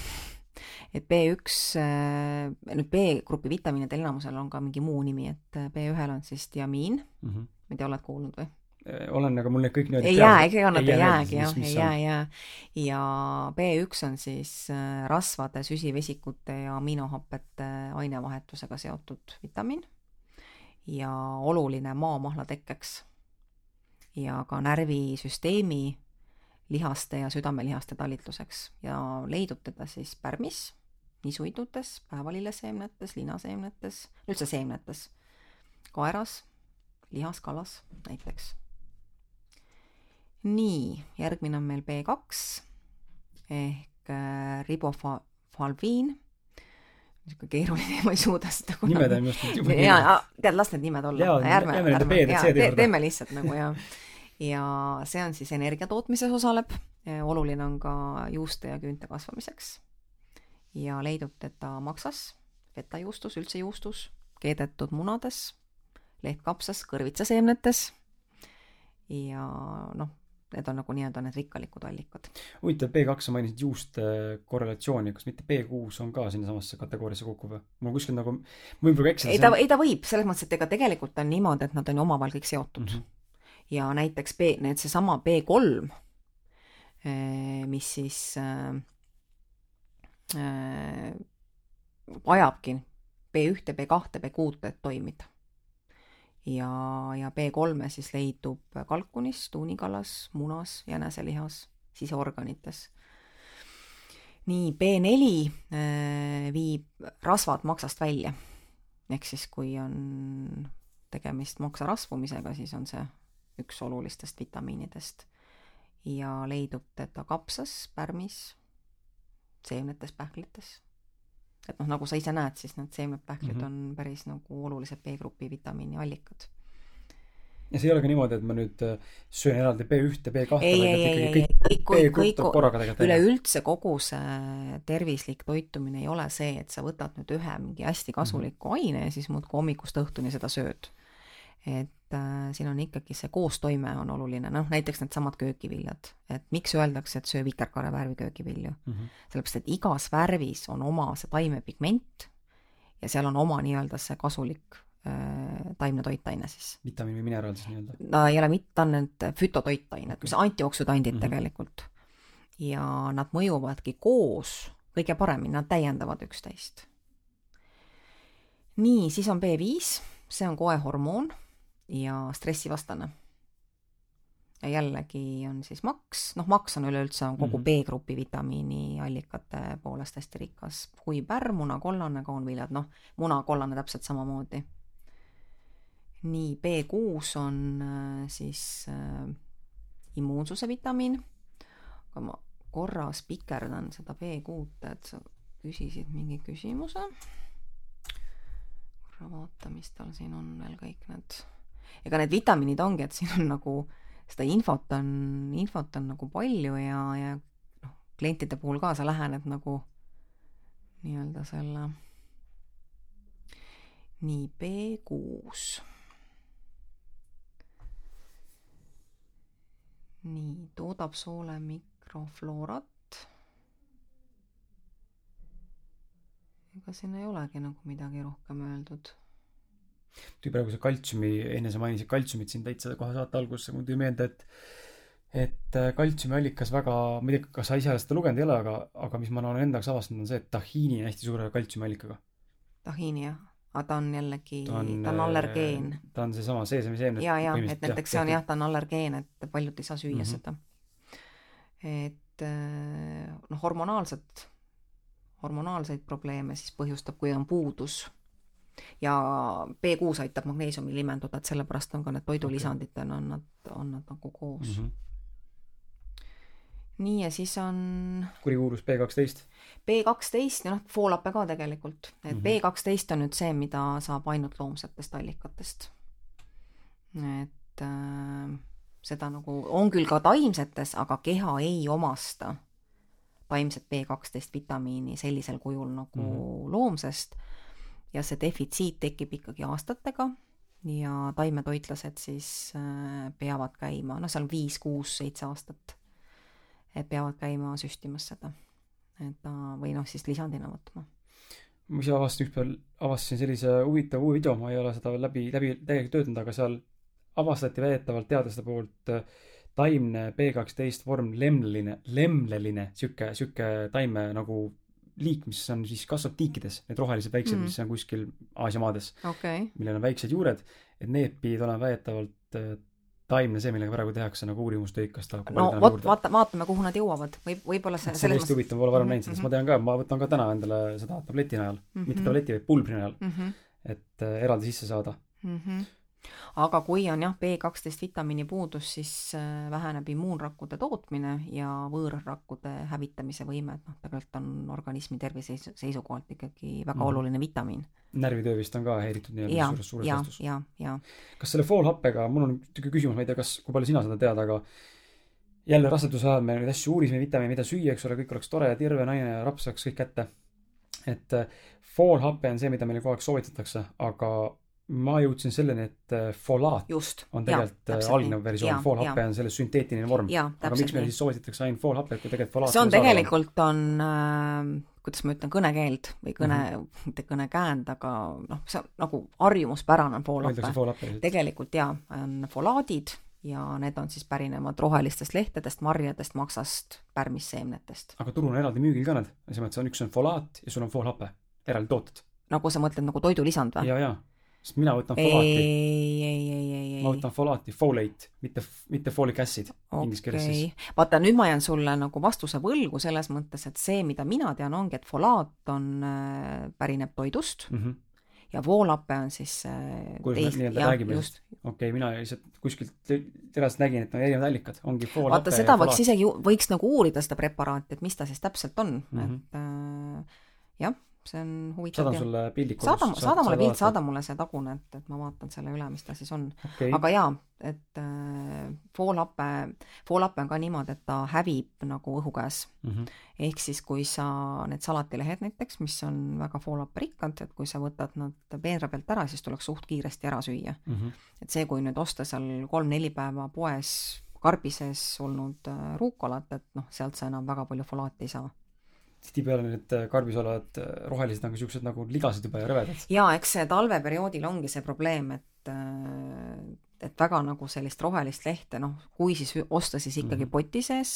et B1, äh, nüüd B-grupi vitamiinidel enamusel on ka mingi muu nimi, et äh, B1-l on siis diamiin mm, -hmm. ma ei tea, oled kuulnud või? Äh, olen, aga mul need kõik niimoodi ei jää, ega nad ei jäägi jah, ei jää, jää. ja B1 on siis rasvade, süsivesikute ja aminohapete ainevahetusega seotud vitamiin ja oluline maamahla tekkeks ja ka närvisüsteemi lihaste ja südamelihaste talitluseks ja leidub teda siis pärmis, nisuidutes, päevalilleseemnetes, linaseemnetes, üldse seemnetes, kaeras, lihas, kalas näiteks. nii, järgmine on meil B2 ehk äh, ribofalviin niisugune keeruline, ma ei suuda seda kunagi. nimed on just jube keerulised. tead, las need nimed olla. ärme, ärme, teeme lihtsalt nagu ja ja see on siis energia tootmises osaleb, oluline on ka juuste ja küünte kasvamiseks. ja leidub teda maksas, fetajuustus, üldse juustus, keedetud munades, lehtkapsas, kõrvitsaseemnetes ja noh, need on nagu nii-öelda need rikkalikud allikad. huvitav, B2 sa mainisid juuste korrelatsiooni, kas mitte B6 on ka sinnasamasse kategooriasse kukkuv või? mul kuskil nagu, ma võin praegu eksida. ei ta, ei ta võib, selles mõttes, et ega tegelikult on niimoodi, et nad on ju omavahel kõik seotud mm. -hmm ja näiteks B, need seesama B3, eh, mis siis äh, äh, vajabki B1-e, B2-e, B6-e, et toimida. ja, ja B3-e siis leidub kalkunis, tuunikalas, munas, jäneselihas, siseorganites. nii, B4 äh, viib rasvad maksast välja. ehk siis, kui on tegemist maksa rasvumisega, siis on see üks olulistest vitamiinidest ja leidub teda kapsas, pärmis, seemnetes, pähklites. et noh, nagu sa ise näed, siis need seemned, pähklid mm -hmm. on päris nagu olulised B-grupi vitamiini allikad ja see ei ole ka niimoodi, et ma nüüd äh, söön eraldi B1-e, B2-e, ei, ei, ei, ei, kõik, kõik, kõik, üleüldse kogu see tervislik toitumine ei ole see, et sa võtad nüüd ühe mingi hästi kasuliku mm -hmm. aine ja siis muudkui hommikust õhtuni seda sööd. Et äh, siin on ikkagi see koostoime on oluline, noh näiteks needsamad köögiviljad, et miks öeldakse, et söö vikerkaare värvi köögivilju mm. -hmm. sellepärast, et igas värvis on oma see taimepigment ja seal on oma nii-öelda see kasulik äh, taimne toitaine siis. vitamiin või mineraal siis nii-öelda? ta ei ole mitte, ta on need fütotoitained, mis antioksüdandid mm -hmm. tegelikult. ja nad mõjuvadki koos kõige paremini, nad täiendavad üksteist. nii, siis on B5, see on koehormoon ja stressivastane. ja jällegi on siis maks, noh, maks on üleüldse on kogu mm -hmm. B-grupi vitamiiniallikate poolest hästi rikas, huipärr, muna, kollane, kaunviljad, noh, muna, kollane täpselt samamoodi. nii, B6 on äh, siis äh, immuunsuse vitamiin, aga ma korra spikerdan seda B6-e, et sa küsisid mingi küsimuse. korra vaata, mis tal siin on veel kõik need ega need vitamiinid ongi, et siin on nagu seda infot on, infot on nagu palju ja, ja noh, klientide puhul ka sa lähened nagu nii-öelda selle nii B6 nii, toodab soole mikrofloorat. ega siin ei olegi nagu midagi rohkem öeldud praegu see kaltsiumi, enne sa mainisid kaltsiumit siin täitsa kohe saate alguses, mul tuli meelde, et et äh, kaltsiumi allikas väga, ma ei tea, kas sa ise seda lugenud ei ole, aga, aga mis ma olen enda jaoks avastanud, on see, et tahiini on hästi suure kaltsiumi allikaga. tahiini jah, aga ta on jällegi, ta on, on allergeen. ta on seesama seesamiseemne. ja, ja, et näiteks see on jah, ta on allergeen, et paljud ei saa süüa mm -hmm. seda. et äh, noh, hormonaalset, hormonaalseid probleeme siis põhjustab, kui on puudus ja B6 aitab magneesiumil imenduda, et sellepärast on ka need toidulisanditena on nad, on nad nagu koos mm. -hmm nii, ja siis on kurikuulus B kaksteist. B kaksteist ja noh, foolappe ka tegelikult, et mm -hmm. B kaksteist on nüüd see, mida saab ainult loomsetest allikatest. et äh, seda nagu on küll ka taimsetes, aga keha ei omasta taimset B kaksteist vitamiini sellisel kujul nagu mm -hmm. loomsest ja see defitsiit tekib ikkagi aastatega ja taimetoitlased siis äh, peavad käima, noh, seal viis, kuus, seitse aastat peavad käima süstimas seda. et ta, või noh, siis lisandina võtma. ma ise avastasin ükspäev, avastasin sellise huvitava uue video, ma ei ole seda läbi, läbi täielikult töötanud, aga seal avastati väidetavalt teadlaste poolt äh, taimne B12 vorm lemleline, lemleline sihuke, sihuke taime nagu liik, mis on siis, kasvab tiikides, need rohelised väiksed mm., mis on kuskil Aasia maades okay., millel on väiksed juured, et need pidid olema väidetavalt äh, taimne see, millega praegu tehakse nagu uurimustöid, kas ta no vot, vaata, vaatame, kuhu nad jõuavad, võib, võib-olla see see on hästi huvitav, pole varem näinud seda, sest ma tean ka, ma võtan ka täna endale seda tableti najal mm, -hmm. mitte tableti, vaid pulbri najal mm, -hmm. et äh, eraldi sisse saada mm. -hmm aga kui on jah, B kaksteist vitamiini puudus, siis äh, väheneb immuunrakkude tootmine ja võõrrakkude hävitamise võime, et noh, tegelikult on organismi tervise seisukohalt ikkagi väga mm. oluline vitamiin. närvitöö vist on ka häiritud nii-öelda suures, suures ja, laastus? ja, ja. kas selle foolhappega, mul on niisugune küsimus, ma ei tea, kas, kui palju sina seda tead, aga jälle raseduse ajal me neid asju uurisime, vitamiine, mida süüa, eks ole, kõik oleks tore ja terve naine ja laps saaks kõik kätte. et äh, foolhappe on see, mida meile kogu aeg soovitatakse, aga ma jõudsin selleni, et äh, folaat Just, on tegelikult äh, algne versioon, foolhappe on selle sünteetiline vorm. aga miks meile siis soovitatakse ainult foolhapet, kui tegelikult folaat see on tegelikult, on äh, kuidas ma ütlen, kõnekeeld või kõne mm, -hmm. mitte kõnekäänd, aga noh, see on nagu harjumuspärane on foolhape. tegelikult jaa, on folaadid ja need on siis pärinevad rohelistest lehtedest, marjadest, maksast, pärmisseemnetest. aga turul on eraldi müügil ka need, selles mõttes on üks on folaat ja sul on foolhape, eraldi tooted. nagu sa mõtled nagu toidulisand või? jaa, jaa sest mina võtan folaati. ei, ei, ei, ei, ei. ma võtan folaati, folate, mitte, mitte folic acid okay. inglise keeles siis. vaata, nüüd ma jään sulle nagu vastuse võlgu selles mõttes, et see, mida mina tean, ongi, et folaat on äh,, pärineb toidust mm. -hmm ja voolape on siis äh, kuidas me nii-öelda räägime just? okei okay,, mina lihtsalt kuskilt terast nägin, et on erinevad allikad, ongi voolape vaata, seda võiks isegi, võiks nagu uurida, seda preparaati, et mis ta siis täpselt on mm, -hmm. et äh, jah see on huvitav. saadan sulle pildi kodus. saada, saada mulle pilt, saada mulle see tagune, et, et ma vaatan selle üle, mis ta siis on okay.. aga jaa, et äh, foolhappe, foolhappe on ka niimoodi, et ta hävib nagu õhu käes mm. -hmm. ehk siis, kui sa need salatilehed näiteks, mis on väga foolhapperikkad, et kui sa võtad nad peenra pealt ära, siis tuleks suht kiiresti ära süüa mm. -hmm. et see, kui nüüd osta seal kolm-neli päeva poes karbi sees olnud äh, ruukolat, et noh, sealt sa enam väga palju folaati ei saa tihtipeale need äh, karbis olevad äh, rohelised nagu siuksed nagu ligased juba ja rõvedad. jaa, eks see talveperioodil ongi see probleem, et äh, et väga nagu sellist rohelist lehte, noh, kui siis osta, siis ikkagi mm poti sees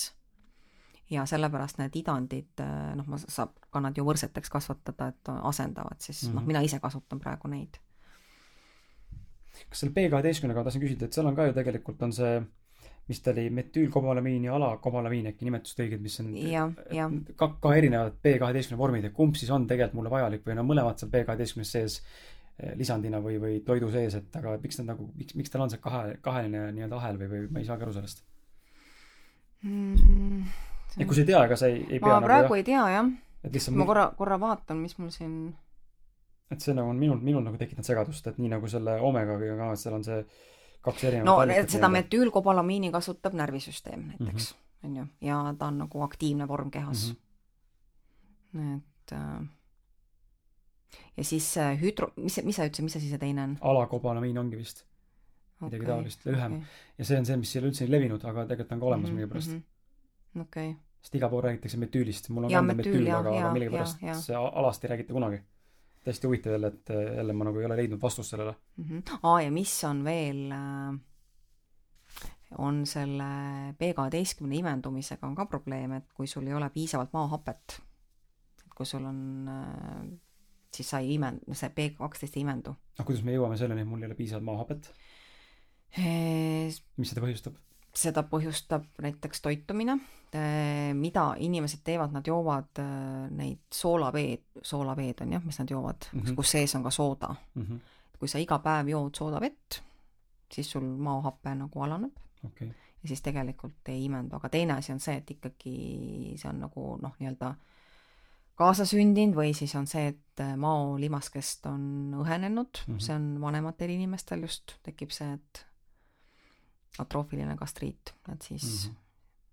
ja sellepärast need idandid, noh, ma saab ka nad ju võrseteks kasvatada, et asendavad siis mm, -hmm. noh, mhm. mina ise kasutan praegu neid. kas selle B kaheteistkümnega ma tahtsin küsida, et seal on ka ju tegelikult on see mis ta oli, metüülkobalamiin ja alakobalamin äkki nimetused õiged, mis on ja, ja. ka, ka erinevad B kaheteistkümne vormid, et kumb siis on tegelikult mulle vajalik või no mõlemad seal B kaheteistkümnes sees eh, lisandina või, või toidu sees, et aga miks nad nagu, miks, miks tal on see kahe, kaheline nii-öelda ahel või, või ma ei saagi aru sellest mm,? ja kui sa ei tea, ega sa ei, ei ma pea ma praegu nagu, ei tea jah. et lihtsalt ma korra, korra vaatan, mis mul siin et see nagu on minul, minul nagu tekitanud segadust, et nii nagu selle Omegaga ka, et seal on see kaks erinevat no allikat, seda metüülkobalamiini kasutab närvisüsteem näiteks mm, -hmm. on ju, ja ta on nagu aktiivne vorm kehas mm. -hmm. et äh, ja siis hüdro, mis, mis sa ütlesid, mis asi see teine on? alakobalamiin ongi vist. midagi Okei, taolist, lühem okei. ja see on see, mis ei ole üldse levinud, aga tegelikult on ka olemas Mhm, millegipärast. mhm. okei, sest igal pool räägitakse metüülist, mul on endal metüül, metüül, aga, aga millegipärast see alast ei räägita kunagi. Täiesti huvitav jälle, et äh, jälle ma nagu ei ole leidnud vastust sellele. Mhm. aa ja mis on veel, on selle B12 imendumisega on ka probleem, et kui sul ei ole piisavalt maahapet, et kui sul on, siis sa ei imen-, see B12 ei imendu. noh, kuidas me jõuame selleni, et mul ei ole piisavalt maahapet, mis seda põhjustab? Seda põhjustab näiteks toitumine, mida inimesed teevad, nad joovad äh, neid soolaveed, soolaveed on jah, mis nad joovad mm. -hmm. kus sees on ka sooda. okei kui sa iga päev jood soodavett, siis sul maohape nagu alaneb okay., ja siis tegelikult ei imendu, aga teine asi on see, et ikkagi see on nagu noh, nii-öelda kaasasündinud või siis on see, et maolimaskest on õhenenud mm. -hmm. see on vanematel inimestel just, tekib see, et atroofiline gastriit, et siis mm. -hmm.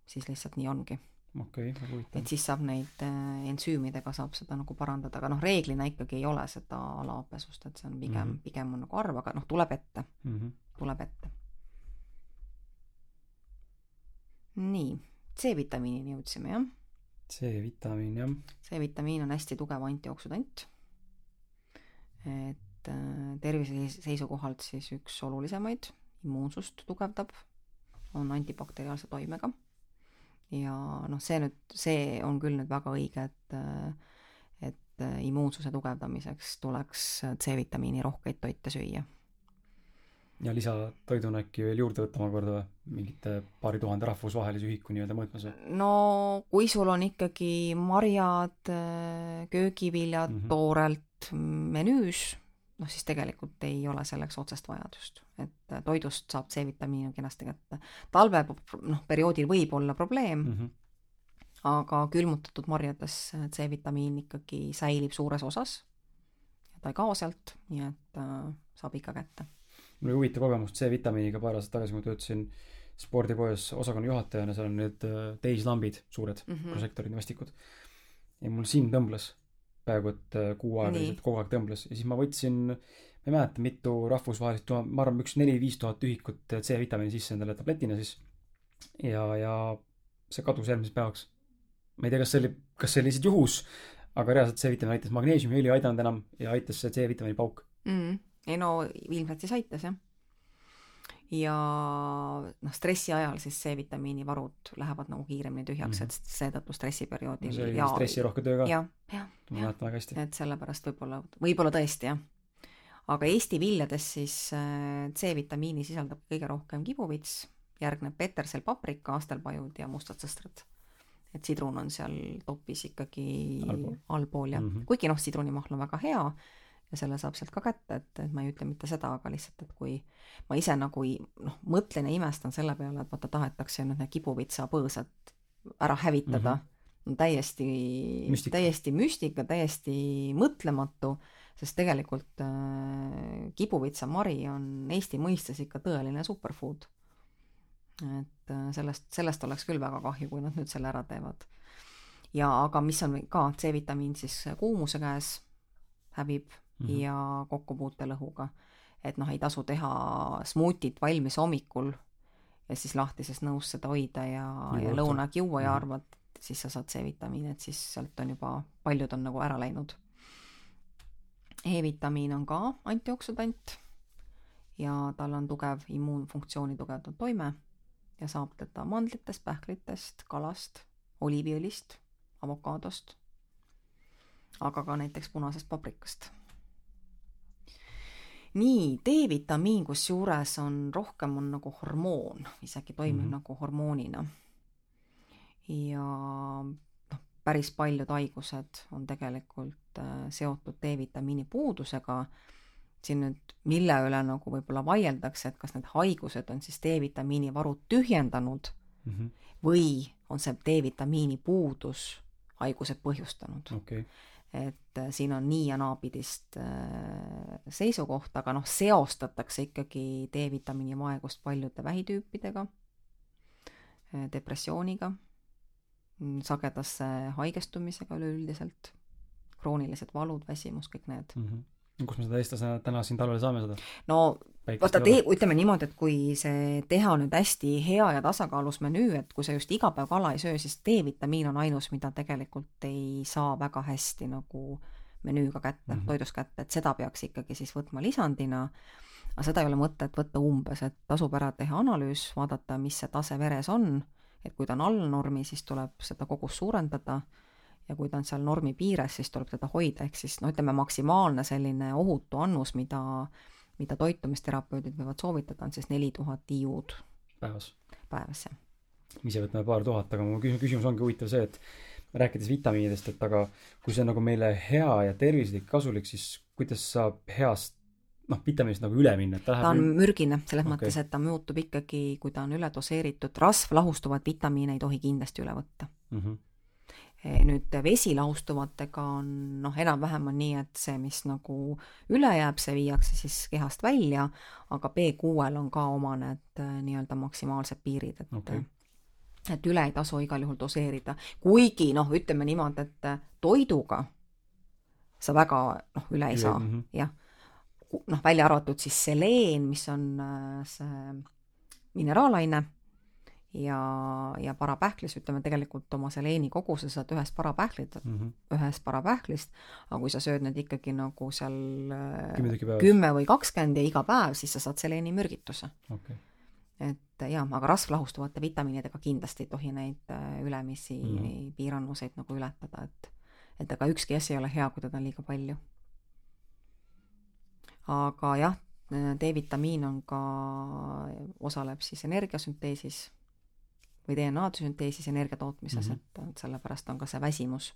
siis lihtsalt nii ongi. okei okay,, väga huvitav et. siis saab neid äh, ensüümidega saab seda nagu parandada, aga noh, reeglina ikkagi ei ole seda alapesust, et see on pigem mm. -hmm. pigem on nagu harv, aga noh, tuleb ette, Mm -hmm. tuleb ette. nii, C-vitamiinini jõudsime jah C-vitamiin jah, C-vitamiin on hästi tugev antioksüdant. et äh, tervise seis- seisukohalt siis üks olulisemaid, immuunsust tugevdab, on antibakteriaalse toimega. ja noh, see nüüd, see on küll nüüd väga õige, et et immuunsuse tugevdamiseks tuleks C-vitamiini rohkeid toite süüa. ja lisatoiduna äkki veel juurde võtta omakorda või? mingite paari tuhande rahvusvahelise ühiku nii-öelda mõõtmes või? no kui sul on ikkagi marjad, köögiviljad mm. -hmm. toorelt menüüs, noh siis tegelikult ei ole selleks otsest vajadust, et äh, toidust saab C-vitamiini kenasti kätte. talve noh, perioodil võib olla probleem mm, mm. -hmm. aga külmutatud marjades C-vitamiin ikkagi säilib suures osas. ta ei kao sealt, nii et äh, saab ikka kätte. mul oli huvitav kogemus C-vitamiiniga paar aastat tagasi, kui töötasin spordipoes osakonna juhatajana, seal on need äh, teislambid, suured mm. -hmm. prožektorid, mastikud. ja mul silm tõmbles peaaegu et äh, kuu aega lihtsalt kogu aeg tõmbles ja siis ma võtsin, ma ei mäleta, mitu rahvusvahelist ma arvan, üks neli-viis tuhat ühikut C-vitamiini sisse endale tabletina siis. ja, ja see kadus järgmiseks päevaks. ma ei tea, kas see oli, kas see oli lihtsalt juhus, aga reaalselt C-vitamiin aitas, magneesiumiõli ei aidanud enam ja aitas see C-vitamiini pauk. mm.. ei no ilmselt siis aitas jah. Ja noh, stressi ajal siis C-vitamiini varud lähevad nagu kiiremini tühjaks mm, -hmm. et seetõttu stressiperioodil see oli ja stressirohke töö ka, jah, jah, ma mäletan väga hästi. et sellepärast võib-olla, võib-olla tõesti jah. aga Eesti viljades siis äh, C-vitamiini sisaldab kõige rohkem kibuvits, järgneb petersel, paprika, astelpajud ja mustad sõstrad. et sidrun on seal topis ikkagi Allpool. allpool jah mm. -hmm. kuigi noh, sidrunimahl on väga hea ja selle saab sealt ka kätte, et, et ma ei ütle mitte seda, aga lihtsalt, et kui ma ise nagu noh, mõtlen ja imestan selle peale, et vaata tahetakse nüüd need kibuvitsapõõsad ära hävitada mm. -hmm. no täiesti täiesti müstika, täiesti mõtlematu, sest tegelikult äh, kibuvitsamari on Eesti mõistes ikka tõeline superfood. et äh, sellest, sellest oleks küll väga kahju, kui nad nüüd selle ära teevad. ja aga mis on ka C-vitamiin siis kuumuse käes hävib mm. -hmm. ja kokkupuutelõhuga. et noh, ei tasu teha smuutit valmis hommikul ja siis lahtises nõus seda hoida ja, ja õhtul. lõunaga juua ja Mhm. arvad, et siis sa saad C-vitamiini, et siis sealt on juba, paljud on nagu ära läinud. E-vitamiin on ka antioksüdant ja tal on tugev immuunfunktsiooni tugevdav toime ja saab teda mandlitest, pähklitest, kalast, oliiviõlist, avokaadost, aga ka näiteks punasest paprikast. nii, D-vitamiin kusjuures on rohkem on nagu hormoon, isegi toimib mm. -hmm. nagu hormoonina. ja noh, päris paljud haigused on tegelikult äh, seotud D-vitamiini puudusega siin nüüd, mille üle nagu võib-olla vaieldakse, et kas need haigused on siis D-vitamiini varud tühjendanud Mhm. või on see D-vitamiini puudus haigused põhjustanud. okei, et äh, siin on nii ja naapidist äh, seisukohta, aga noh, seostatakse ikkagi D-vitamiini vaegust paljude vähitüüpidega, depressiooniga, sagedase haigestumisega üleüldiselt, kroonilised valud, väsimus, kõik need. Mhm. kus me seda eestlasena täna siin talvel saame seda? no vaata, tee, ütleme niimoodi, et kui see teha nüüd hästi hea ja tasakaalus menüü, et kui sa just iga päev kala ei söö, siis D-vitamiin on ainus, mida tegelikult ei saa väga hästi nagu menüüga kätte mm, -hmm. toidust kätte, et seda peaks ikkagi siis võtma lisandina, aga seda ei ole mõtet võtta umbes, et tasub ära teha analüüs, vaadata, mis see tase veres on, et kui ta on all normi, siis tuleb seda kogust suurendada. Ja kui ta on seal normi piires, siis tuleb teda hoida, ehk siis no ütleme, maksimaalne selline ohutu annus, mida mida toitumisterapeudid võivad soovitada, on siis neli tuhat IU-d. päevas? päevas, jah. me ise võtame paar tuhat, aga mu küsimus ongi huvitav see, et rääkides vitamiinidest, et aga kui see on nagu meile hea ja tervislik, kasulik, siis kuidas saab heast noh, vitamiinist nagu üle minna, et ta läheb ta on üle... mürgine, selles okay. mõttes, et ta muutub ikkagi, kui ta on üledoseeritud, rasvlahustuvat vitamiine ei tohi kindlasti üle võtta mm. -hmm nüüd vesi lahustuvatega on noh, enam-vähem on nii, et see, mis nagu üle jääb, see viiakse siis kehast välja, aga B6-l on ka oma need eh, nii-öelda maksimaalsed piirid, et okay. et üle ei tasu igal juhul doseerida, kuigi noh, ütleme niimoodi, et eh, toiduga sa väga noh, üle ei saa mm -hmm. jah. noh, välja arvatud siis seleen, mis on see mineraalaine ja, ja parapähklis, ütleme tegelikult oma seleeni koguse saad ühest parapähklit mm, -hmm. ühest parapähklist, aga kui sa sööd nüüd ikkagi nagu seal äh, kümme või kakskümmend ja iga päev, siis sa saad seleeni mürgituse okay. et jah, aga rasvlahustuvate vitamiinidega kindlasti ei tohi neid äh, ülemisi mm -hmm. piirannuseid nagu ületada, et et ega ükski asi ei ole hea, kui teda on liiga palju. aga jah, D-vitamiin on ka, osaleb siis energiasünteesis või DNA sünteesis energia tootmises mm, -hmm. et, sellepärast on ka see väsimus.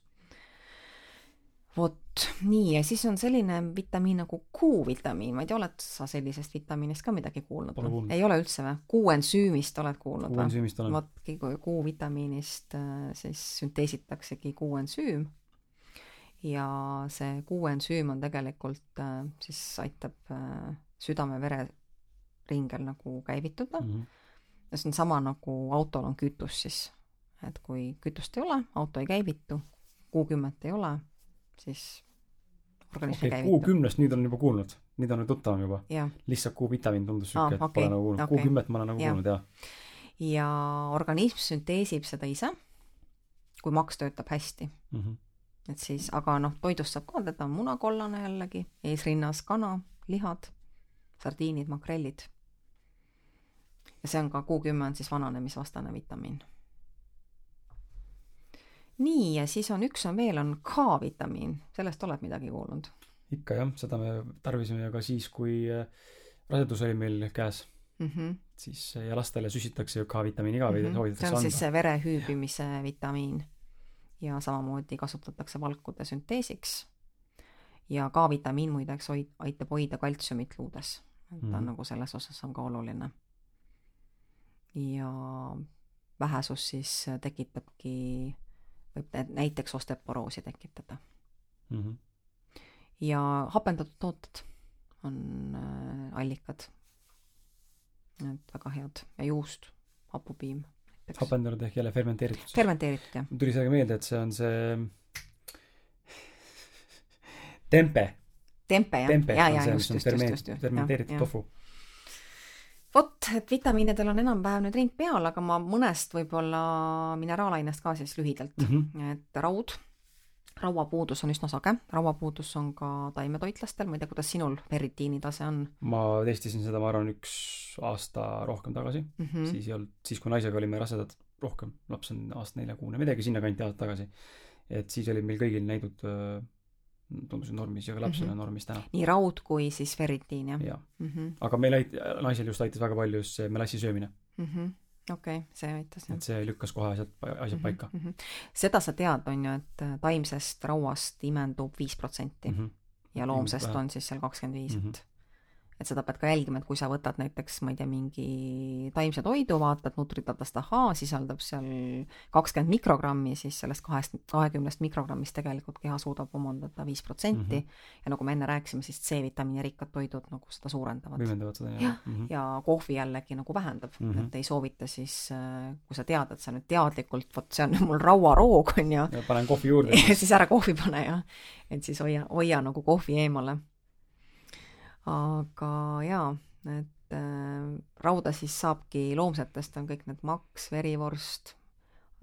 vot, nii, ja siis on selline vitamiin nagu Q-vitamiin, ma ei tea, oled sa sellisest vitamiinist ka midagi kuulnud? ei ole üldse või? Q-ensüümist oled kuulnud või? Vot, Q-vitamiinist äh, siis sünteesitaksegi Q-ensüüm ja see Q-ensüüm on tegelikult äh, siis aitab äh, südame-vereringel nagu käivituda mm. -hmm ja see on sama nagu autol on kütus siis, et kui kütust ei ole, auto ei käivitu, kuukümmet ei ole, siis organism okay, ei käivitu. kuukümnest nüüd on juba kuulnud, nüüd on tuttavam juba. lihtsalt kuuvitamiin tundus siuke ah,, et okay, pole nagu kuulnud okay., kuukümmet ma olen nagu ja. kuulnud, jah. ja organism sünteesib seda ise, kui maks töötab hästi mm. -hmm. et siis, aga noh, toidust saab ka teda munakollane jällegi, eesrinnas kana, lihad, sardiinid, makrellid ja see on ka Q10 on siis vananemisvastane vitamiin. nii, ja siis on üks on veel, on K-vitamiin, sellest oled midagi kuulnud? ikka jah, seda me tarvisime ka siis, kui äh, rasedus oli meil käes mm. -hmm. siis ja lastele süstitakse ju K-vitamiini ka või mm -hmm. soovitatakse anda. see on siis see vere hüübimise vitamiin ja samamoodi kasutatakse valkude sünteesiks. ja K-vitamiin muideks hoid-, aitab hoida kaltsiumit luudes, et ta mm -hmm. on nagu selles osas on ka oluline ja vähesus siis tekitabki, võib näiteks osteoporoosi tekitada mm. -hmm. ja hapendatud tooted on äh, allikad. et väga head ja juust, hapupiim. hapendatud ehk jälle fermenteeritud? fermenteeritud, jah. tuli sellega meelde, et see on see tempe. tempe, jah. tempe ja, ja, just, just, just, just. fermenteeritud tofu vot, et vitamiinidel on enam-vähem nüüd ring peal, aga ma mõnest võib-olla mineraalainest ka siis lühidalt mm, -hmm. et raud, rauapuudus on üsna sage, rauapuudus on ka taimetoitlastel, ma ei tea, kuidas sinul ferritiini tase on? ma testisin seda, ma arvan, üks aasta rohkem tagasi mm, -hmm. siis ei olnud, siis kui naisega olime rasedad rohkem, laps on aasta neljakuune, midagi sinnakanti aastat tagasi. et siis olid meil kõigil näidud tundusid normis ja ka lapsel mm -hmm. on normis täna. nii raud kui siis ferritiin, jah? jah mm -hmm.. aga meil ait-, naisel just aitas väga palju just see melassi söömine mm. -hmm okei okay,, see aitas jah. et see lükkas kohe asjad, asjad mm -hmm, paika mm. -hmm. seda sa tead, on ju, et äh, taimsest rauast imendub viis protsenti mhm. ja loomsest on siis seal kakskümmend viis, mhm. et et seda pead ka jälgima, et kui sa võtad näiteks, ma ei tea, mingi taimse toidu, vaatad Nutridatast, ahaa, sisaldab seal kakskümmend mikrogrammi, siis sellest kahest, kahekümnest mikrogrammist tegelikult keha suudab omandada viis protsenti. Mhm. ja nagu me enne rääkisime, siis C-vitamiini rikkad toidud nagu seda suurendavad. võimendavad seda, jah. Mm -hmm. ja kohvi jällegi nagu vähendab mm, -hmm. et ei soovita siis, kui sa tead, et sa nüüd teadlikult, vot see on mul rauaroog, on ju. panen kohvi juurde siis ära kohvi pane, jah. et siis hoia, hoia nagu kohvi eemale aga jaa, et äh, rauda siis saabki, loomsetest on kõik need maks, verivorst,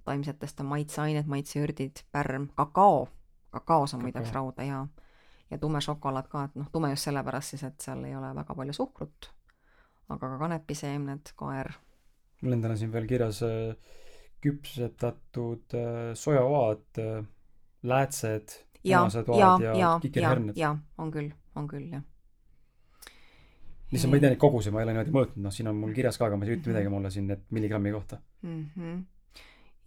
taimsetest on maitseained, maitseürdid, pärm, kakao, kakaos on muideks rauda ja ja tume šokolaad ka, et noh, tume just sellepärast siis, et seal ei ole väga palju suhkrut, aga ka kanepiseemned, kaer. mul on siin veel kirjas äh, küpsetatud äh, sojaoad äh,, läätsed, punased oad ja, ja kikerherned. jaa, on küll, on küll, jah lihtsalt ma ei tea neid koguseid, ma ei ole niimoodi mõõtnud, noh, siin on mul kirjas ka, aga ma ei ütle midagi mulle siin, et milligrammi kohta mm. -hmm.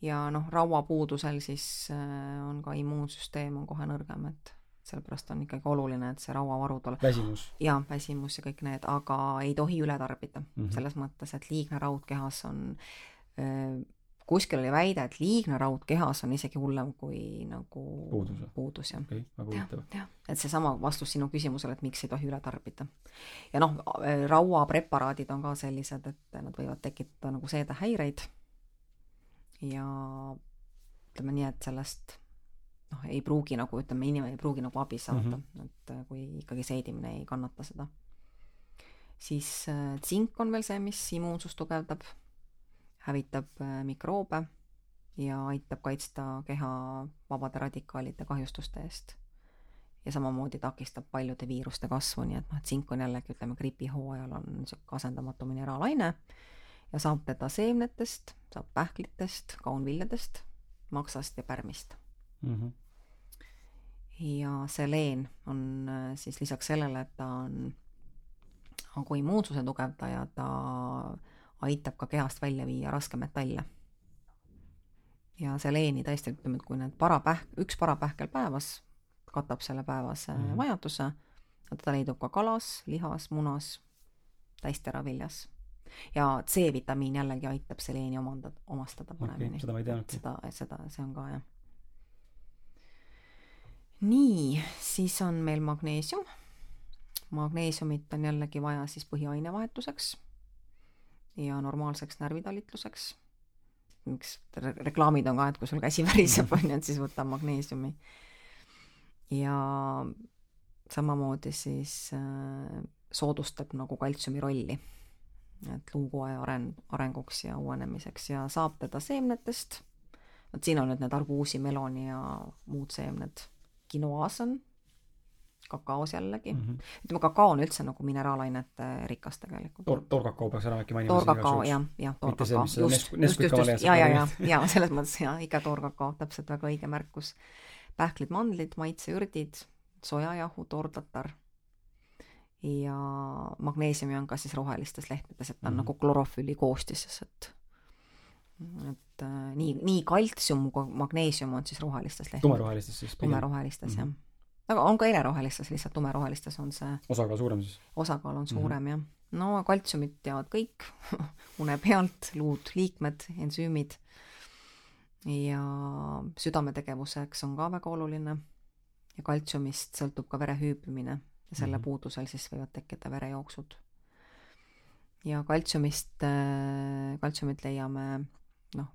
ja noh, rauapuudusel siis äh, on ka immuunsüsteem on kohe nõrgem, et sellepärast on ikkagi oluline, et see rauavaru tuleb. väsimus. jaa, väsimus ja kõik need, aga ei tohi üle tarbida mm. -hmm. selles mõttes, et liigne raud kehas on äh, kuskil oli väide, et liigne raud kehas on isegi hullem kui nagu puudus, puudus jah. okay,, jah, et seesama vastus sinu küsimusele, et miks ei tohi üle tarbida. ja noh, rauapreparaadid on ka sellised, et nad võivad tekitada nagu seedehäireid ja ütleme nii, et sellest noh, ei pruugi nagu ütleme, inimene ei pruugi nagu abi saada mm, -hmm. et kui ikkagi seedimine ei kannata seda. siis äh, tsink on veel see, mis immuunsust tugevdab hävitab äh, mikroobe ja aitab kaitsta keha vabade radikaalide kahjustuste eest. ja samamoodi takistab paljude viiruste kasvu, nii et noh, tsink on jällegi, ütleme, gripihooajal on niisugune asendamatu mineraalaine ja saab teda seemnetest, saab pähklitest, kaunviljadest, maksast ja pärmist mm. -hmm. ja seleen on äh, siis lisaks sellele, et ta on nagu immuunsuse tugevdaja, ta aitab ka kehast välja viia raskemetallе. ja seleeni tõesti, ütleme, et kui need parapähk, üks parapähkel päevas katab selle päevase mm -hmm. vajaduse, teda leidub ka kalas, lihas, munas, täisteraviljas. ja C-vitamiin jällegi aitab seleeni omandada, omastada paremini okay,. seda ma ei teadnudki. seda, seda, see on ka jah. nii, siis on meil magneesium. magneesiumit on jällegi vaja siis põhiainevahetuseks ja normaalseks närvitalitluseks. miks re reklaamid on ka, et kui sul käsi väriseb, on ju, et siis võta magneesiumi. ja samamoodi siis äh, soodustab nagu kaltsiumi rolli, et luukoe areng, arenguks ja uuenemiseks ja saab teda seemnetest. vot siin on nüüd need arbuusi, meloni ja muud seemned. kinoas on kakaos jällegi mm. -hmm. ütleme, kakao on üldse nagu mineraalainete rikas tegelikult Tor. toorkakao peaks ära äkki mainima. toorkakao, jah, jah, toorkakao. just, just, just, just, ja, ja, ja, ja selles mõttes ja ikka toorkakao, täpselt väga õige märkus. pähklid, mandlid, maitseürdid, sojajahu, toortatar ja magneesiumi on ka siis rohelistes lehtedes, et ta on mm -hmm. nagu klorofülli koostises, et et äh, nii, nii kaltsium kui magneesium on siis rohelistes lehtedes. tumerohelistes siis? tumerohelistes mm, -hmm. jah aga on ka helerohelistes, lihtsalt tumerohelistes on see osakaal suurem siis? osakaal on suurem mm -hmm. jah. no kaltsiumit teavad kõik une pealt, luud, liikmed, ensüümid ja südametegevuseks on ka väga oluline ja kaltsiumist sõltub ka vere hüübimine ja selle mm -hmm. puudusel siis võivad tekkida verejooksud. ja kaltsiumist, äh, kaltsiumit leiame noh,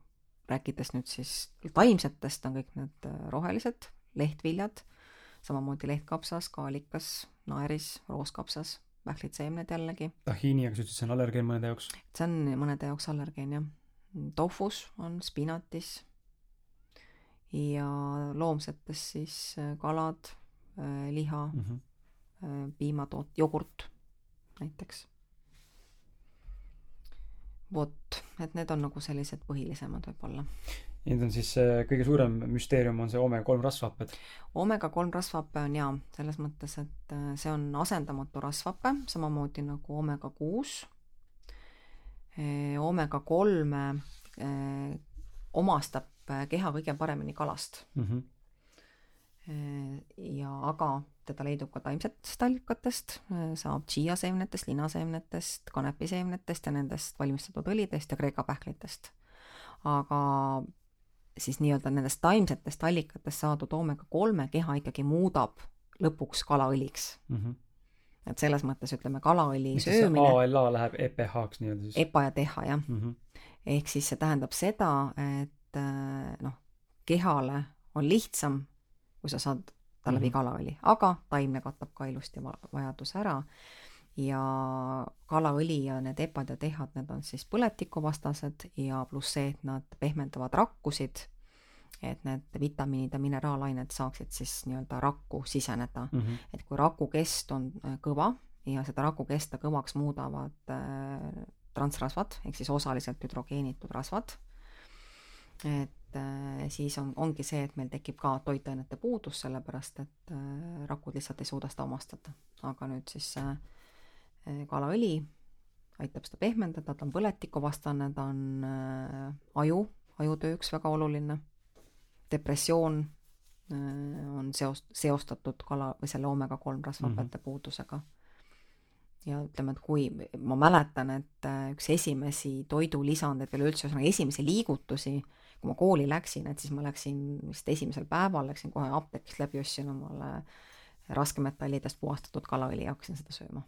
rääkides nüüd siis taimsetest, on kõik need äh, rohelised lehtviljad samamoodi lehtkapsas, kaalikas, naeris, rooskapsas, pähklitseemned jällegi. tahiini, aga sa ütlesid, see on allergeen mõnede jaoks? see on mõnede jaoks allergeen, jah. tofus on spinatis ja loomsetes siis äh, kalad, äh, liha mm, -hmm. piimatoot, jogurt näiteks. vot, et need on nagu sellised põhilisemad võib-olla Need on siis kõige suurem müsteerium on see omega-3 rasvhapped. omega-3 rasvhape on jaa, selles mõttes, et äh, see on asendamatu rasvhape, samamoodi nagu omega-6. Äh, omega-3 äh, omastab keha kõige paremini kalast mm. -hmm. ja aga teda leidub ka taimsetest allikatest, saab tšiiaseemnetest, linaseemnetest, kanepiseemnetest ja nendest valmistatud õlidest ja kreeka pähklitest aga siis nii-öelda nendest taimsetest allikatest saadud oomega kolme keha ikkagi muudab lõpuks kalaõliks mm. -hmm. et selles mõttes ütleme, kalaõli mis söömine. ALA läheb EPH-ks nii-öelda siis? EPA ja TEHA jah mm. -hmm. ehk siis see tähendab seda, et äh, noh, kehale on lihtsam, kui sa saad ta läbi mm -hmm. kalaõli, aga taimne katab ka ilusti vajaduse ära ja kalaõli ja need epad ja tehad, need on siis põletikuvastased ja pluss see, et nad pehmendavad rakkusid, et need vitamiinid ja mineraalained saaksid siis nii-öelda rakku siseneda mm. -hmm. et kui raku kest on äh, kõva ja seda raku kesta kõvaks muudavad äh, transrasvad ehk siis osaliselt hüdrogeenitud rasvad, et äh, siis on, ongi see, et meil tekib ka toitainete puudus, sellepärast et äh, rakud lihtsalt ei suuda seda omastada. aga nüüd siis äh kalaõli aitab seda pehmendada, ta on põletikuvastane, ta on äh, aju, ajutööks väga oluline, depressioon äh, on seost-, seostatud kala või selle oomega kolm rasvhapete mm -hmm. puudusega ja ütleme, et kui ma mäletan, et äh, üks esimesi toidulisandeid või üleüldse ühesõnaga esimesi liigutusi, kui ma kooli läksin, et siis ma läksin vist esimesel päeval, läksin kohe apteegist läbi, ostsin omale raskemetallidest puhastatud kalaõli ja hakkasin seda sööma.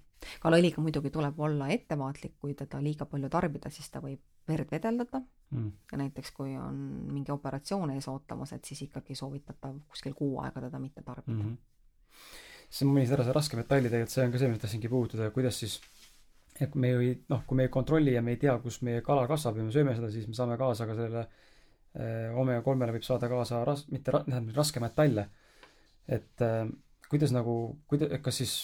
Kalaõliga muidugi tuleb olla ettevaatlik, kui teda liiga palju tarbida, siis ta võib verd vedeldada mm. ja näiteks kui on mingi operatsioon ees ootamas, et siis ikkagi soovitatav kuskil kuu aega teda mitte tarbida mm. -hmm siis ma mainisin ära see raskemetallide, et see on ka see, mida tahtsingi puudutada, kuidas siis et me ju ei, noh, kui me ei kontrolli ja me ei tea, kus meie kala kasvab ja me sööme seda, siis me saame kaasa ka sellele äh, omega kolmele võib saada kaasa ras-, mitte ra-, tähendab raskemetalle. et äh, kuidas nagu, kuida-, kas siis,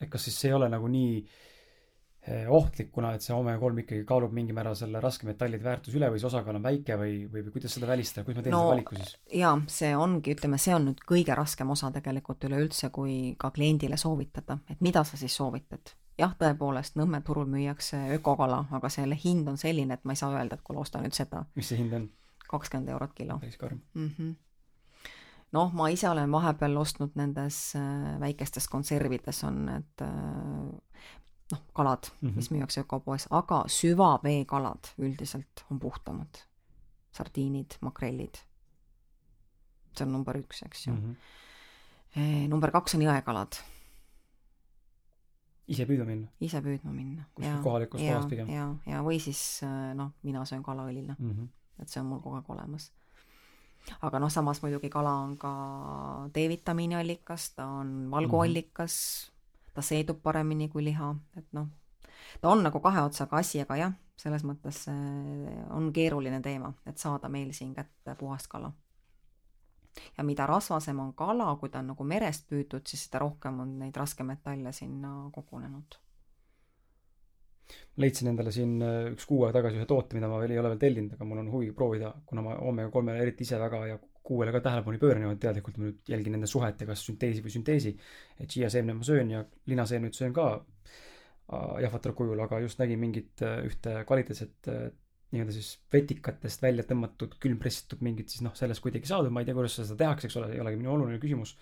et kas siis see ei ole nagu nii äh, ohtlik, kuna et see omega kolm ikkagi kaalub mingil määral selle raskemetallide väärtus üle või see osakaal on väike või, või, või kuidas seda välistada, kuidas ma teen no, selle valiku siis? jaa, see ongi, ütleme, see on nüüd kõige raskem osa tegelikult üleüldse, kui ka kliendile soovitada, et mida sa siis soovitad jah, tõepoolest, Nõmme turul müüakse ökokala, aga selle hind on selline, et ma ei saa öelda, et kuule, osta nüüd seda. mis see hind on? kakskümmend eurot kilo. päris karm mm. -hmm. Noh, ma ise olen vahepeal ostnud nendes äh, väikestes konservides on need äh, noh, kalad mm, -hmm. mis müüakse ökopoes, aga süvaveekalad üldiselt on puhtamad. sardiinid, makrellid. see on number üks, eks ju mm. -hmm. number kaks on jõekalad ise püüdma minna? ise püüdma minna. kuskil kohalikus kohas pigem? ja, ja või siis äh, noh, mina söön kalaõlina mm. -hmm. et see on mul kogu aeg olemas. Aga noh, samas muidugi kala on ka D-vitamiini allikas, ta on valguallikas mm, -hmm. ta seedub paremini kui liha, et noh, ta on nagu kahe otsaga asi, aga jah, selles mõttes on keeruline teema, et saada meil siin kätte puhast kala ja mida rasvasem on kala, kui ta on nagu merest püütud, siis seda rohkem on neid raskemetalle sinna kogunenud. Leidsin endale siin äh, üks kuu aega tagasi ühe toote, mida ma veel ei ole veel tellinud, aga mul on huvi proovida, kuna ma omega kolmele eriti ise väga ja kuuele ka tähelepanu ei pööra niimoodi teadlikult, ma nüüd jälgin nende suhet ja kas sünteesi või sünteesi. et šiiaseemne ma söön ja linaseemneid söön ka äh, jahvatal kujul, aga just nägin mingit äh, ühte kvaliteetset nii-öelda siis vetikatest välja tõmmatud, külmpressitud mingit siis noh, sellest kuidagi saadud, ma ei tea, kuidas seda tehakse, eks ole, ei olegi minu oluline küsimus.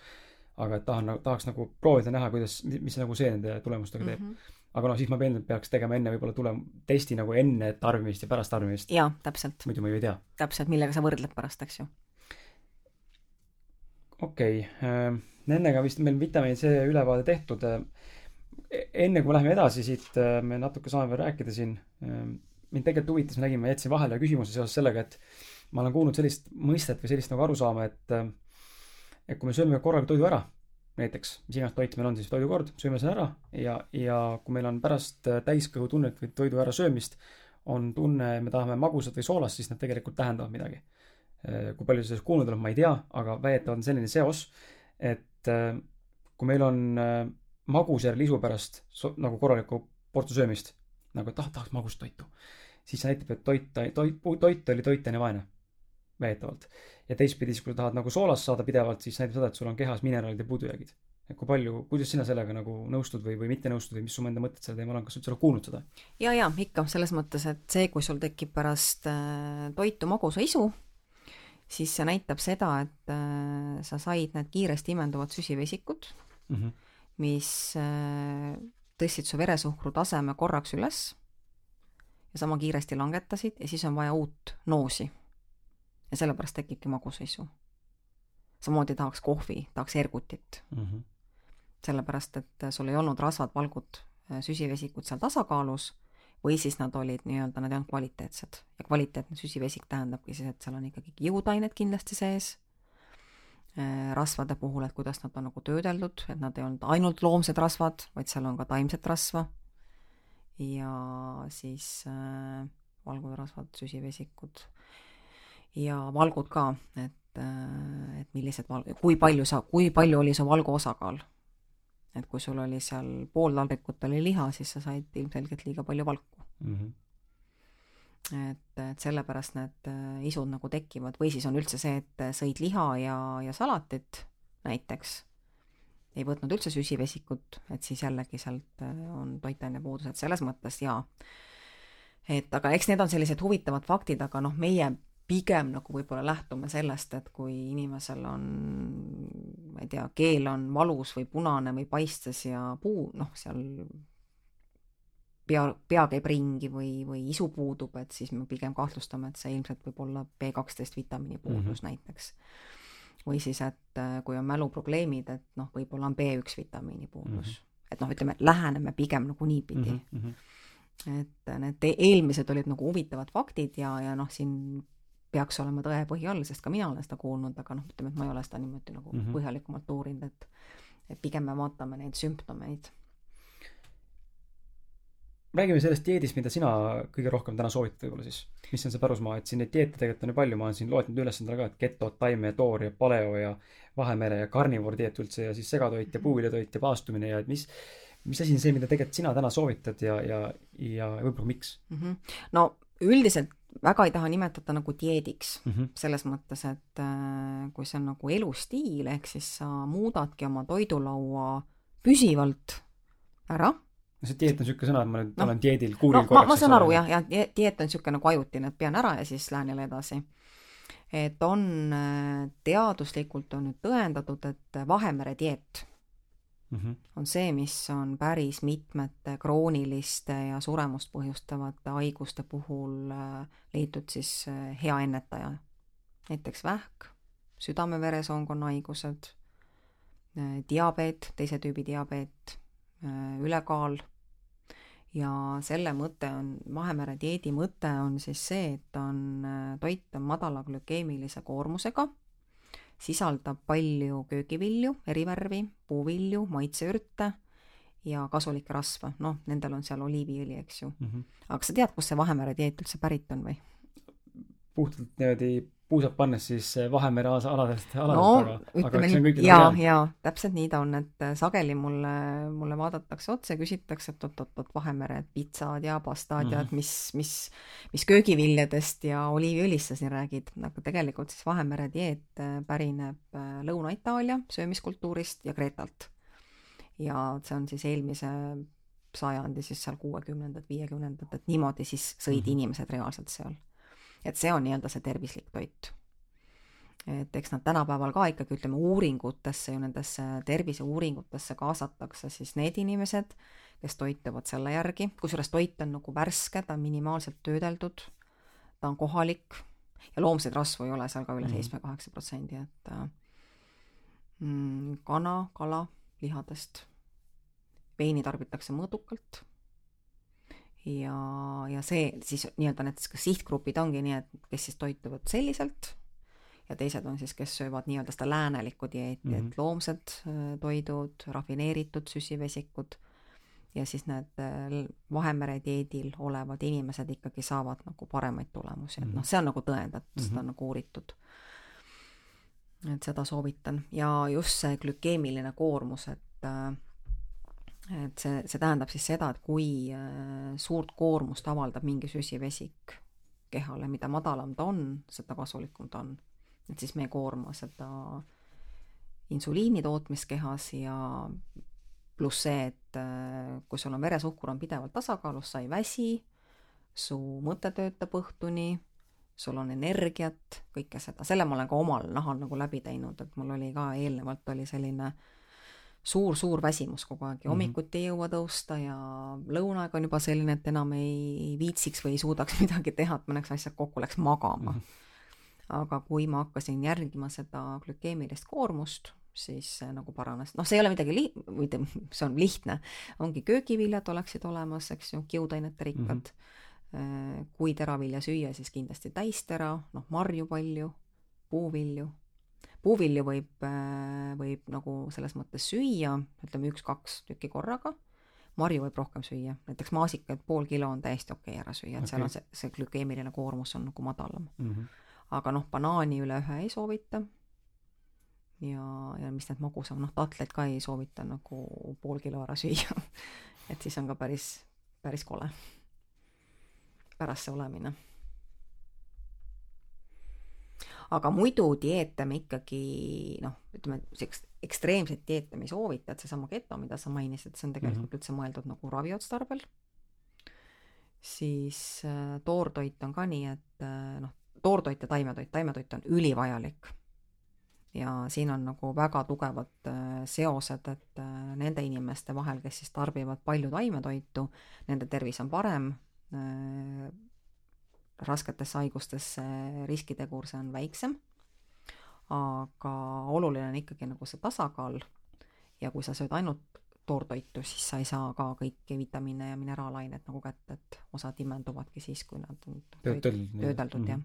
aga et tahan, tahaks nagu proovida näha, kuidas, mis nagu see nende tulemustega teeb mm. -hmm. Aga noh, siis ma et peaks tegema enne võib-olla tulem-, testi nagu enne tarbimist ja pärast tarbimist. jaa, täpselt. muidu ma ju ei tea. täpselt, millega sa võrdled pärast, eks ju. okei okay., äh, nendega vist meil vitamiin C ülevaade tehtud. Äh, e-, enne kui me läheme edasi siit, äh, me natuke saame veel rääkida siin mind tegelikult huvitas, ma nägin, ma jätsin vahele küsimuse seoses sellega, et ma olen kuulnud sellist mõistet või sellist nagu arusaama, et et kui me sööme korraga toidu ära, näiteks mis iganes toit meil on siis toidukord, sööme selle ära ja, ja kui meil on pärast täiskõhutunnet või toidu ärasöömist on tunne, me tahame magusat või soolast, siis need tegelikult tähendavad midagi. kui palju sellest kuulnud olen, ma ei tea, aga väidetavalt on selline seos, et kui meil on magus järel isu pärast nagu korralikku portsu söömist, nagu et ah, tahaks magust toitu siis see näitab, et toit, toit, toit oli toitainevaene, väidetavalt. ja teistpidi, siis kui sa tahad nagu soolast saada pidevalt, siis näitab seda, et sul on kehas mineraalid ja puudujäägid. et kui palju, kuidas sina sellega nagu nõustud või, või mitte nõustud või mis su enda mõtted selle teemal on, kas sa üldse oled kuulnud seda? ja, ja ikka, selles mõttes, et see, kui sul tekib pärast äh, toitu magusa isu, siis see näitab seda, et äh, sa said need kiiresti imenduvad süsivesikud mm, -hmm. mis äh, tõstsid su veresuhkru taseme korraks üles ja sama kiiresti langetasid ja siis on vaja uut noosi. Ja sellepärast tekibki magusaisu. samamoodi tahaks kohvi, tahaks ergutit mm. -hmm. sellepärast, et sul ei olnud rasvad, valgud, äh, süsivesikud seal tasakaalus või siis nad olid nii-öelda, nad ei olnud kvaliteetsed. ja kvaliteetne süsivesik tähendabki siis, et seal on ikkagi kiudained kindlasti sees, rasvade puhul, et kuidas nad on nagu töödeldud, et nad ei olnud ainult loomsed rasvad, vaid seal on ka taimset rasva. ja siis äh, valgurasvad, süsivesikud ja valgud ka, et, äh, et millised val-, kui palju sa, kui palju oli su valgu osakaal. et kui sul oli seal pool taldrikut oli liha, siis sa said ilmselgelt liiga palju valku mm. -hmm et, et sellepärast need äh, isud nagu tekivad või siis on üldse see, et sõid liha ja, ja salatit näiteks, ei võtnud üldse süsivesikut, et siis jällegi sealt äh, on toitainepuudus, et selles mõttes jaa. et aga eks need on sellised huvitavad faktid, aga noh, meie pigem nagu võib-olla lähtume sellest, et kui inimesel on, ma ei tea, keel on valus või punane või paistes ja puu, noh, seal pea, pea käib ringi või, või isu puudub, et siis me pigem kahtlustame, et see ilmselt võib olla B kaksteist vitamiini puudus mm -hmm. näiteks. või siis, et äh, kui on mäluprobleemid, et noh, võib-olla on B1 vitamiini puudus mm. -hmm. et noh, ütleme, läheneme pigem nagu niipidi mm. -hmm. et need eelmised olid nagu huvitavad faktid ja, ja noh, siin peaks olema tõepõhi all, sest ka mina olen seda kuulnud, aga noh, ütleme, et ma ei ole seda niimoodi nagu mm -hmm. põhjalikumalt uurinud, et et pigem me vaatame neid sümptomeid. räägime sellest dieedist, mida sina kõige rohkem täna soovitad võib-olla siis. mis on see pärusmaa, et siin neid dieete tegelikult on ju palju, ma olen siin loetlenud üles endale ka, et keto, taime, toor ja paleo ja Vahemere ja karnivoor dieet üldse ja siis segatoit ja puuviljatoit ja paastumine ja et mis mis asi on see, mida tegelikult sina täna soovitad ja, ja, ja võib-olla miks mm? -hmm. no üldiselt väga ei taha nimetada nagu dieediks mm, -hmm. selles mõttes, et äh, kui see on nagu elustiil, ehk siis sa muudadki oma toidulaua püsivalt ära. no see dieet on niisugune sõna, et ma nüüd no, olen dieedil kuuril no, korraks. ma saan aru jah, jah, dieet on niisugune nagu ajutine, et pean ära ja siis lähen jälle edasi. et on äh, teaduslikult on nüüd tõendatud, et Vahemere dieet mm -hmm. on see, mis on päris mitmete krooniliste ja suremust põhjustavate haiguste puhul äh, leitud siis äh, hea ennetaja. näiteks vähk, südame-veresoonkonna haigused, äh, diabeet, teise tüübi diabeet, ülekaal ja selle mõte on, Vahemere dieedi mõte on siis see, et on, toit on madala glükeemilise koormusega sisaldab palju köögivilju, eri värvi, puuvilju, maitseürte ja kasulikke rasva, noh, nendel on seal oliiviõli, eks ju mm. -hmm. aga kas sa tead, kust see Vahemere dieet üldse pärit on või? puhtalt niimoodi puusad pannes siis Vahemere aladelt, aladelt no, aga, aga eks see on kõigile jaa, jaa, täpselt nii ta on, et äh, sageli mulle, mulle vaadatakse otsa ja küsitakse, et oot-oot-oot, Vahemere pitsad ja pastad mm -hmm. ja et mhm. mis, mis, mis köögiviljadest ja oliiviõlist sa siin räägid, aga tegelikult siis Vahemere dieet äh, pärineb Lõuna-Itaalia söömiskultuurist ja Kreetalt. ja see on siis eelmise sajandi siis seal kuuekümnendad, viiekümnendad, et niimoodi siis sõid mm -hmm. inimesed reaalselt seal et see on nii-öelda see tervislik toit. et eks nad tänapäeval ka ikkagi ütleme uuringutesse ju nendesse terviseuuringutesse kaasatakse siis need inimesed, kes toituvad selle järgi, kusjuures toit on nagu värske, ta on minimaalselt töödeldud, ta on kohalik ja loomseid rasvu ei ole seal ka üle mhm. seitsme-kaheksa protsendi, et mm, kana, kala, lihadest, veini tarbitakse mõõdukalt ja, ja see siis nii-öelda need sihtgrupid ongi nii, et kes siis toituvad selliselt ja teised on siis, kes söövad nii-öelda seda läänelikku dieeti mm, -hmm. et mhm. loomsed äh, toidud, rafineeritud süsivesikud ja siis need äh, Vahemere dieedil olevad inimesed ikkagi saavad nagu paremaid tulemusi, et noh, mhm. see on nagu tõendatud mm, -hmm. seda on nagu uuritud. et seda soovitan ja just see glükeemiline koormus, et äh, et see, see tähendab siis seda, et kui äh, suurt koormust avaldab mingi süsivesik kehale, mida madalam ta on, seda kasulikum ta on. et siis me ei koorma seda insuliini tootmist kehas ja pluss see, et äh, kui sul on veresuhkur on pidevalt tasakaalus, sa ei väsi, su mõte töötab õhtuni, sul on energiat, kõike seda, selle ma olen ka omal nahal nagu läbi teinud, et mul oli ka eelnevalt oli selline äh, suur-suur väsimus kogu aeg ja mhm. hommikuti ei jõua tõusta ja lõunaaeg on juba selline, et enam ei viitsiks või ei suudaks midagi teha, et mõneks asjad kokku läks magama. -hmm. aga kui ma hakkasin järgima seda glükeemilist koormust, siis nagu paranes, noh, see ei ole midagi li-, või see on lihtne, ongi köögiviljad oleksid olemas, eks ju, kiudainete rikkad mm. -hmm. kui teravilja süüa, siis kindlasti täistera, noh, marju palju, puuvilju puuvilju võib, võib nagu selles mõttes süüa, ütleme üks-kaks tükki korraga, marju võib rohkem süüa, näiteks maasikat pool kilo on täiesti okei okay ära süüa, et okay. seal on see, see glükeemiline koormus on nagu madalam mm. -hmm. aga noh, banaani üle ühe ei soovita ja, ja mis need magusam, noh, tatleid ka ei soovita nagu pool kilo ära süüa et siis on ka päris, päris kole pärast see olemine aga muidu dieete me ikkagi noh, ütleme sellist ekstreemset dieete me ei soovita, et seesama keto, mida sa mainisid, see on tegelikult mm -hmm. üldse mõeldud nagu raviotstarbel. siis äh, toortoit on ka nii, et äh, noh, toortoit ja taimetoit, taimetoit on ülivajalik. ja siin on nagu väga tugevad äh, seosed, et nende inimeste vahel, kes siis tarbivad palju taimetoitu, nende tervis on parem rasketesse haigustesse riskitegur, see on väiksem, aga oluline on ikkagi nagu see tasakaal ja kui sa sööd ainult toortoitu, siis sa ei saa ka kõiki vitamiine ja mineraalaineid nagu kätte, et osad imenduvadki siis, kui nad on töödeldud, töödeldud jah.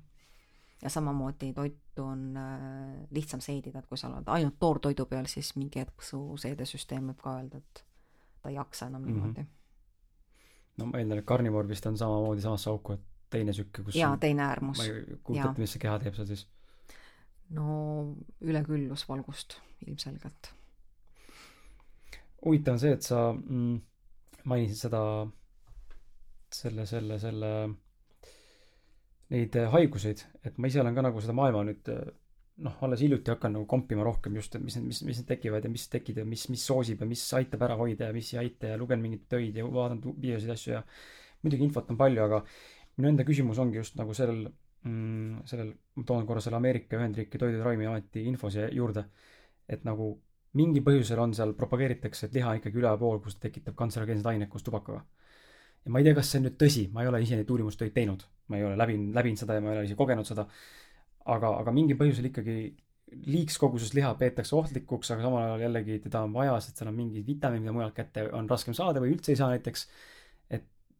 ja samamoodi toitu on äh, lihtsam seedida, et kui sa oled ainult toortoidu peal, siis mingi hetk su seedesüsteem võib ka öelda, et ta ei jaksa enam mm -hmm. niimoodi. no ma eeldan, et karnivoor vist on samamoodi samasse auku, et teine süke, kus jaa, teine äärmus. ma ei kujuta ette, mis see keha teeb seal siis. no üleküllus valgust ilmselgelt. huvitav on see, et sa mm, mainisid seda, selle, selle, selle, neid haiguseid, et ma ise olen ka nagu seda maailma nüüd noh, alles hiljuti hakkan nagu kompima rohkem just, et mis need, mis, mis need tekivad ja mis tekib ja mis, mis soosib ja mis aitab ära hoida ja mis ei aita ja lugen mingeid töid ja vaatan videosid, asju ja muidugi infot on palju, aga minu enda küsimus ongi just nagu sellel mm,, sellel, ma toon korra selle Ameerika Ühendriikide Toidu- ja Ravimiameti info siia juurde, et nagu mingi põhjusel on seal, propageeritakse, et liha ikkagi ülepool, kus ta tekitab kantserogeenseid aineid koos tubakaga. ja ma ei tea, kas see on nüüd tõsi, ma ei ole ise neid uurimustöid teinud, ma ei ole läbinud, läbinud seda ja ma ei ole ise kogenud seda, aga, aga mingil põhjusel ikkagi liigskoguses liha peetakse ohtlikuks, aga samal ajal jällegi teda on vaja, sest seal on mingid vitamiinid, mida mujalt kätte on raskem saada või üldse ei saa näiteks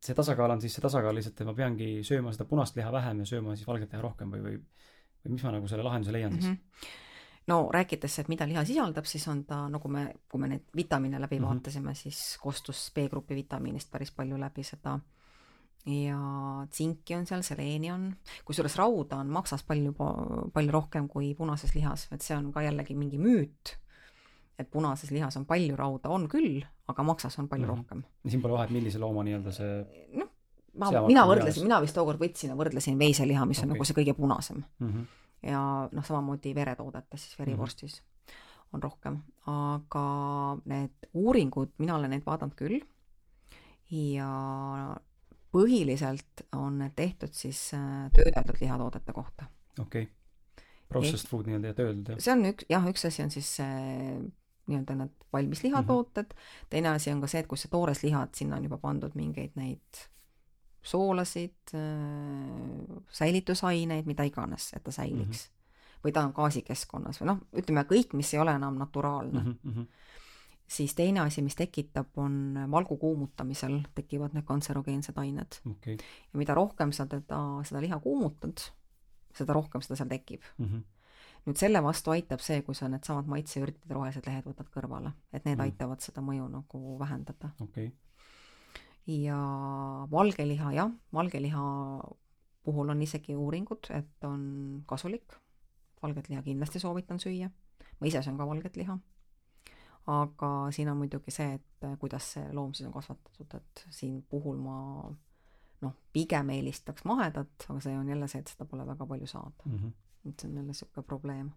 see tasakaal on siis see tasakaal lihtsalt, et ma peangi sööma seda punast liha vähem ja sööma siis valget liha rohkem või, või, või mis ma nagu selle lahenduse leian siis mm? -hmm no rääkides, et mida liha sisaldab, siis on ta, nagu me, kui me neid vitamiine läbi mm -hmm. vaatasime, siis kostus B-grupi vitamiinist päris palju läbi seda ja tsinki on seal, seleeni on, kusjuures rauda on maksas palju, palju rohkem kui punases lihas, et see on ka jällegi mingi müüt et punases lihas on palju rauda, on küll, aga maksas on palju mm -hmm. rohkem. ja siin pole vahet, millise looma nii-öelda see noh, ma, mina võrdlesin, mina vist tookord võtsin ja võrdlesin veiseliha, mis okay. on nagu see kõige punasem mm. -hmm. ja noh, samamoodi veretoodetes, siis verivorstis mm -hmm. on rohkem, aga need uuringud, mina olen neid vaadanud küll ja põhiliselt on need tehtud siis äh, töödeldud lihatoodete kohta. okei okay. Processed food nii-öelda ja töödeldud, jah? see on üks, jah, üks asi on siis see nii-öelda need valmis lihatooted mm, -hmm. teine asi on ka see, et kui sa toores liha, et sinna on juba pandud mingeid neid soolasid, äh, säilitusaineid, mida iganes, et ta säiliks mm. -hmm. või ta on gaasikeskkonnas või noh, ütleme kõik, mis ei ole enam naturaalne mm. -hmm. siis teine asi, mis tekitab, on valgu kuumutamisel tekivad need kantserogeensed ained okay.. ja mida rohkem sa teda, seda liha kuumutad, seda rohkem seda seal tekib mm. -hmm nüüd selle vastu aitab see, kui sa needsamad maitseürtide rohelised lehed võtad kõrvale, et need mm. aitavad seda mõju nagu vähendada okay.. ja valge liha, jah, valge liha puhul on isegi uuringud, et on kasulik. valget liha kindlasti soovitan süüa. ma ise söön ka valget liha. aga siin on muidugi see, et kuidas see loom siis on kasvatatud, et siin puhul ma noh, pigem eelistaks mahedat, aga see on jälle see, et seda pole väga palju saada mm. -hmm see on jälle niisugune probleem.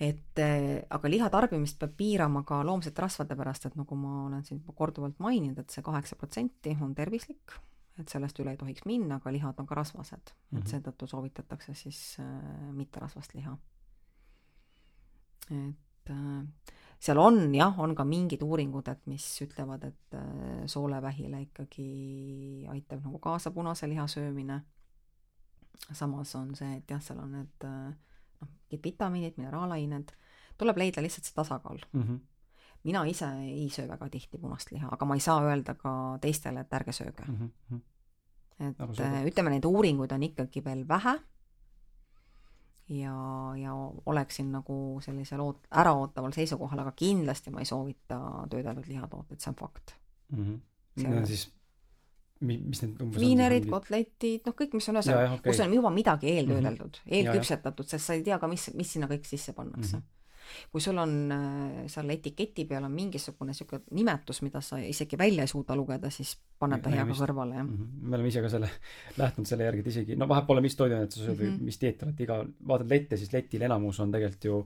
et äh, aga liha tarbimist peab piirama ka loomsete rasvade pärast, et nagu ma olen siin korduvalt maininud, et see kaheksa protsenti on tervislik, et sellest üle ei tohiks minna, aga lihad on ka rasvased mm, -hmm. et seetõttu soovitatakse siis äh, mitterasvast liha. et äh, seal on jah, on ka mingid uuringud, et mis ütlevad, et äh, soolevähile ikkagi aitab nagu kaasa punase liha söömine samas on see, et jah, seal on need äh, noh, mingid vitamiinid, mineraalained, tuleb leida lihtsalt see tasakaal mm. -hmm. mina ise ei söö väga tihti punast liha, aga ma ei saa öelda ka teistele, et ärge sööge mm. -hmm. et Arusaadav. ütleme, neid uuringuid on ikkagi veel vähe ja, ja oleksin nagu sellisel oot-, äraootaval seisukohal, aga kindlasti ma ei soovita töödeldud lihatooteid, see on fakt mm. -hmm. Need on siis mi-, mis need umbes viinerid, kotletid, noh, kõik, mis on ühesõnaga, okay. kus on juba midagi eeltöödeldud mm, -hmm. eelküpsetatud, sest sa ei tea ka, mis, mis sinna kõik sisse pannakse mm. -hmm kui sul on äh, seal etiketi peal on mingisugune niisugune nimetus, mida sa isegi välja ei suuda lugeda, siis pane ta hea ka kõrvale, jah. -hmm. me oleme ise ka selle, lähtunud selle järgi, et isegi, no vahet pole, mis toiduainet sa sööd või mm -hmm. mis dieet oled, iga, vaatad lette, siis letil enamus on tegelikult ju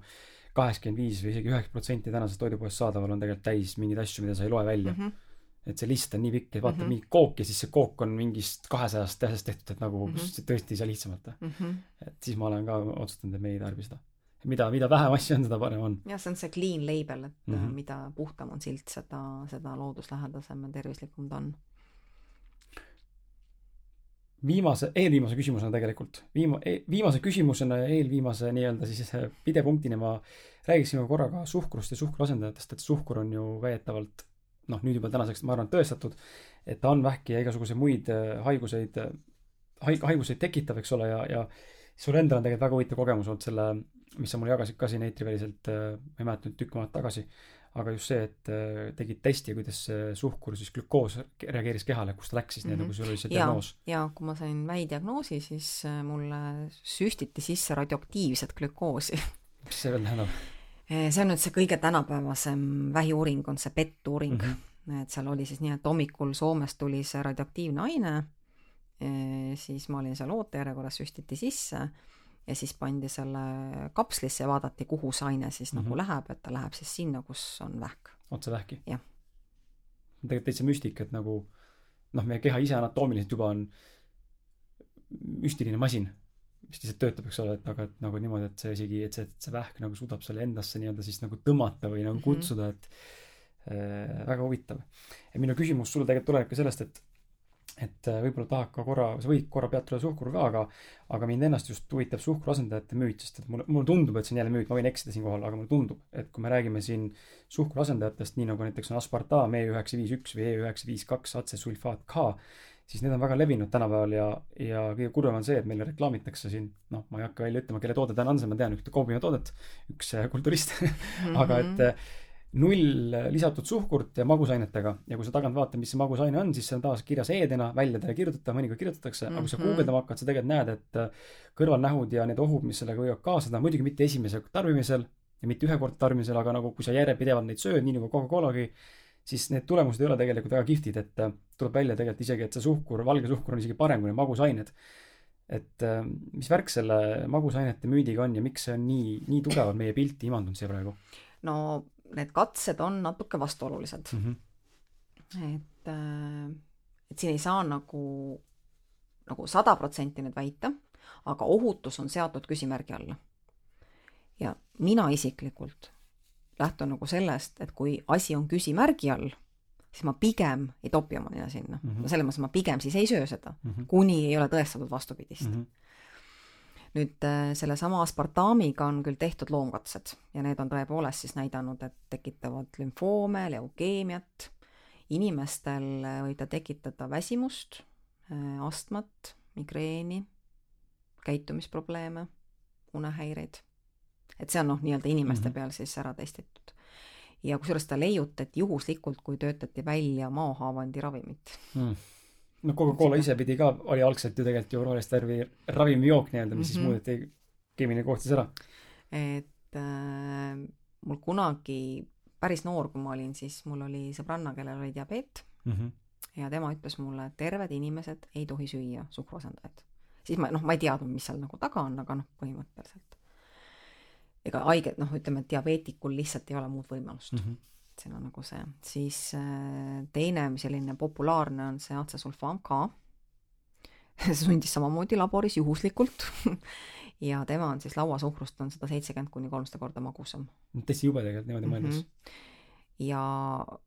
kaheksakümmend viis või isegi üheksa protsenti tänasest toidupoest saadaval on tegelikult täis mingeid asju, mida sa ei loe välja mm. -hmm et see list on nii pikk, et vaatad mm -hmm. mingit kooki siis see kook on mingist kahesajast asjast tehtud, et nagu mm -hmm. tõesti ei saa lihtsamalt mm. -hmm. et siis ma olen ka otsustanud, et me ei tarbi seda mida, mida vähem asju on, seda parem on. jah, see on see clean label, et mm -hmm. mida puhtam on silt, seda, seda looduslähedasem ja tervislikum ta on. viimase, eelviimase küsimusena tegelikult, viima-, e-, viimase küsimusena ja eelviimase nii-öelda siis pidepunktina ma räägiksin korra ka suhkrust ja suhkruasendajatest, et suhkur on ju väidetavalt noh, nüüd juba tänaseks ma arvan, tõestatud, et ta on vähki ja igasuguseid muid äh, haiguseid, haig-, haiguseid tekitav, eks ole, ja, ja sul endal on tegelikult väga huvitav kogemus olnud selle mis sa mulle jagasid ka siin eetriväliselt, äh, ma ei mäleta nüüd tükk maad tagasi, aga just see, et äh, tegid testi, kuidas suhkur siis glükoos reageeris kehale, kus ta läks siis mm -hmm. nii-öelda, kui sul oli see diagnoos. jaa, kui ma sain vähidiagnoosi, siis äh, mulle süstiti sisse radioaktiivset glükoosi mis see veel tähendab? See on nüüd see kõige tänapäevasem vähiuuring, on see PET-uuring mm. -hmm. et seal oli siis nii, et hommikul Soomest tuli see radioaktiivne aine, siis ma olin seal ootejärjekorras, süstiti sisse ja siis pandi selle kapslisse ja vaadati, kuhu see aine siis mm -hmm. nagu mhm. läheb, et ta läheb siis sinna, kus on vähk. otse vähki? jah. tegelikult täitsa müstika, et nagu noh, meie keha ise anatoomiliselt juba on müstiline masin, mis lihtsalt töötab, eks ole, et aga et nagu niimoodi, et see isegi, et see, et see vähk nagu suudab selle endasse nii-öelda siis nagu tõmmata või nagu mhm. kutsuda et äh, väga huvitav. ja minu küsimus sulle tegelikult tuleb ka sellest, et et äh, võib-olla tahad ka korra, sa võid korra peatuda suhkrul ka, aga aga mind ennast just huvitab suhkruasendajate müüt, sest et mulle, mulle tundub, et see on jälle müüt, ma võin eksida siinkohal, aga mulle tundub, et kui me räägime siin suhkruasendajatest, nii nagu näiteks on aspartaam E üheksa viis üks või E üheksa viis kaks atsesulfaat K, siis need on väga levinud tänapäeval ja, ja kõige kurvem on see, et meile reklaamitakse siin, noh, ma ei hakka välja ütlema, kelle toode täna on see, ma tean ühte koobimia-toodet, üks äh, kulturist aga et äh, null lisatud suhkurt ja magusainetega ja kui sa tagant vaatad, mis see magusaine on, siis see on taas kirjas E-dena, väljadele ei kirjutata, mõnikord kirjutatakse mm, -hmm. aga kui sa mhm. guugeldama hakkad, sa tegelikult näed, et äh, kõrvalnähud ja need ohud, mis sellega võivad kaasneda, muidugi mitte esimesel tarbimisel ja mitte ühekordse tarbimisel, aga nagu kui sa järjepidevalt neid sööd, nii nagu Coca-Colagi, siis need tulemused ei ole tegelikult väga kihvtid, et äh, tuleb välja tegelikult isegi, et see suhkur, valge suhkur on isegi parem kui need magusained. et äh, mis värk selle magusainete müüdiga on ja miks see on nii, nii tugevalt meie pilti imandunud siia praegu? no need katsed on natuke vastuolulised mm. -hmm. et, äh, et siin ei saa nagu, nagu sada protsenti nüüd väita, aga ohutus on seatud küsimärgi alla. ja mina isiklikult lähtun nagu sellest, et kui asi on küsimärgi all, siis ma pigem ei topi oma nina sinna mm. -hmm. selles mõttes ma pigem siis ei söö seda mm, -hmm. kuni ei ole tõestatud vastupidist mm. -hmm nüüd äh, sellesama aspartaamiga on küll tehtud loomkatsed ja need on tõepoolest siis näidanud, et tekitavad lümfoome, leukeemiat, inimestel äh, võib ta tekitada väsimust, äh, astmat, migreeni, käitumisprobleeme, unehäireid. Et see on noh, nii-öelda inimeste mm -hmm. peal siis ära testitud. ja kusjuures ta leiutati juhuslikult, kui töötati välja maohaavandi ravimit mm noh, Coca-Cola ise pidi ka, oli algselt ju tegelikult ju rohelist värvi ravimijook nii-öelda, mis mm -hmm. siis mhm. muudeti, keemiline koostis ära. et äh, mul kunagi, päris noor, kui ma olin, siis mul oli sõbranna, kellel oli diabeet mm. -hmm. ja tema ütles mulle, et terved inimesed ei tohi süüa suhkruasendajaid. siis ma, noh, ma ei teadnud, mis seal nagu taga on, aga noh, põhimõtteliselt. Ega haiget, noh, ütleme, et diabeetikul lihtsalt ei ole muud võimalust mm. -hmm siin on nagu see, siis äh, teine selline populaarne on see atsesulfaam K. see sundis samamoodi laboris juhuslikult ja tema on siis lauasuhkrust on sada seitsekümmend kuni kolmsada korda magusam. täitsa jube tegelikult niimoodi mõeldes mm. -hmm ja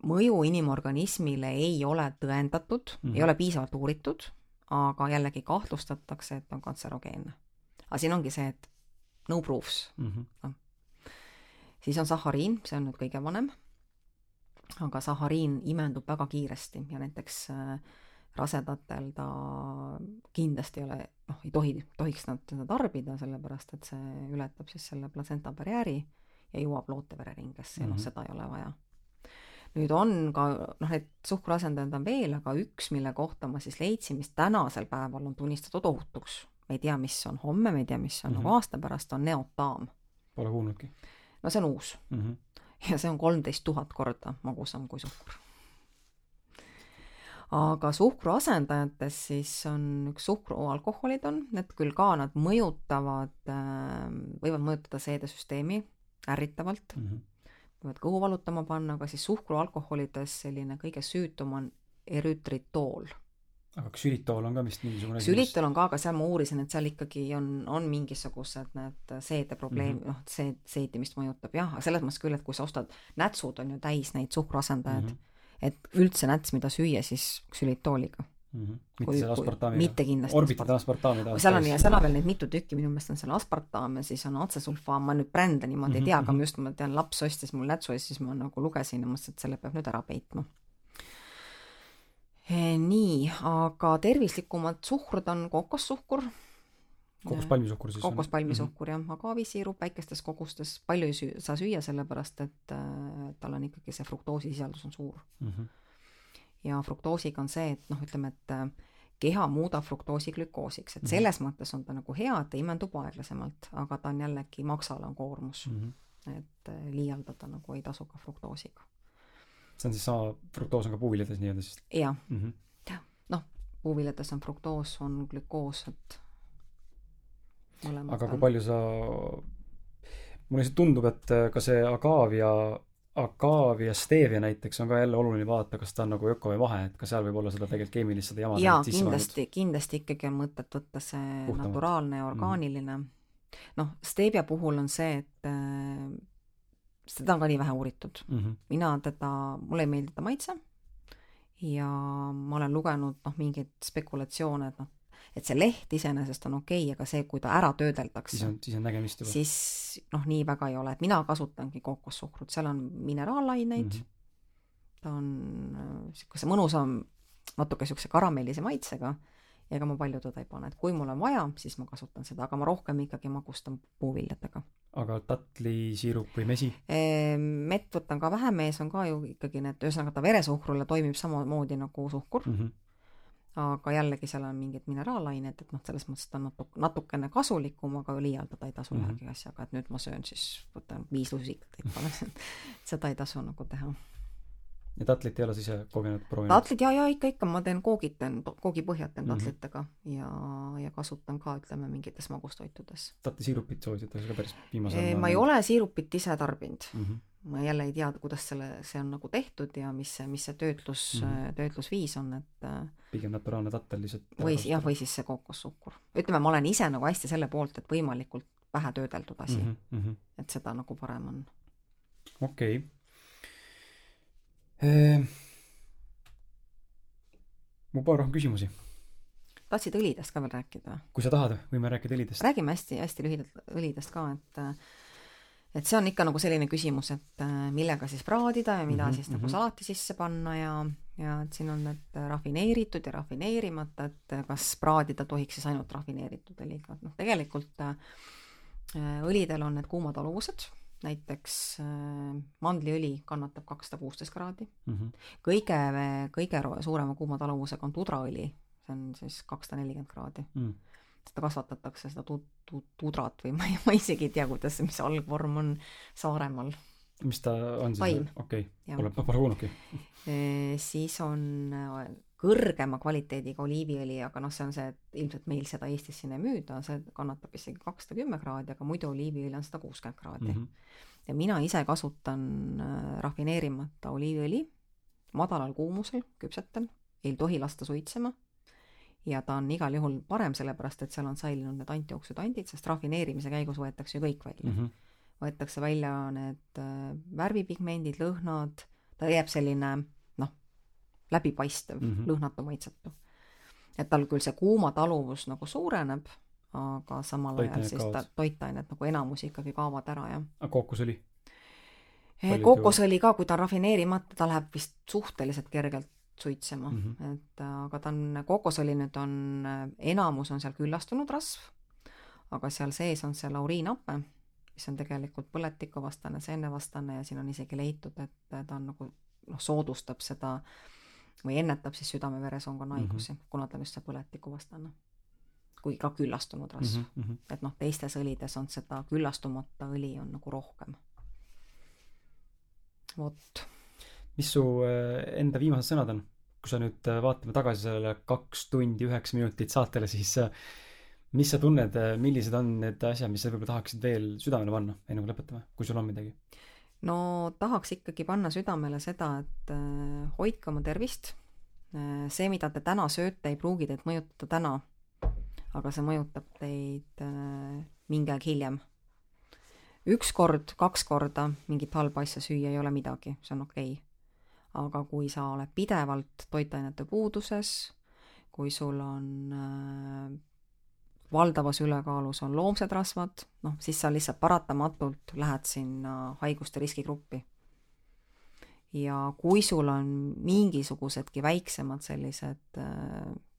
mõju inimorganismile ei ole tõendatud mm, -hmm. ei ole piisavalt uuritud, aga jällegi kahtlustatakse, et on kantserogeenne. aga siin ongi see, et no proofs mm. -hmm. No. siis on sahariin, see on nüüd kõige vanem aga sahariin imendub väga kiiresti ja näiteks äh, rasedatel ta kindlasti ei ole, noh, ei tohi, tohiks nad seda tarbida, sellepärast et see ületab siis selle platsenta barjääri ja jõuab lootevereringesse ja mm -hmm. noh, mhm. seda ei ole vaja. nüüd on ka, noh, neid suhkruasendajaid on veel, aga üks, mille kohta ma siis leidsin, mis tänasel päeval on tunnistatud ohutuks, me ei tea, mis on homme, me ei tea, mis on mm -hmm. aasta pärast, on neotaam. Pole kuulnudki. no see on uus mm. -hmm. ja see on kolmteist tuhat korda magusam kui suhkur aga suhkru asendajates siis on üks suhkrualkoholid on, need küll ka, nad mõjutavad, ähm, võivad mõjutada seedesüsteemi ärritavalt mm, -hmm. võivad kõhu valutama panna, aga siis suhkrualkoholides selline kõige süütum on erütritool aga kas ülitool on ka vist mingisugune kas ülitool on ka, aga seal ma uurisin, et seal ikkagi on, on mingisugused need seedeprobleem mm, -hmm. noh, see seedimist mõjutab jah, aga selles mõttes küll, et kui sa ostad, nätsud on ju täis neid suhkruasendajaid mm, -hmm et üldse näts, mida süüa, siis ksülitooliga mm. -hmm. mitte selle aspartaamiga? mitte kindlasti. orbitada aspartaami taas. seal on ja seal on veel neid mitu tükki, minu meelest on seal aspartaam ja siis on atsesulfaam, ma nüüd brände niimoodi mm -hmm. ei tea, aga mhm. ma just, ma tean, laps ostis mul nätsu ja siis ma nagu lugesin ja mõtlesin, et selle peab nüüd ära peitma. E, nii, aga tervislikumad suhkrud on kokossuhkur kokospalmisuhkur siis? kokospalmisuhkur mm -hmm. jah, agaavisiirup väikestes kogustes, palju ei süü, saa süüa, sellepärast et äh, tal on ikkagi see fruktoosisisaldus on suur mm. -hmm. ja fruktoosiga on see, et noh, ütleme, et äh, keha muudab fruktoosi glükoosiks, et mm -hmm. selles mõttes on ta nagu hea, et ta imendub aeglasemalt, aga ta on jällegi maksale on koormus mm. -hmm. et äh, liialdada nagu ei tasu ka fruktoosiga. See on siis sama, fruktoos on ka puuviljades nii-öelda siis? jah mm -hmm., jah, noh, puuviljades on fruktoos, on glükoos, et aga kui palju sa, mulle lihtsalt tundub, et äh, ka see agaavia, agaavia stevia näiteks on ka jälle oluline vaadata, kas ta on nagu öko või vahe, et ka seal võib olla seda tegelikult keemilist seda jama jaa, kindlasti, kindlasti ikkagi on mõtet võtta see Puhtamalt. naturaalne ja mhm. orgaaniline mm. -hmm. noh, stevia puhul on see, et äh, seda on ka nii vähe uuritud mm. -hmm. mina teda, mulle ei meeldi ta maitse ja ma olen lugenud noh, mingeid spekulatsioone, et noh, et see leht iseenesest on okei okay,, aga see, kui ta ära töödeldakse, siis on, siis on nägemist juba. siis noh, nii väga ei ole, et mina kasutangi kokossuhkrut, seal on mineraalaineid mm, -hmm. ta on niisuguse äh, mõnusam, natuke niisuguse karamellise maitsega ja ega ma palju teda ei pane, et kui mul on vaja, siis ma kasutan seda, aga ma rohkem ikkagi magustan puuviljadega. aga tatlisiirup või mesi? Ehm, mett võtan ka vähe, mees on ka ju ikkagi need, ühesõnaga ta veresuhkrule toimib samamoodi nagu suhkur mm. -hmm aga jällegi seal on mingid mineraalained, et noh, selles mõttes ta on natuke, natukene kasulikum, aga liialdada ei tasu mm -hmm. ühegi asjaga, et nüüd ma söön siis, võtan viis lusikatäit panen seda ei tasu nagu teha. Ja tatlit ei ole sa ise kogenud, proovinud? tatlit jaa, jaa, ikka, ikka, ma teen koogid, teen, koogipõhjad teen mhm. tatlitega mm -hmm. ja, ja kasutan ka, ütleme, mingites magustoitudes. tatlisiirupit soovitatakse ka päris viimasel ajal? ma ei ole siirupit ise tarbinud mm. -hmm ma jälle ei tea, kuidas selle, see on nagu tehtud ja mis see, mis see töötlus mm, -hmm. töötlusviis on, et äh, pigem naturaalne tatel lihtsalt. või jah, või siis see kookossuhkur. ütleme, ma olen ise nagu hästi selle poolt, et võimalikult vähe töödeldud asi mm. -hmm. et seda nagu parem on. okei okay. Eee.... mul pole rohkem küsimusi. tahtsid õlidest ka veel rääkida? kui sa tahad, võime rääkida õlidest. räägime hästi-hästi lühidalt õlidest ka, et äh, et see on ikka nagu selline küsimus, et äh, millega siis praadida ja mida mm -hmm, siis nagu mm -hmm. salati sisse panna ja, ja et siin on need rafineeritud ja rafineerimata, et kas praadida tohiks siis ainult rafineeritud õliga, et noh, tegelikult äh, õlidel on need kuumataluvused, näiteks äh, mandliõli kannatab kakssada kuusteist kraadi mm. -hmm. kõige, kõige suurema kuumataluvusega on tudraõli, see on siis kakssada nelikümmend kraadi mm. -hmm seda kasvatatakse, seda tu-, tu-, tudrat või ma ei, ma isegi ei tea, kuidas, mis algvorm on Saaremaal. mis ta on siis? okei okay., pole, pole kuulnudki. siis on kõrgema kvaliteediga oliiviõli, aga noh, see on see, et ilmselt meil seda Eestis siin ei müüda, see kannatab isegi kakssada kümme kraadi, aga muidu oliiviõli on sada kuuskümmend kraadi mm. -hmm. ja mina ise kasutan äh, rafineerimata oliiviõli madalal kuumusel, küpsetan, ei tohi lasta suitsema ja ta on igal juhul parem, sellepärast et seal on säilinud need antioksüdandid, sest rafineerimise käigus võetakse ju kõik välja mm. -hmm. võetakse välja need äh, värvipigmendid, lõhnad, ta jääb selline noh, läbipaistev mm, -hmm. lõhnatu, maitsetu. et tal küll see kuumataluvus nagu suureneb, aga samal ajal siis ta, toitained nagu enamus ikkagi kaovad ära, jah. aga kookosõli? kookosõli ka, kui ta on rafineerimata, ta läheb vist suhteliselt kergelt suitsema mm, -hmm. et aga ta on, kokosõli nüüd on, enamus on seal küllastunud rasv, aga seal sees on see lauriinhape, mis on tegelikult põletikuvastane, seenevastane ja siin on isegi leitud, et ta on nagu noh, soodustab seda või ennetab siis südame-veresoonkonna haigusi mm, -hmm. kuna ta on just see põletikuvastane. kui ka küllastunud rasv mm. -hmm. et noh, teistes õlides on seda küllastumata õli on nagu rohkem. vot. mis su äh, enda viimased sõnad on? kui sa nüüd äh, vaatame tagasi sellele kaks tundi üheksa minutit saatele, siis äh, mis sa tunned, millised on need asjad, mis sa võib-olla tahaksid veel südamele panna, enne kui lõpetame, kui sul on midagi? No tahaks ikkagi panna südamele seda, et äh, hoidke oma tervist. Äh, see, mida te täna sööte, ei pruugi teid mõjutada täna, aga see mõjutab teid äh, mingi aeg hiljem. üks kord, kaks korda mingit halba asja süüa ei ole midagi, see on okei okay. aga kui sa oled pidevalt toitainete puuduses, kui sul on valdavas ülekaalus on loomsed rasvad, noh, siis sa lihtsalt paratamatult lähed sinna haiguste riskigruppi. ja kui sul on mingisugusedki väiksemad sellised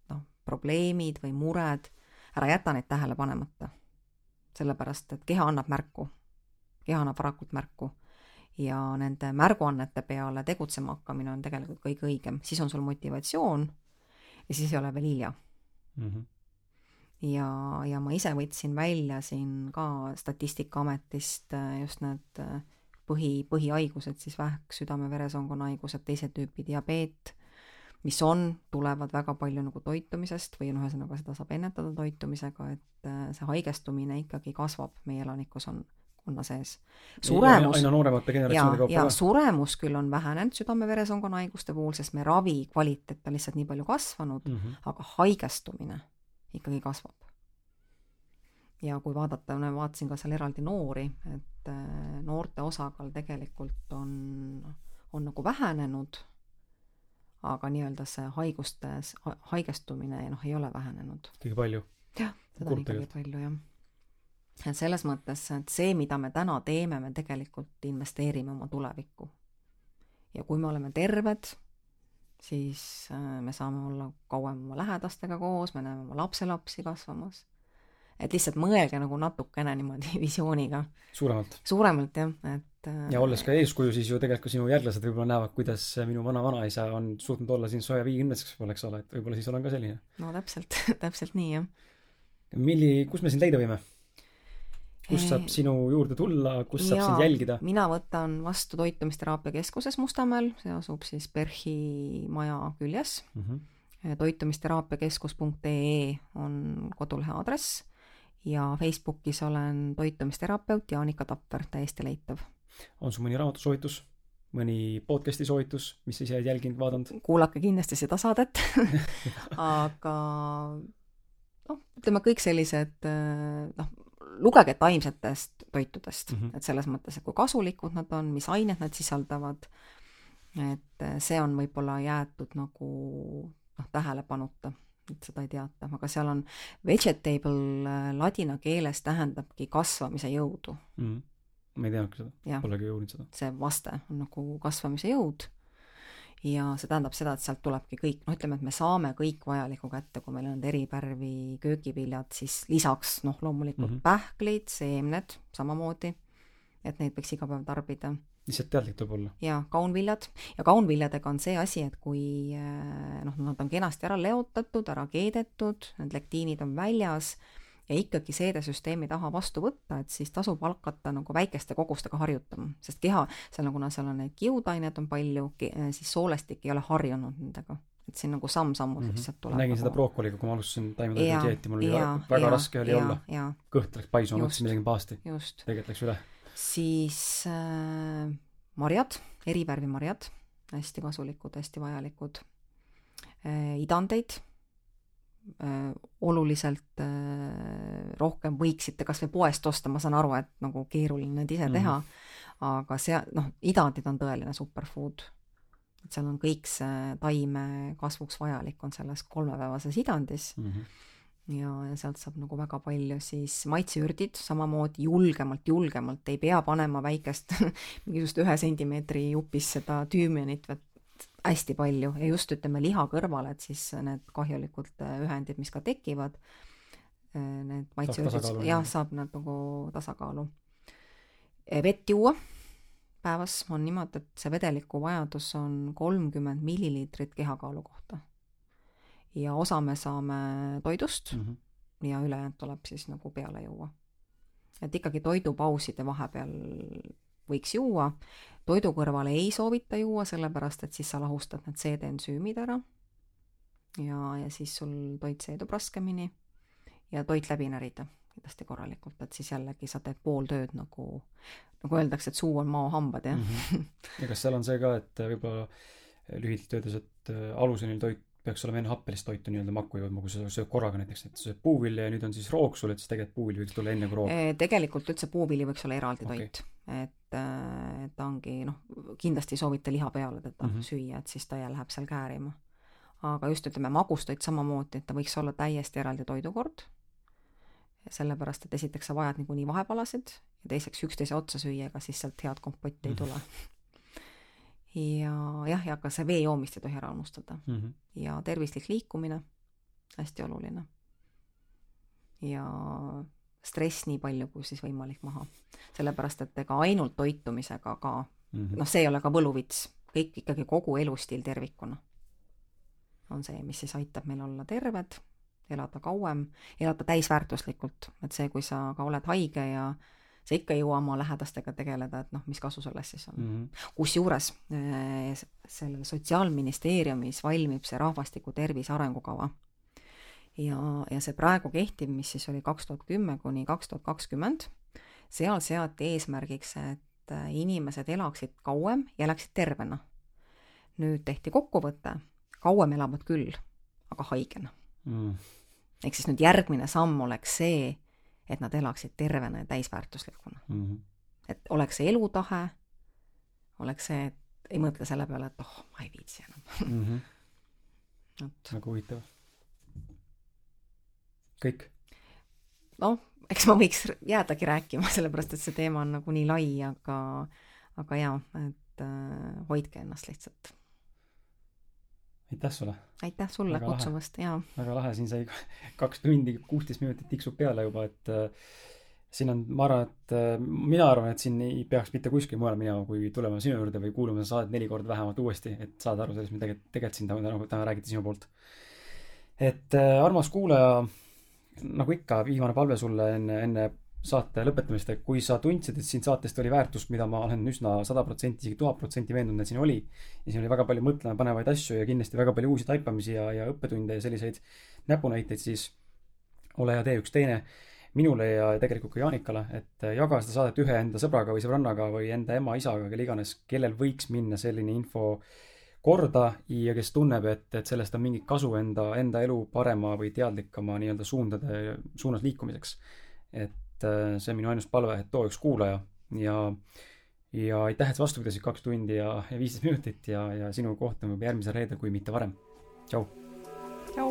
noh, probleemid või mured, ära jäta neid tähele panemata. sellepärast, et keha annab märku, keha annab varakult märku ja nende märguannete peale tegutsema hakkamine on tegelikult kõige õigem, siis on sul motivatsioon ja siis ei ole veel hilja mm. -hmm ja, ja ma ise võtsin välja siin ka Statistikaametist äh, just need äh, põhi, põhihaigused, siis vähk, südame-veresoonkonna haigused, teise tüüpi diabeet, mis on, tulevad väga palju nagu toitumisest või noh, ühesõnaga seda saab ennetada toitumisega, et äh, see haigestumine ikkagi kasvab meie elanikkonna konna sees. suremus, aina nooremate generatsioonide kaupa ka. suremus küll on vähenenud südame-veresoonkonna haiguste puhul, sest me ravi kvaliteet on lihtsalt nii palju kasvanud mm, -hmm. aga haigestumine ikkagi kasvab. ja kui vaadata, vaatasin ka seal eraldi noori, et äh, noorte osakaal tegelikult on, on nagu vähenenud, aga nii-öelda see haigustes, haigestumine noh, ei ole vähenenud. ikkagi palju? jah, seda on ikkagi palju, jah. et selles mõttes, et see, mida me täna teeme, me tegelikult investeerime oma tulevikku. ja kui me oleme terved, siis äh, me saame olla kauem oma lähedastega koos, me näeme oma lapselapsi kasvamas. et lihtsalt mõelge nagu natukene niimoodi visiooniga. suuremalt. suuremalt jah, et äh, ja olles ka eeskuju, siis ju tegelikult ka sinu järglased võib-olla näevad, kuidas minu vana-vanaisa on suutnud olla siin soe viiekümneseks võib-olla, eks ole, et võib-olla siis olen ka selline. no täpselt täpselt nii, jah. milli, kus me sind leida võime? Kus saab sinu juurde tulla, kus saab sind jälgida? mina võtan vastu Toitumisteraapia Keskuses Mustamäel, see asub siis PERHi maja küljes mm. -hmm. toitumisteraapiakeskus.ee on kodulehe aadress ja Facebookis olen toitumisterapeut Jaanika Tapper, täiesti leitav. on sul mõni raamatusoovitus? mõni podcast'i soovitus, mis sa ise oled jälginud, vaadanud? kuulake kindlasti seda saadet aga noh, ütleme kõik sellised noh, lugege taimsetest toitudest mm, -hmm. et selles mõttes, et kui kasulikud nad on, mis ained nad sisaldavad, et see on võib-olla jäetud nagu noh, tähelepanuta, et seda ei teata, aga seal on vegetable äh, ladina keeles tähendabki kasvamise jõudu mm. -hmm. ma ei teadnudki seda, polegi jõudnud seda. see vaste on nagu kasvamise jõud ja see tähendab seda, et sealt tulebki kõik, noh, ütleme, et me saame kõik vajaliku kätte, kui meil on need eripärvi köögiviljad, siis lisaks noh, loomulikult mm -hmm. pähklid, seemned samamoodi, et neid võiks iga päev tarbida. lihtsalt teadlik tuleb olla. jaa, kaunviljad ja kaunviljadega on see asi, et kui eh, noh, nad on kenasti ära leotatud, ära keedetud, need lektiinid on väljas ja ikkagi seedesüsteemi taha vastu võtta, et siis tasub hakata nagu väikeste kogustega harjutama, sest keha, seal on, kuna seal on neid kiudaineid on palju, siis soolestik ei ole harjunud nendega et siin nagu samm-sammult mm -hmm. lihtsalt tuleb. nägin seda brookoliga, kui ma alustasin taimetoidu dieeti, mul oli ja, väga ja, raske oli ja, olla. kõht läks paisu, ma mõtlesin midagi pahasti. tegelikult läks üle. siis äh, marjad, erivärvimarjad, hästi kasulikud, hästi vajalikud äh,. idandeid oluliselt äh, rohkem võiksite kas või poest osta, ma saan aru, et nagu keeruline need ise mm -hmm. teha, aga sea-, noh, idandid on tõeline superfood. et seal on kõik see taime kasvuks vajalik, on selles kolmepäevases idandis mm. -hmm ja, ja sealt saab nagu väga palju siis maitseürdid samamoodi julgemalt, julgemalt ei pea panema väikest mingisugust ühe sentimeetri jupis seda tüümenit, vaid hästi palju ja just ütleme liha kõrvale, et siis need kahjulikud äh, ühendid, mis ka tekivad, äh, need maitseühendid, jah, saab nad nagu tasakaalu. vett juua päevas on niimoodi, et see vedeliku vajadus on kolmkümmend milliliitrit kehakaalu kohta. ja osa me saame toidust mm -hmm. ja ülejäänud tuleb siis nagu peale juua. et ikkagi toidupauside vahepeal võiks juua, toidu kõrvale ei soovita juua, sellepärast et siis sa lahustad need seedeensüümid ära ja, ja siis sul toit seedub raskemini ja toit läbi närida kindlasti korralikult, et siis jällegi sa teed pool tööd nagu, nagu öeldakse, et suu on mao hambad, jah mm. -hmm. ja kas seal on see ka, et võib-olla lühidalt öeldes, et äh, aluseni toit peaks olema enne happelist toitu nii-öelda makku jõudma, kui sa sööd korraga näiteks, et sööd puuvilja ja nüüd on siis roog sul, et siis tegelikult puuvili võiks tulla enne kui roog? tegelikult üldse puuvili võiks olla eraldi okay. toit, et, äh, et ta ongi noh, kindlasti ei soovita liha peale teda mm -hmm. süüa, et siis ta ja läheb seal käärima. aga just ütleme, magustoit samamoodi, et ta võiks olla täiesti eraldi toidukord sellepärast et esiteks sa vajad niikuinii vahepalasid ja teiseks üksteise otsa süüa, ega siis sealt head kompotti ei tule. ja jah, ja ka see vee joomist ei tohi ära unustada mm. -hmm. ja tervislik liikumine, hästi oluline. ja stress nii palju kui siis võimalik maha. sellepärast, et ega ainult toitumisega ka mm -hmm., noh, see ei ole ka võluvits, kõik ikkagi kogu elustiil tervikuna on see, mis siis aitab meil olla terved elada kauem, elada täisväärtuslikult, et see, kui sa ka oled haige ja sa ikka ei jõua oma lähedastega tegeleda, et noh, mis kasu sellest siis on. Mm -hmm.. kusjuures äh, sellel Sotsiaalministeeriumis valmib see rahvastiku tervise arengukava. ja, ja see praegu kehtiv, mis siis oli kaks tuhat kümme kuni kaks tuhat kakskümmend, seal seati eesmärgiks, et äh, inimesed elaksid kauem ja elaksid tervena. nüüd tehti kokkuvõte, kauem elavad küll, aga haigena. Mm. Ehk siis nüüd järgmine samm oleks see, et nad elaksid tervena ja täisväärtuslikuna mm. -hmm. et oleks see elutahe, oleks see, et ei mõtle selle peale, et oh, ma ei viitsi enam mm. -hmm. Vot. väga huvitav. kõik? noh, eks ma võiks jäädagi rääkima, sellepärast et see teema on nagu nii lai, aga, aga jaa, et äh, hoidke ennast lihtsalt aitäh sulle! aitäh sulle väga kutsumast, jaa! väga lahe, siin sai kaks tundi, kuusteist minutit tiksub peale juba, et äh, siin on, ma arvan, et äh, mina arvan, et siin ei peaks mitte kuskile mujale minema, kui tulema sinu juurde või kuulama saadet neli korda vähemalt uuesti, et saada aru sellest, mida tegelikult, tegelikult siin täna, täna räägiti sinu poolt. et äh, armas kuulaja, nagu ikka, viimane palve sulle enne, enne saate lõpetamist, et kui sa tundsid, et siin saatest oli väärtust, mida ma olen üsna sada protsenti, isegi tuhat protsenti veendunud, et siin oli, ja siin oli väga palju mõtlemapanevaid asju ja kindlasti väga palju uusi taipamisi ja, ja õppetunde ja selliseid näpunäiteid, siis ole hea, tee üks teine minule ja tegelikult ka Jaanikale, et jaga seda saadet ühe enda sõbraga või sõbrannaga või enda ema, isaga, kelle iganes, kellel võiks minna selline info korda ja kes tunneb, et, et sellest on mingit kasu enda, enda elu parema või teadlikama nii-öelda suundade suunas liikumiseks. et et äh, see on minu ainus palve, et too üks kuulaja ja, ja aitäh, et vastu pidasid kaks tundi ja, ja viisteist minutit ja, ja sinuga kohtume juba järgmisel reedel, kui mitte varem. tšau. tšau.